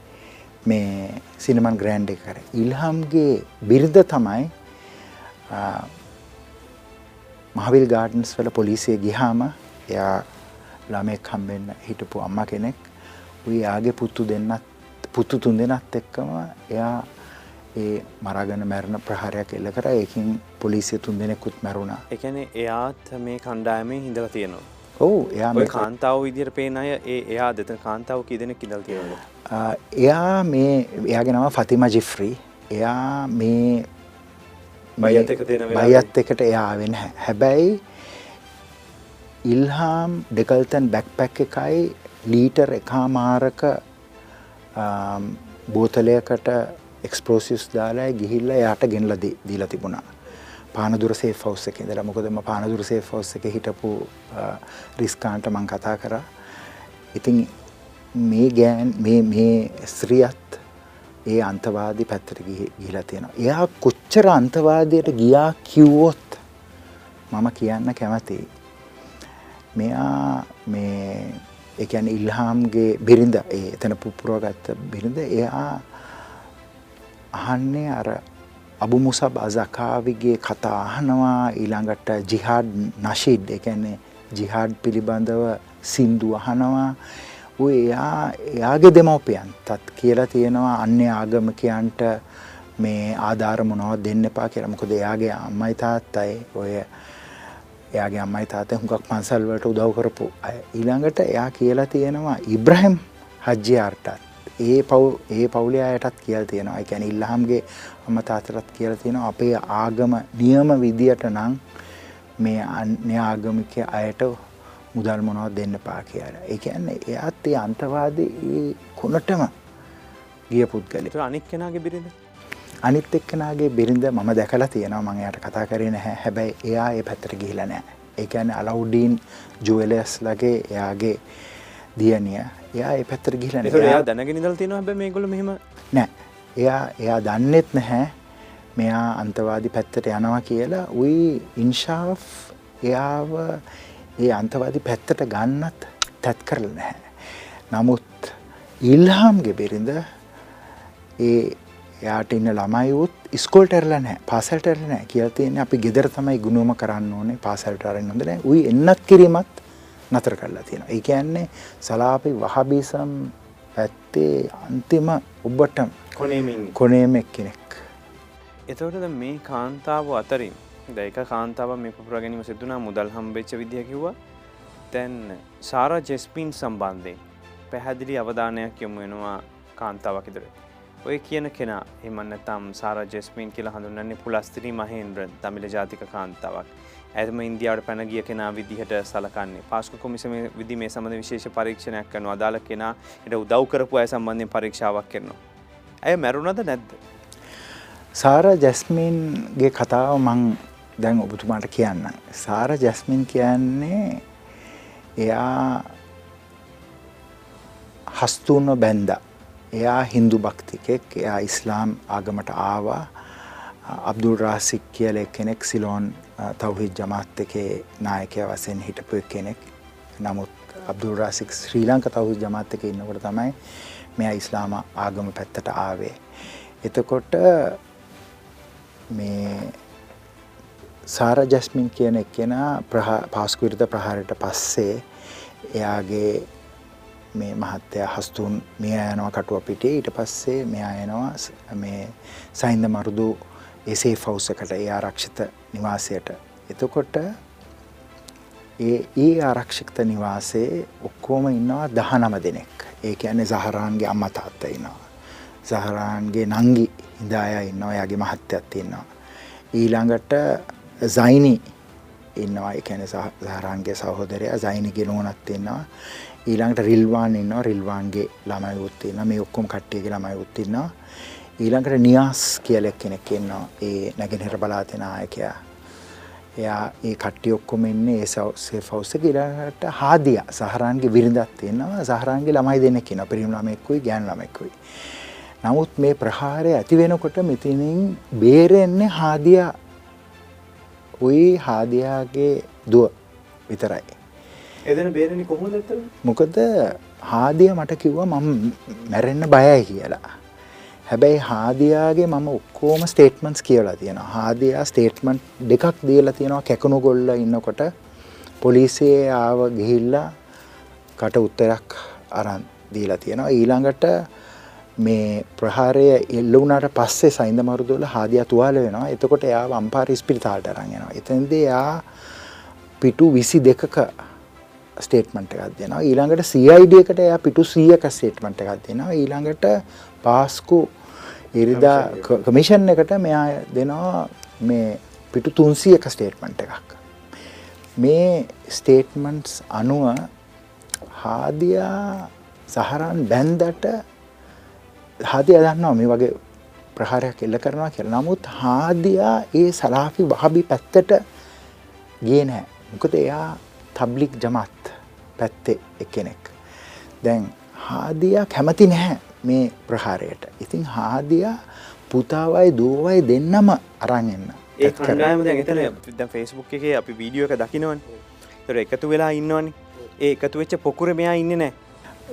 මේ සිනමන් ග්‍රෑන්ඩ් එක කර. ඉල්හම්ගේ බිරිද තමයි මහවිල් ගාඩන්ස් වල පොලිසිය ගිහාම එයා ළමෙක් හම්බෙන්න හිටපු අම්ම කෙනෙක්. උයි යාගේ පුත්තු දෙන්නත් පුත්තු තුන් දෙනත් එක්කම එයා ඒ මරාගන මැරණ ප්‍රහාරයක් එල්ල කර. ඒකින් පොලිසිය තුන් දෙනෙකුත් මැරුණා. එකන එයාත් මේ කණ්ඩායමේ හිඳල තියෙනවා. ඔවු එයා ඔය කාන්තාව විදිර පේන අය ඒ එයා දෙත කාන්තාව කිදෙන කිදල් තියෙන. එයා මේ එයාගෙනම ෆතිම ජිෆ්‍රී. එයා මේ බයත් එකට එයා වෙන හැබැයි ඉල්හාම් ඩෙකල්තන් බැක්පැක් එකයි ලීටර් එකා මාරක බෝතලයකට එක්ස්පෝසිස් දාලා ගිහිල්ල යාට ගෙන්ල දීලා තිබුණා පානදුර සේ ෆවස් එක ඉදලා මොකදම පානදුර සේ ෆවස් එක හිටපු රිස්කාන්ට මං කතා කර ඉතින් මේ ගෑන් මේ ස්ත්‍රියත් ඒ අන්තවාදී පැත්තට ගිහිලා තියෙනවා. එයා කොච්චර අන්තවාදයට ගියා කිව්වොත් මම කියන්න කැමතියි. මෙයා මේ එකැන ඉල්හාම්ගේ බිරිඳ ඒ එතන පුපුරෝගත්ත බිරිඳ එයා අහන්නේ අර අබු මුසබ් අසකාවිගේ කතා අහනවා ඊළඟට ජිහාඩ් නශීඩ් එකන්නේ ජිහාඩ් පිළිබඳව සින්දු අහනවා. ඔය එයා එයාගේ දෙමවපියන් තත් කියලා තියෙනවා අන්‍ය ආගමකයන්ට මේ ආධාර මොනවත් දෙන්න එපා කියලා. මොකද එයාගේ අම්මයි තාත්තයි. ඔය එයාගේ අම්මයි තාත්තයි හුඟක් පන්සල් වලට උදව් කරපු අය. ඊළඟට එයා කියලා තියෙනවා ඉබ්‍රහිම් හජ්ජියාර්ටත් ඒ පව් ඒ පවුලේ අයටත් කියලා තියෙනවා. ඒ කියන්නේ ඉල්හම්ගේ අම්ම තාත්තටත් කියලා තියෙනවා. අපේ ආගම නියම විදියට නම් මේ අන්‍ය ආගමික අයට මුදල් මොනවත් දෙන්න පා කියලා. ඒ කියන්නේ එයාත් ඒ අන්තවාදී ඒ කුණටම ගිය පුද්ගලෙක්. ඒතර අනික් කෙනාගේ බිරිඳ. අනිත් එක්කනාගේ බිරිඳ මම දැකලා තියෙනවා. මම එයාට කතා කරේ නැහැ. හැබැයි එයා ඒ පැත්තට ගිහිලා නැහැ. ඒ කියන්නේ අලවුඩීන් ජුවෙලර්ස් ලගේ එයාගේ දියනිය එයා ඒ පැත්තර ගිහිලන එතකොට එයා දැනගෙන ඉඳලා තියෙනවා හැබැයි මේගොල්ලෝ මෙහෙම? නෑ එයා එයා දන්නෙත් නැහැ. මෙයා අන්තවාදි පැත්තට යනවා කියලා. උයි ඉන්ශාෆ් එයාව ඒ අන්තවාදි පැත්තට ගන්නත් තැත් කරල නැහැ. නමුත් ඉල්හාම්ගෙ බිරිඳ ඒ එයාට ඉන්න ළමයිවුත් ස්කෝල්ටරල නෑ පාසල්ටර නෑ කියල් තියෙන අපි ගෙදර තමයි ගුණුවම කරන්න ඕනේ පාසල්ටරෙන් හොඳ නෑ උයි එන්නත් කිරීමත් නතර කරලා තියෙනවා. ඒ කියන්නේ සලාපි වහබීසම් පැත්තේ අන්තිම ඔබ්බටම කොනේමින් කොනේම එක්කෙනෙක්. එතවටද මේ කාන්තාව අතරින් දැක කාන්තාව මේ පුරගැනීම සිදුනා මුදල් හම්බෙච්ච විදිහ කිව්වා තැන් සාරා ජෙස්පීන් සම්බන්ධයෙන් පැහැදිලි අවධානයක් යොමු වෙනවා කාන්තාවක් ඉදිරි. ඔය කියන කෙනා එමන්නතම් සාර ජෙස්මීන් කියලා හඳුන්නන්නේ පුලස්තිරී මහේන්ද්‍ර දමිල ජාතික කාන්තාවක්. ඇතම ඉන්දියාවට පැනගිය කෙනා විදිහට සලකන්නේ පාස්ක කොමිසම විදි මේ සමඳ විශේෂ පරීක්ෂණයක් කන අදාල කෙනා එට උදව් කරපු අය සම්බන්ධය පරීක්ෂාවක් කරනවා. ඇය මැරුණද නැද්ද. සාර ජැස්මීන්ගේ කතාව මං දැන් ඔබතුමාට කියන්න. සාර ජැස්මින් කියන්නේ එයා හස්තුූන්න බැන්ද. එයා හින්දු භක්තිකෙක් එයා ඉස්ලාම් ආගමට ආවා අබ්දුල් රාසික් කියල කෙනෙක් සිලෝන් තවහිත් ජමාත් එකේ නායකය වසයෙන් හිටපු කෙනෙක් නමුත් අබ්දුල් රාසික් ශ්‍රී ලංක තවහි ජමාත් එක ඉන්නකොට තමයි මෙයා ඉස්ලාම ආගම පැත්තට ආවේ. එතකොට මේ සාර ජැස්මින් කියන එක්කෙන පාස්කුවිරත ප්‍රහාරයට පස්සේ එයාගේ මේ මහත්තයා හස්තුන් මිය යනවා කටුව පිටේ ඊට පස්සේ මෙයා යනවා මේ සයින්ද මරුදු එසේ ෆෞසකට ඒ ආරක්ෂිත නිවාසයට. එතකොට ඒ ඒ ආරක්ෂිත නිවාසේ ඔක්කෝම ඉන්නවා දහනම දෙනෙක්. ඒ කියන්නේ සහරාන්ගේ අම්ම තාත්තා ඉන්නවා. සහරාන්ගේ නංගි හිදාය ඉන්නවා. යාගේ මහත්තයත් ඉන්නවා. ඊළඟට සයිනි ඉන්නවා. එකැන සහරන්ගේ සහෝදරය සයිනිගේ නෝනත් ඉන්නවා. ඊළඟට රිල්වාන් ඉන්නවා. රිල්වාන්ගේ ළමයි උත්තින්න මේ ඔක්කොම කට්ටියගේ ළමයි උත්තින්නවා ඊළඟට නියාස් කියලෙක් කෙනෙක් ඉන්නවා. ඒ නැගෙනහිර බලාතනායකයා එයා ඒ කට්ටි ඔක්කොම ඉන්නේ ඒ සවසේ ෆෞසක ඉරට හාදිය. සහරන්ගේ විරිඳත් තියෙනවා සහරන්ගේ ළමයි දෙන්න කියන පිරිම් ළමෙක්කුයි ගෑන් ළමෙක්කුයි. නමුත් මේ ප්‍රහාරය ඇති වෙනකොට මෙතිනින් බේරෙන්නේ හාදිය. උයි හාදයාගේ දුව විතරයි. එදන බේරණි කොහොම දත්ත මොකද හාදිය මට කිව්වා මම මැරෙන්න බයයි කියලා. හැබැයි හාදයාගේ මම ඔක්කෝම ස්ටේට්මන්ස් කියලා තියෙන හාදයා ස්ටේට්මන්ට් දෙකක් දීලා තියෙනවා කැකුණු ගොල්ල ඉන්නකොට. පොලිසියේ ආව ගිහිල්ලා කට උත්තරක් අරන් දීලා තියෙනවා. ඊළඟට මේ ප්‍රහාරය එල්ල වුණට පස්සේ සයින්ද මරුදුවල හාදිය තුවාල වෙනවා. එතකොට එයා අම්පාර ස්පිරිතාල්ට අරගෙනවා එතන්ද එයා පිටු විසි දෙකක ස්ටේට්මන්ට් එකක් දෙනවා ඊළඟට සයිඩකට එයා පිටු සීයක ස්ටේට්මන්ට් එකක් දෙනවා ඊළඟට පාස්කු ඉරිදා කමිෂන් එකට මෙයා දෙනවා මේ පිටු තුන්සියක ස්ටේට්මන්ට් එකක් මේ ස්ටේට්මන්ට්ස් අනුව හාදියා සහරන් බැන්දට හාදිය දන්නවා මේ වගේ ප්‍රහාරයක් එල්ල කරනවා කියලා. නමුත් හාදියා ඒ සලාෆි වහබි පැත්තට ගියේ නැහැ. මොකද එයා තබ්ලික් ජමාත් පැත්තේ එක්කෙනෙක්. දැන් හාදියා කැමති නැහැ මේ ප්‍රහාරයට. ඉතින් හාදියා පුතාවයි දුවවයි දෙන්නම අරන් එන්න. ඒ කණ්ඩායම දැන් එතන දැන් Facebook එකේ අපි වීඩියෝ එක දකිනවනේ. ඒතර එකතු වෙලා ඉන්නවනේ. ඒ එකතු වෙච්ච පොකුර මෙයා ඉන්නේ නැහැ.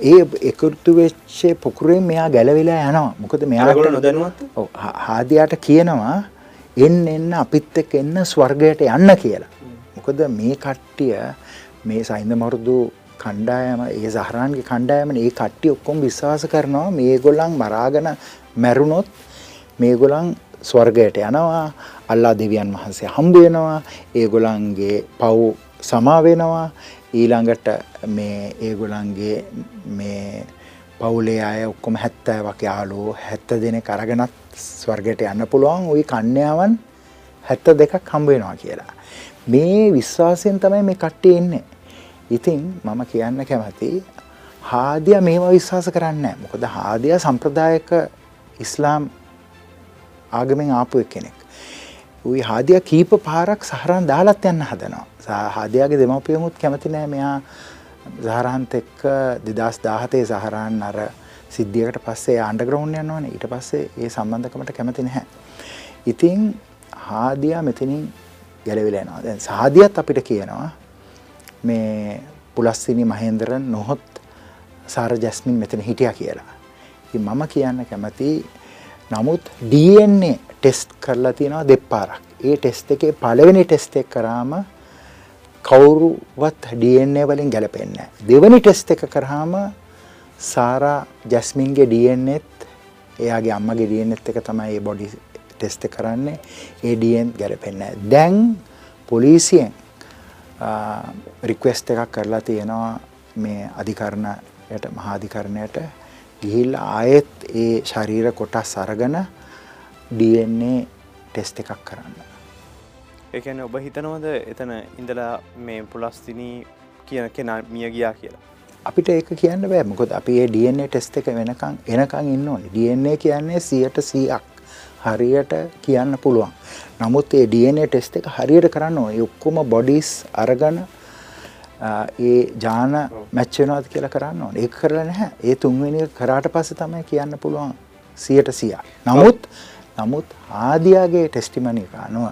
ඒ එකතු වෙච්චේ පොකුරෙන් මෙයා ගැලවිලා යනවා මොකද මෙයාගොල නොදැනුවත් හාදයාට කියනවා එන්න එන්න අපිත් එක් එන්න ස්වර්ගයට යන්න කියලා. මොකද මේ කට්ටිය මේ සයින්ද මරුදු කණ්ඩායම ඒ සහරන්ගේ කණ්ඩායම ඒ කට්ටි ඔක්කොම් විශ්වාස කරනවා මේ ගොල්ලන් මරාගන මැරුණොත් මේ ගොලන් ස්වර්ගයට යනවා අල්ලා දෙවියන් වහන්සේ හම්බුවෙනවා ඒ ගොලන්ගේ පව් සමාවෙනවා ඊළඟට මේ ඒගොලන්ගේ මේ පවුලේ අය ඔක්කොම හැත්තෑ වගේ යාලෝ හැත්ත දෙන කරගෙනත් ස්වර්ගයට යන්න පුළුවන් ඔයි කන්‍යාවන් හැත්ත දෙකක් හම්බවෙනවා කියලා. මේ විශ්වාසයෙන් තමයි මේ කට්ටේ එන්නේ. ඉතින් මම කියන්න කැමති හාදිය මේවා විශ්වාස කරන්න මොකද හාදිය සම්ප්‍රදායක ඉස්ලාම් ආගමෙන් ආපු කෙනෙක්. උයි හාදිය කීප පාරක් සහරන් දාලත් යන්න හදනවා. හාදයාගේ දෙමවපියමුත් කැමති නෑ මෙයා සහරහන්ත එක්ක දෙදස් දාහතේ සහරන් අර සිද්ධියකට පස්සේ අන්ඩග්‍රවුන්් යන්නවන ඊට පස්සේ ඒ සම්බන්ධකමට කැමති නැහැ. ඉතිං හාදයා මෙතනින් ගැලවිලෙනවා දැන් සාධියත් අපිට කියනවා මේ පුලස්සිනි මහේන්දරන් නොහොත් සාර ජැස්මින් මෙතන හිටිය කියලා. මම කියන්න කැමති නමුත් DNA ටෙස්ට් කරලා තියෙනවා දෙපාරක්. ඒ ටෙස්ට් එකේ පළවෙනි ටෙස්ට් එක කරාම කවුරුවත් DNA වලින් ගැලපෙන්නේ දෙවනි ටෙස්ට් එක කරාම සාරා ජැස්මින්ගේ DNAත් එයාගේ අම්මගේ DNAත් එක තමයි මේ බොඩි ටෙස්ට් කරන්නේ. ඒ DNA ගැලපෙන්නේ දැන් පොලිසියෙන් රික්වෙස්ට් එකක් කරලා තියෙනවා මේ අධිකරණයට මහා අධිකරණයට ගිහිල්ලා ආයෙත් ඒ ශරීර කොටස් අරගෙන DNA ටෙස්ට් එකක් කරන්න. ඒකැන ඔබ හිතනවද එතන ඉඳලා මේ පුලස්තිනී කියන කෙනා මිය ගියා කියලා. අපිට ඒක කියන්න බෑ මොකද අපි ඒ DNA ටෙස්ට් එක වෙනකන් එනකන් ඉන්න ඕනේ. DNA කියන්නේ 100ට 100ක් හරියට කියන්න පුළුවන්. නමුත් ඒ DNA ටෙස්ට් එක හරියට කරන්න ඕනේ. ඔක්කොම බොඩිස් අරගෙන ඒ ජාන මැච් වෙනවද කියලා කරන්න ඕනේ. ඒක කරලා නැහැ. ඒ තුන්වෙනි එක කරාට පස්සේ තමයි කියන්න පුළුවන් 100ට 100ක්. නමුත් නමුත් ආදියාගේ ටෙස්ටිමනි එක අනුව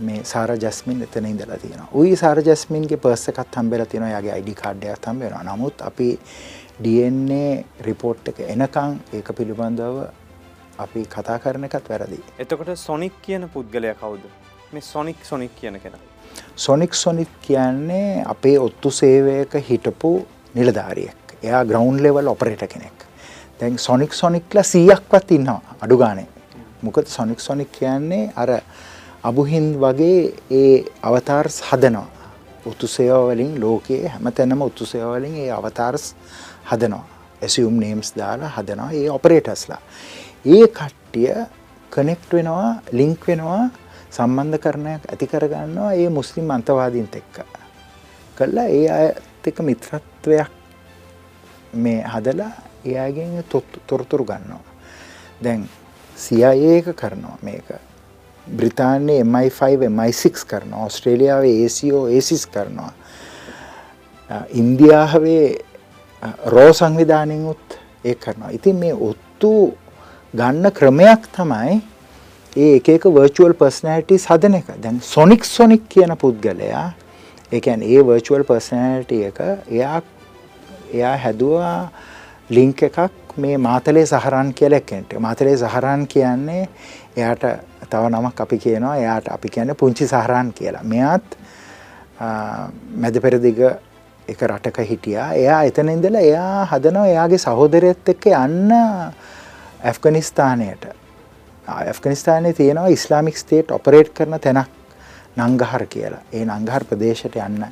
මේ සාර ජස්මින් එතන ඉඳලා තියෙනවා. උයි සාර ජස්මින්ගේ පර්ස් එකත් හම්බෙලා තියෙනවා. යාගේ ID කාඩ් එකත් හම්බ වෙනවා. නමුත් අපි DNA රිපෝට් එක එනකන් ඒක පිළිබඳව අපි කතා කරන එකත් වැරදි. එතකොට සොනික් කියන පුද්ගලයා කවුද? මේ සොනික් සොනික් කියන කෙනා. සොනික් සොනික් කියන්නේ අපේ ඔත්තු සේවයක හිටපු නිලධාරියෙක්. එයා ග්‍රවුන්ඩ් ලෙවල් ඔපරේටර් කෙනෙක්. දැන් සොනික් සොනික්ලා 100ක්වත් ඉන්නවා අඩු ගානේ. මොකද සොනික් සොනික් කියන්නේ අර අබුහින්ද් වගේ ඒ අවතාර්ස් හදනවා. උතුසේව වලින් ලෝකයේ හැමතැනම උතුසේව වලින් ඒ අවතාර්ස් හදනවා. ඇසියුම් නේම්ස් දාලා හදනවා ඒ ඔපරේටර්ස්ලා. ඒ කට්ටිය කනෙක්ට් වෙනවා ලින්ක් වෙනවා සම්බන්ධ කරණයක් ඇති කරගන්නවා ඒ මුස්ලිම් අන්තවාදීන්ත එක්ක. කළා ඒ අයත් එක මිත්‍රත්වයක් මේ හදලා එයාගෙන් තොරතුරු ගන්නවා. දැන් CIA එක කරනවා මේක. බ්‍රිතාන්‍යයේ MI5 MI6 කරනවා. ඕස්ට්‍රේලියාවේ ACO ACIS කරනවා. ඉන්දියාවේ රෝ සංවිධානයෙන් උත් ඒ කරනවා. ඉතින් මේ ඔත්තු ගන්න ක්‍රමයක් තමයි ඒ එක එක වර්චුවල් පර්සනැලිටිස් හදන එක. දැන් සොනික් සොනික් කියන පුද්ගලයා ඒ කියන්නේ ඒ වර්චුවල් පර්සනැලිටි එක එයා එයා හැදුවා ලින්ක් එකක් මේ මාතලේ සහරන් කියලා කෙනෙක්ට. මාතලේ සහරන් කියන්නේ එයාට තව නමක් අපි කියනවා එයාට අපි කියන්නේ පුංචි සහරන් කියලා. මෙයාත් මැද පෙරදිග එක රටක හිටියා. එයා එතන ඉඳලා එයා හදනවා එයාගේ සහෝදරයත් එක්ක යන්න ඇෆ්ගනිස්තානයට. ඇෆ්ගනිස්තානයේ තියෙනවා ඉස්ලාමික් ස්ටේට් ඔපරේට් කරන තැනක් නංගහර කියලා. ඒ නංගහර ප්‍රදේශයට යන්න.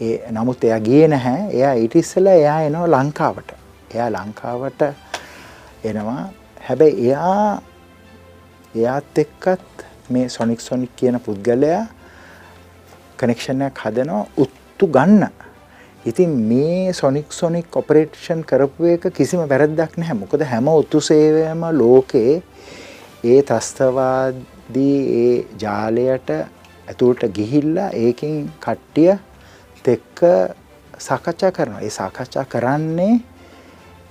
ඒ නමුත් එයා ගියේ නැහැ. එයා ඊට ඉස්සෙල්ලා එයා එනවා ලංකාවට. එයා ලංකාවට එනවා හැබැයි එයා එයාත් එක්කත් මේ සොනික් සොනික් කියන පුද්ගලයා කනෙක්ෂණයක් හදනවා උත්තු ගන්න. ඉතින් මේ සොනික් සොනික් ඔපරේෂන් කරපු එක කිසිම වැරද්දක් නැහැ. මොකද හැම උතු සේවයම ලෝකේ ඒ ත්‍රස්තවාදී ඒ ජාලයට ඇතුළට ගිහිල්ලා ඒකෙන් කට්ටිය තෙක්ක සාකච්ඡා කරනවා. ඒ සාකච්ඡා කරන්නේ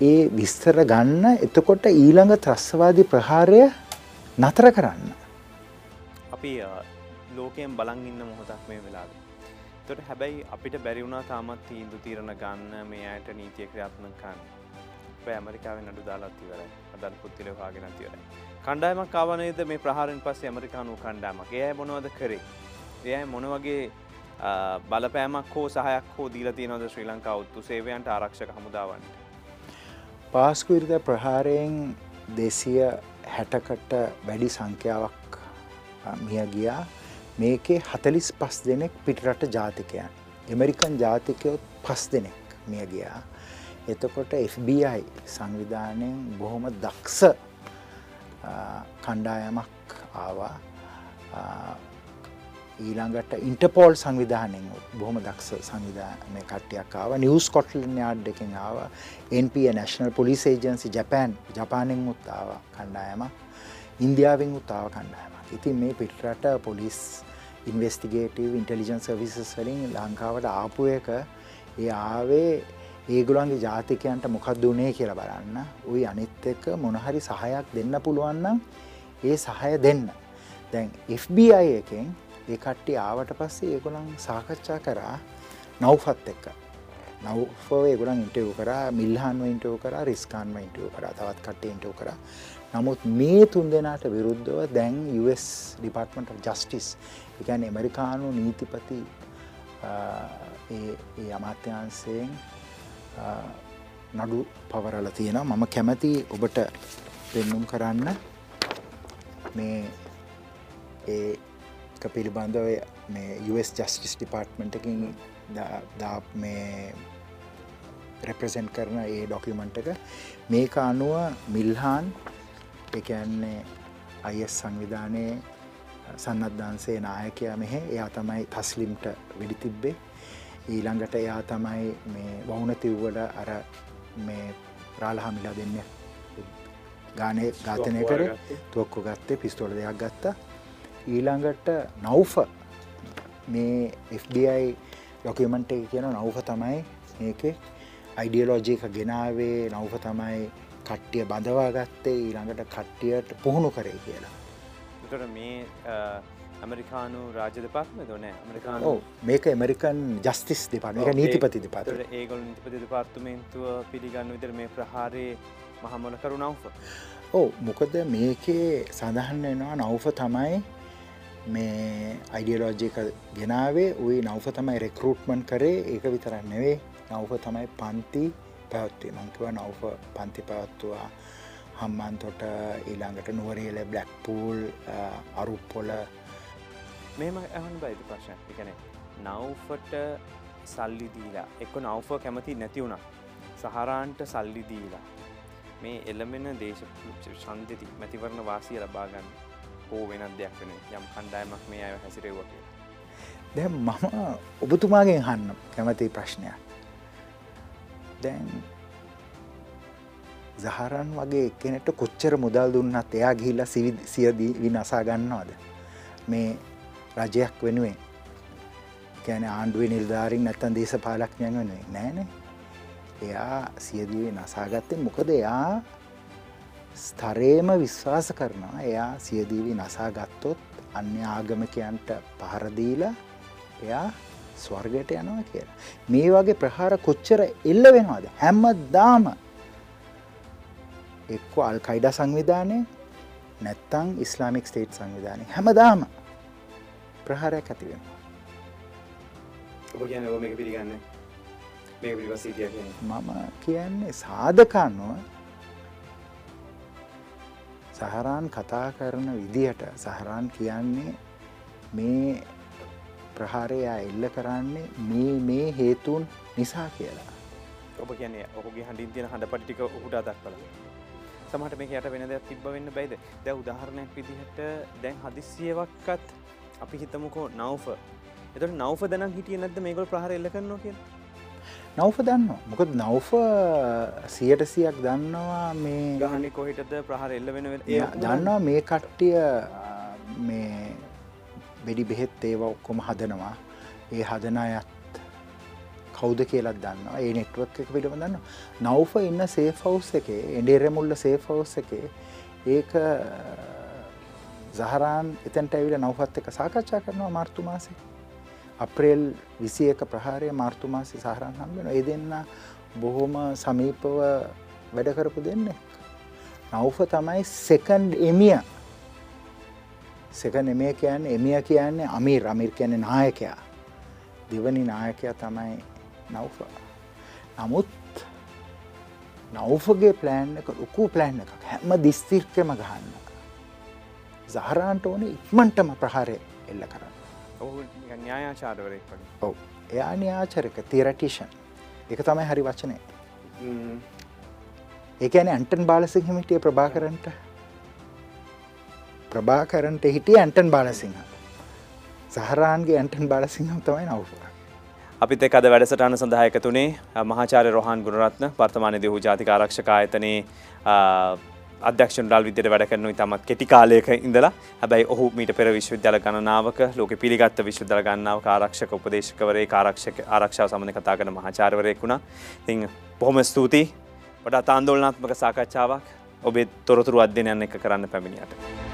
ඒ විස්තර ගන්න එතකොට ඊළඟ ත්‍රස්වාදී ප්‍රහාරය නතර කරන්න. අපි ලෝකයෙන් බලන් ඉන්න මොහොතක් මේ වෙලාද. තොට හැබැයි අපිට බැරිවුණා තාමත් තීන්දු තීරණ ගන්න මේ අයට නීතිය ක්‍රියාත්මක කන්න. බෑ ඇමරිකාවෙන් අඩු දාලාත් ඉවරයි. අදල් පුත්තිල හාගෙන ඉවරයි. කණ්ඩායමක් ආවනේද මේ ප්‍රහාරෙන් පස්සේ ඇමරිකානු කණ්ඩායමක්. එයයි මොනවද කරේ? එයයි මොන වගේ බලපෑමක් හෝ සහයක් හෝ දීලා තියෙනවද ශ්‍රී ලංකා උත්තු සේවයන්ට ආරක්ෂක හමුදාවන්ට. පාස්කු විරුද ප්‍රහාරයෙන් දෙසිය හැටකට වැඩි සංඛ්‍යාවක් මිය ගියා මේකේ හතලිස් පස් දෙනෙක් පිටරට ජාතිකයන්. එමරිකන් ජාතිකයොත් පස් දෙනෙක් මිය ගියා. එතකොට FBI සංවිධානයෙන් බොහොම දක්ෂ කණ්ඩායමක් ආවා ඊළඟට ඉන්ටපෝල් සංවිධානයෙන් බොහොම දක්ෂ සංවිධානය කට්ටියක් ආව නිවස් කොට්ලන් යාඩ් එකෙන් ආව NP national police agency Japan ජපානෙන් උත්තාව කණ්ඩායම ඉන්දියාවෙන් උත්තාව කණ්ඩායමක් ඉතින් මේ පිටරට පොලිස් ඉන්වස්ටිගේටව ඉන්ටලිජන් සවිසස් වලින් ලංකාවට ආපු එක ඒ ආවේ ඒගුලන්ගේ ජාතිකයන්ට මොකක්ද වනේ කියලා බලන්න. උයි අනිත් එක මොනහරි සහයක් දෙන්න පුළුවන්නම් ඒ සහය දෙන්න. දැන් FBI එකෙන් ඒ කට්ටි ආවට පස්සේ ඒගොලන් සාකච්ඡා කරා නව්ෆත් එක්ක. නව්ෝ ඒගොලන් ඉන්ටව කරා මිල්හන්ව ඉන්ටව කර රිස්කාන්ම ඉන්ටව කර තවත් කට ඉන්ටව කර. නමුත් මේ තුන් දෙනාට විරුද්ධව දැන් US ඩිපර්ටමට ජස්ටිස් එකන් ඇමරිකානු නීතිපති ඒ අමාත්‍යන්සයෙන් නඩු පවරල තියෙන මම කැමති ඔබට පෙන්නුම් කරන්න මේ ඒ පිළිබඳව මේ US ජස්ටිස් ඩිපාර්ට්මෙන්ටකින් දා මේ රෙප්‍රසෙන්ට් කරන ඒ ඩොකිමන්ට් එක. මේක අනුව මිල්හාන් එකන්නේ අයිස් සංවිධානයේ සන්නද්ධන්සේ නායකයා මෙහෙ. එයා තමයි තස්ලිම්ට වෙඩි තිබ්බේ. ඊළඟට එයා තමයි මේ වවුන තිව්වල අර මේ රාලහමිලා දෙන්න. ගානය ඝාතනය කර තුවක්කො ගත්තේ පිස්තෝල දෙයක් ගත්තා. ඊළඟට නෞෆ. මේ FBI ඩොකමන්ට කියන නෞෆ තමයි මේක. අයිඩියලෝජයක ගෙනාවේ නෞෆ තමයි කට්ටිය බඳවා ගත්තේ ඊළඟට කට්ටියට පුහුණු කරේ කියලා. තොට මේ ඇමරිකානු රාජ දෙපාත්ම දොන ඇමරිකාන මේක එමරිකන් ජස්තිස් දෙපාන එක නීතිපති දෙපාත ඒගොල් නිතිපති දෙපාර්තුමේන්තුව පිළිගන්න විතර මේ ප්‍රහාරයේ මහමොල කරු නව්ව ඕ මොකද මේකේ සඳහන් වෙනවා නෞෆ තමයි මේ අයිඩියලෝජික ගෙනාවේ උයි නෞෆ තමයි රෙකරූට්මන් කරේ ඒක විතරන්න නෙවේ නෞෆ තමයි පන්ති පැවත්වේ මංකිව නෞෆ පන්ති පැවත්තුවා. හම්මන්තොට ඊළඟට නුවරියල බ්ලක්පූල් අරුප්පොල. මෙම ඇහන් බයිති ප්‍රශ්න එකන නව්ෆට සල්ලි දීලා එක්ක නව්ෆ කැමති නැති වුණා. සහරාන්ට සල්ලි දීලා. මේ එළමෙන දේශ ශන්තිති මැතිවරණ වාසිය ලබාගන්න හෝ වෙනත් දෙයක් වෙන යම් කණ්ඩායමක් මේ අය හැසිරෙව්ව කිය දැ මම ඔබතුමාගෙන් හන්න කැමති ප්‍රශ්නයක් දැන් සහරන් වගේ එකනෙට කොච්චර මුදල් දුන්නත් එයා ගිහිල්ල සියදී විනසා ගන්නවාද? මේ රජයක් වෙනුවෙන්. කැන ආණ්ඩුව නිල්ධාරින් නැත්තන් දේශ පාලක්ඥයන් වෙනුවෙන් නෑනේ එයා සියදී නසාගත්තෙන් මොකද එයා ස්තරේම විශ්වාස කරනවා. එයා සියදීවී නසා ගත්තොත් අන්‍ය ආගමකයන්ට පහරදීල එයා ස්වර්ගයට යනවා කියලා. මේ වගේ ප්‍රහාර කොච්චර එල්ල වෙනවාද? හැම්ම දාම එක්ක අල්කයිඩ සංවිධානය නැත්තං ඉස්ලාමික් ස්ටේට් සංවිධානය. හැමදාම ප්‍රහාරයක් ඇතිවෙන කියන මම කියන්නේ සාධකන්නුව සහරාන් කතා කරන විදිහට සහරාන් කියන්නේ මේ ප්‍රහාරයා එල්ල කරන්නේ මේ මේ හේතුන් නිසා කියලා. ඔබ කියන්නේ ඔහුගේ හඬින් තියෙන හඬ පටික ඔහුට දක්වල සමහට මේ යට වෙන දෙයක් තිබ්බ වෙන්න බයිද දැ උදාහරණයක් විදිහට දැන් හදිසියවක්කත් අපි හිතමුකෝ නව්ෆ. එතට නව්ෆ දනම් හිටිය නැද මේගොල් ප්‍රහර එල්ල කරනවා කිය නෞෆ දන්න මොකද නෞෆ සියට සියක් දන්නවා මේ ගහන්න කොහිටද? ප්‍රහර එල්ල වෙන දන්නවා මේ කට්ටිය මේ බෙඩි බෙහෙත් ඒව ඔක්කොම හදනවා. ඒ හදන අයත් කෞද කියලත් දන්න ඒ නෙට්වක් එක පිළිම දන්න නෞෆ ඉන්න සේෆවස් එකේ එඩේරමුල්ල සේෆවස් එකේ ඒක සහරාන් එතැන්ට ඇවිල නෞෆත් එක සාකච්ඡා කරනවා මාර්තු මාසේ. අප්‍රේල් විසි එක ප්‍රහාරය මාර්තු මාසි සහරන් හම්බෙන ඒ දෙන්න බොහොම සමීපව වැඩකරපු දෙන්න නෞෆ තමයි සෙකන්ඩ් එමිය සෙක එමිය කියන්න එමිය කියන්නේ අමීර් අමිර් කියන නායකයා. දෙවනි නායකයා තමයි නෞෆ. නමුත් නෞෆගේ ප්ලෑන් එක ලොකු ප්ලෑන් එකක්. හැම දිස්තිර්කම ගහන්න. සහරාන්ට ඕන ඉක්මන්ටම ප්‍රහාරය එල්ල කරන්න. වගේ. ඔව. එයා න්‍යාචරක තිරටිෂන් එක තමයි හරි වචනය. ඒකන ඇන්ටන් බාලසිංහමිටිය ප්‍රභාකරන්ට ප්‍රභාකරන්ට හිටිය ඇන්ටන් බාලසිංහ සහරාන්ගේ ඇන්ටන් බාලසිංහම් තමයි නවපුර අපිත් එක් අද වැඩසටහන සඳහා එකතුනේ මහාචාර්ය රොහන් ගුණරත්න වර්තමාන දෙහු ජාතික ආරක්ෂක ආයතනයේ අධ්‍යක්ෂ ඩල් විදියට වැඩ කරනු ඉතාමත් කෙටි කාලයක ඉඳලා හැබැයි ඔහු මීට පෙර විශ්වවිද්‍යාල ගණනාවක ලෝක පිළිගත්ත විශ්වවිද්‍යාල ගණනාවක ආරක්ෂක උපදේශකවරේ ආරක්ෂක ආරක්ෂාව සම්බන්ධ කතා කරන මහාචාර්යවරයෙක් වුණා. ඉතින් බොහොම ස්තුතියි. වඩාත් ආందోලනාත්මක සාකච්ඡාවක් ඔබේ තොරතුරු අධ්‍යයනයන් එක කරන්න පැමිණියට.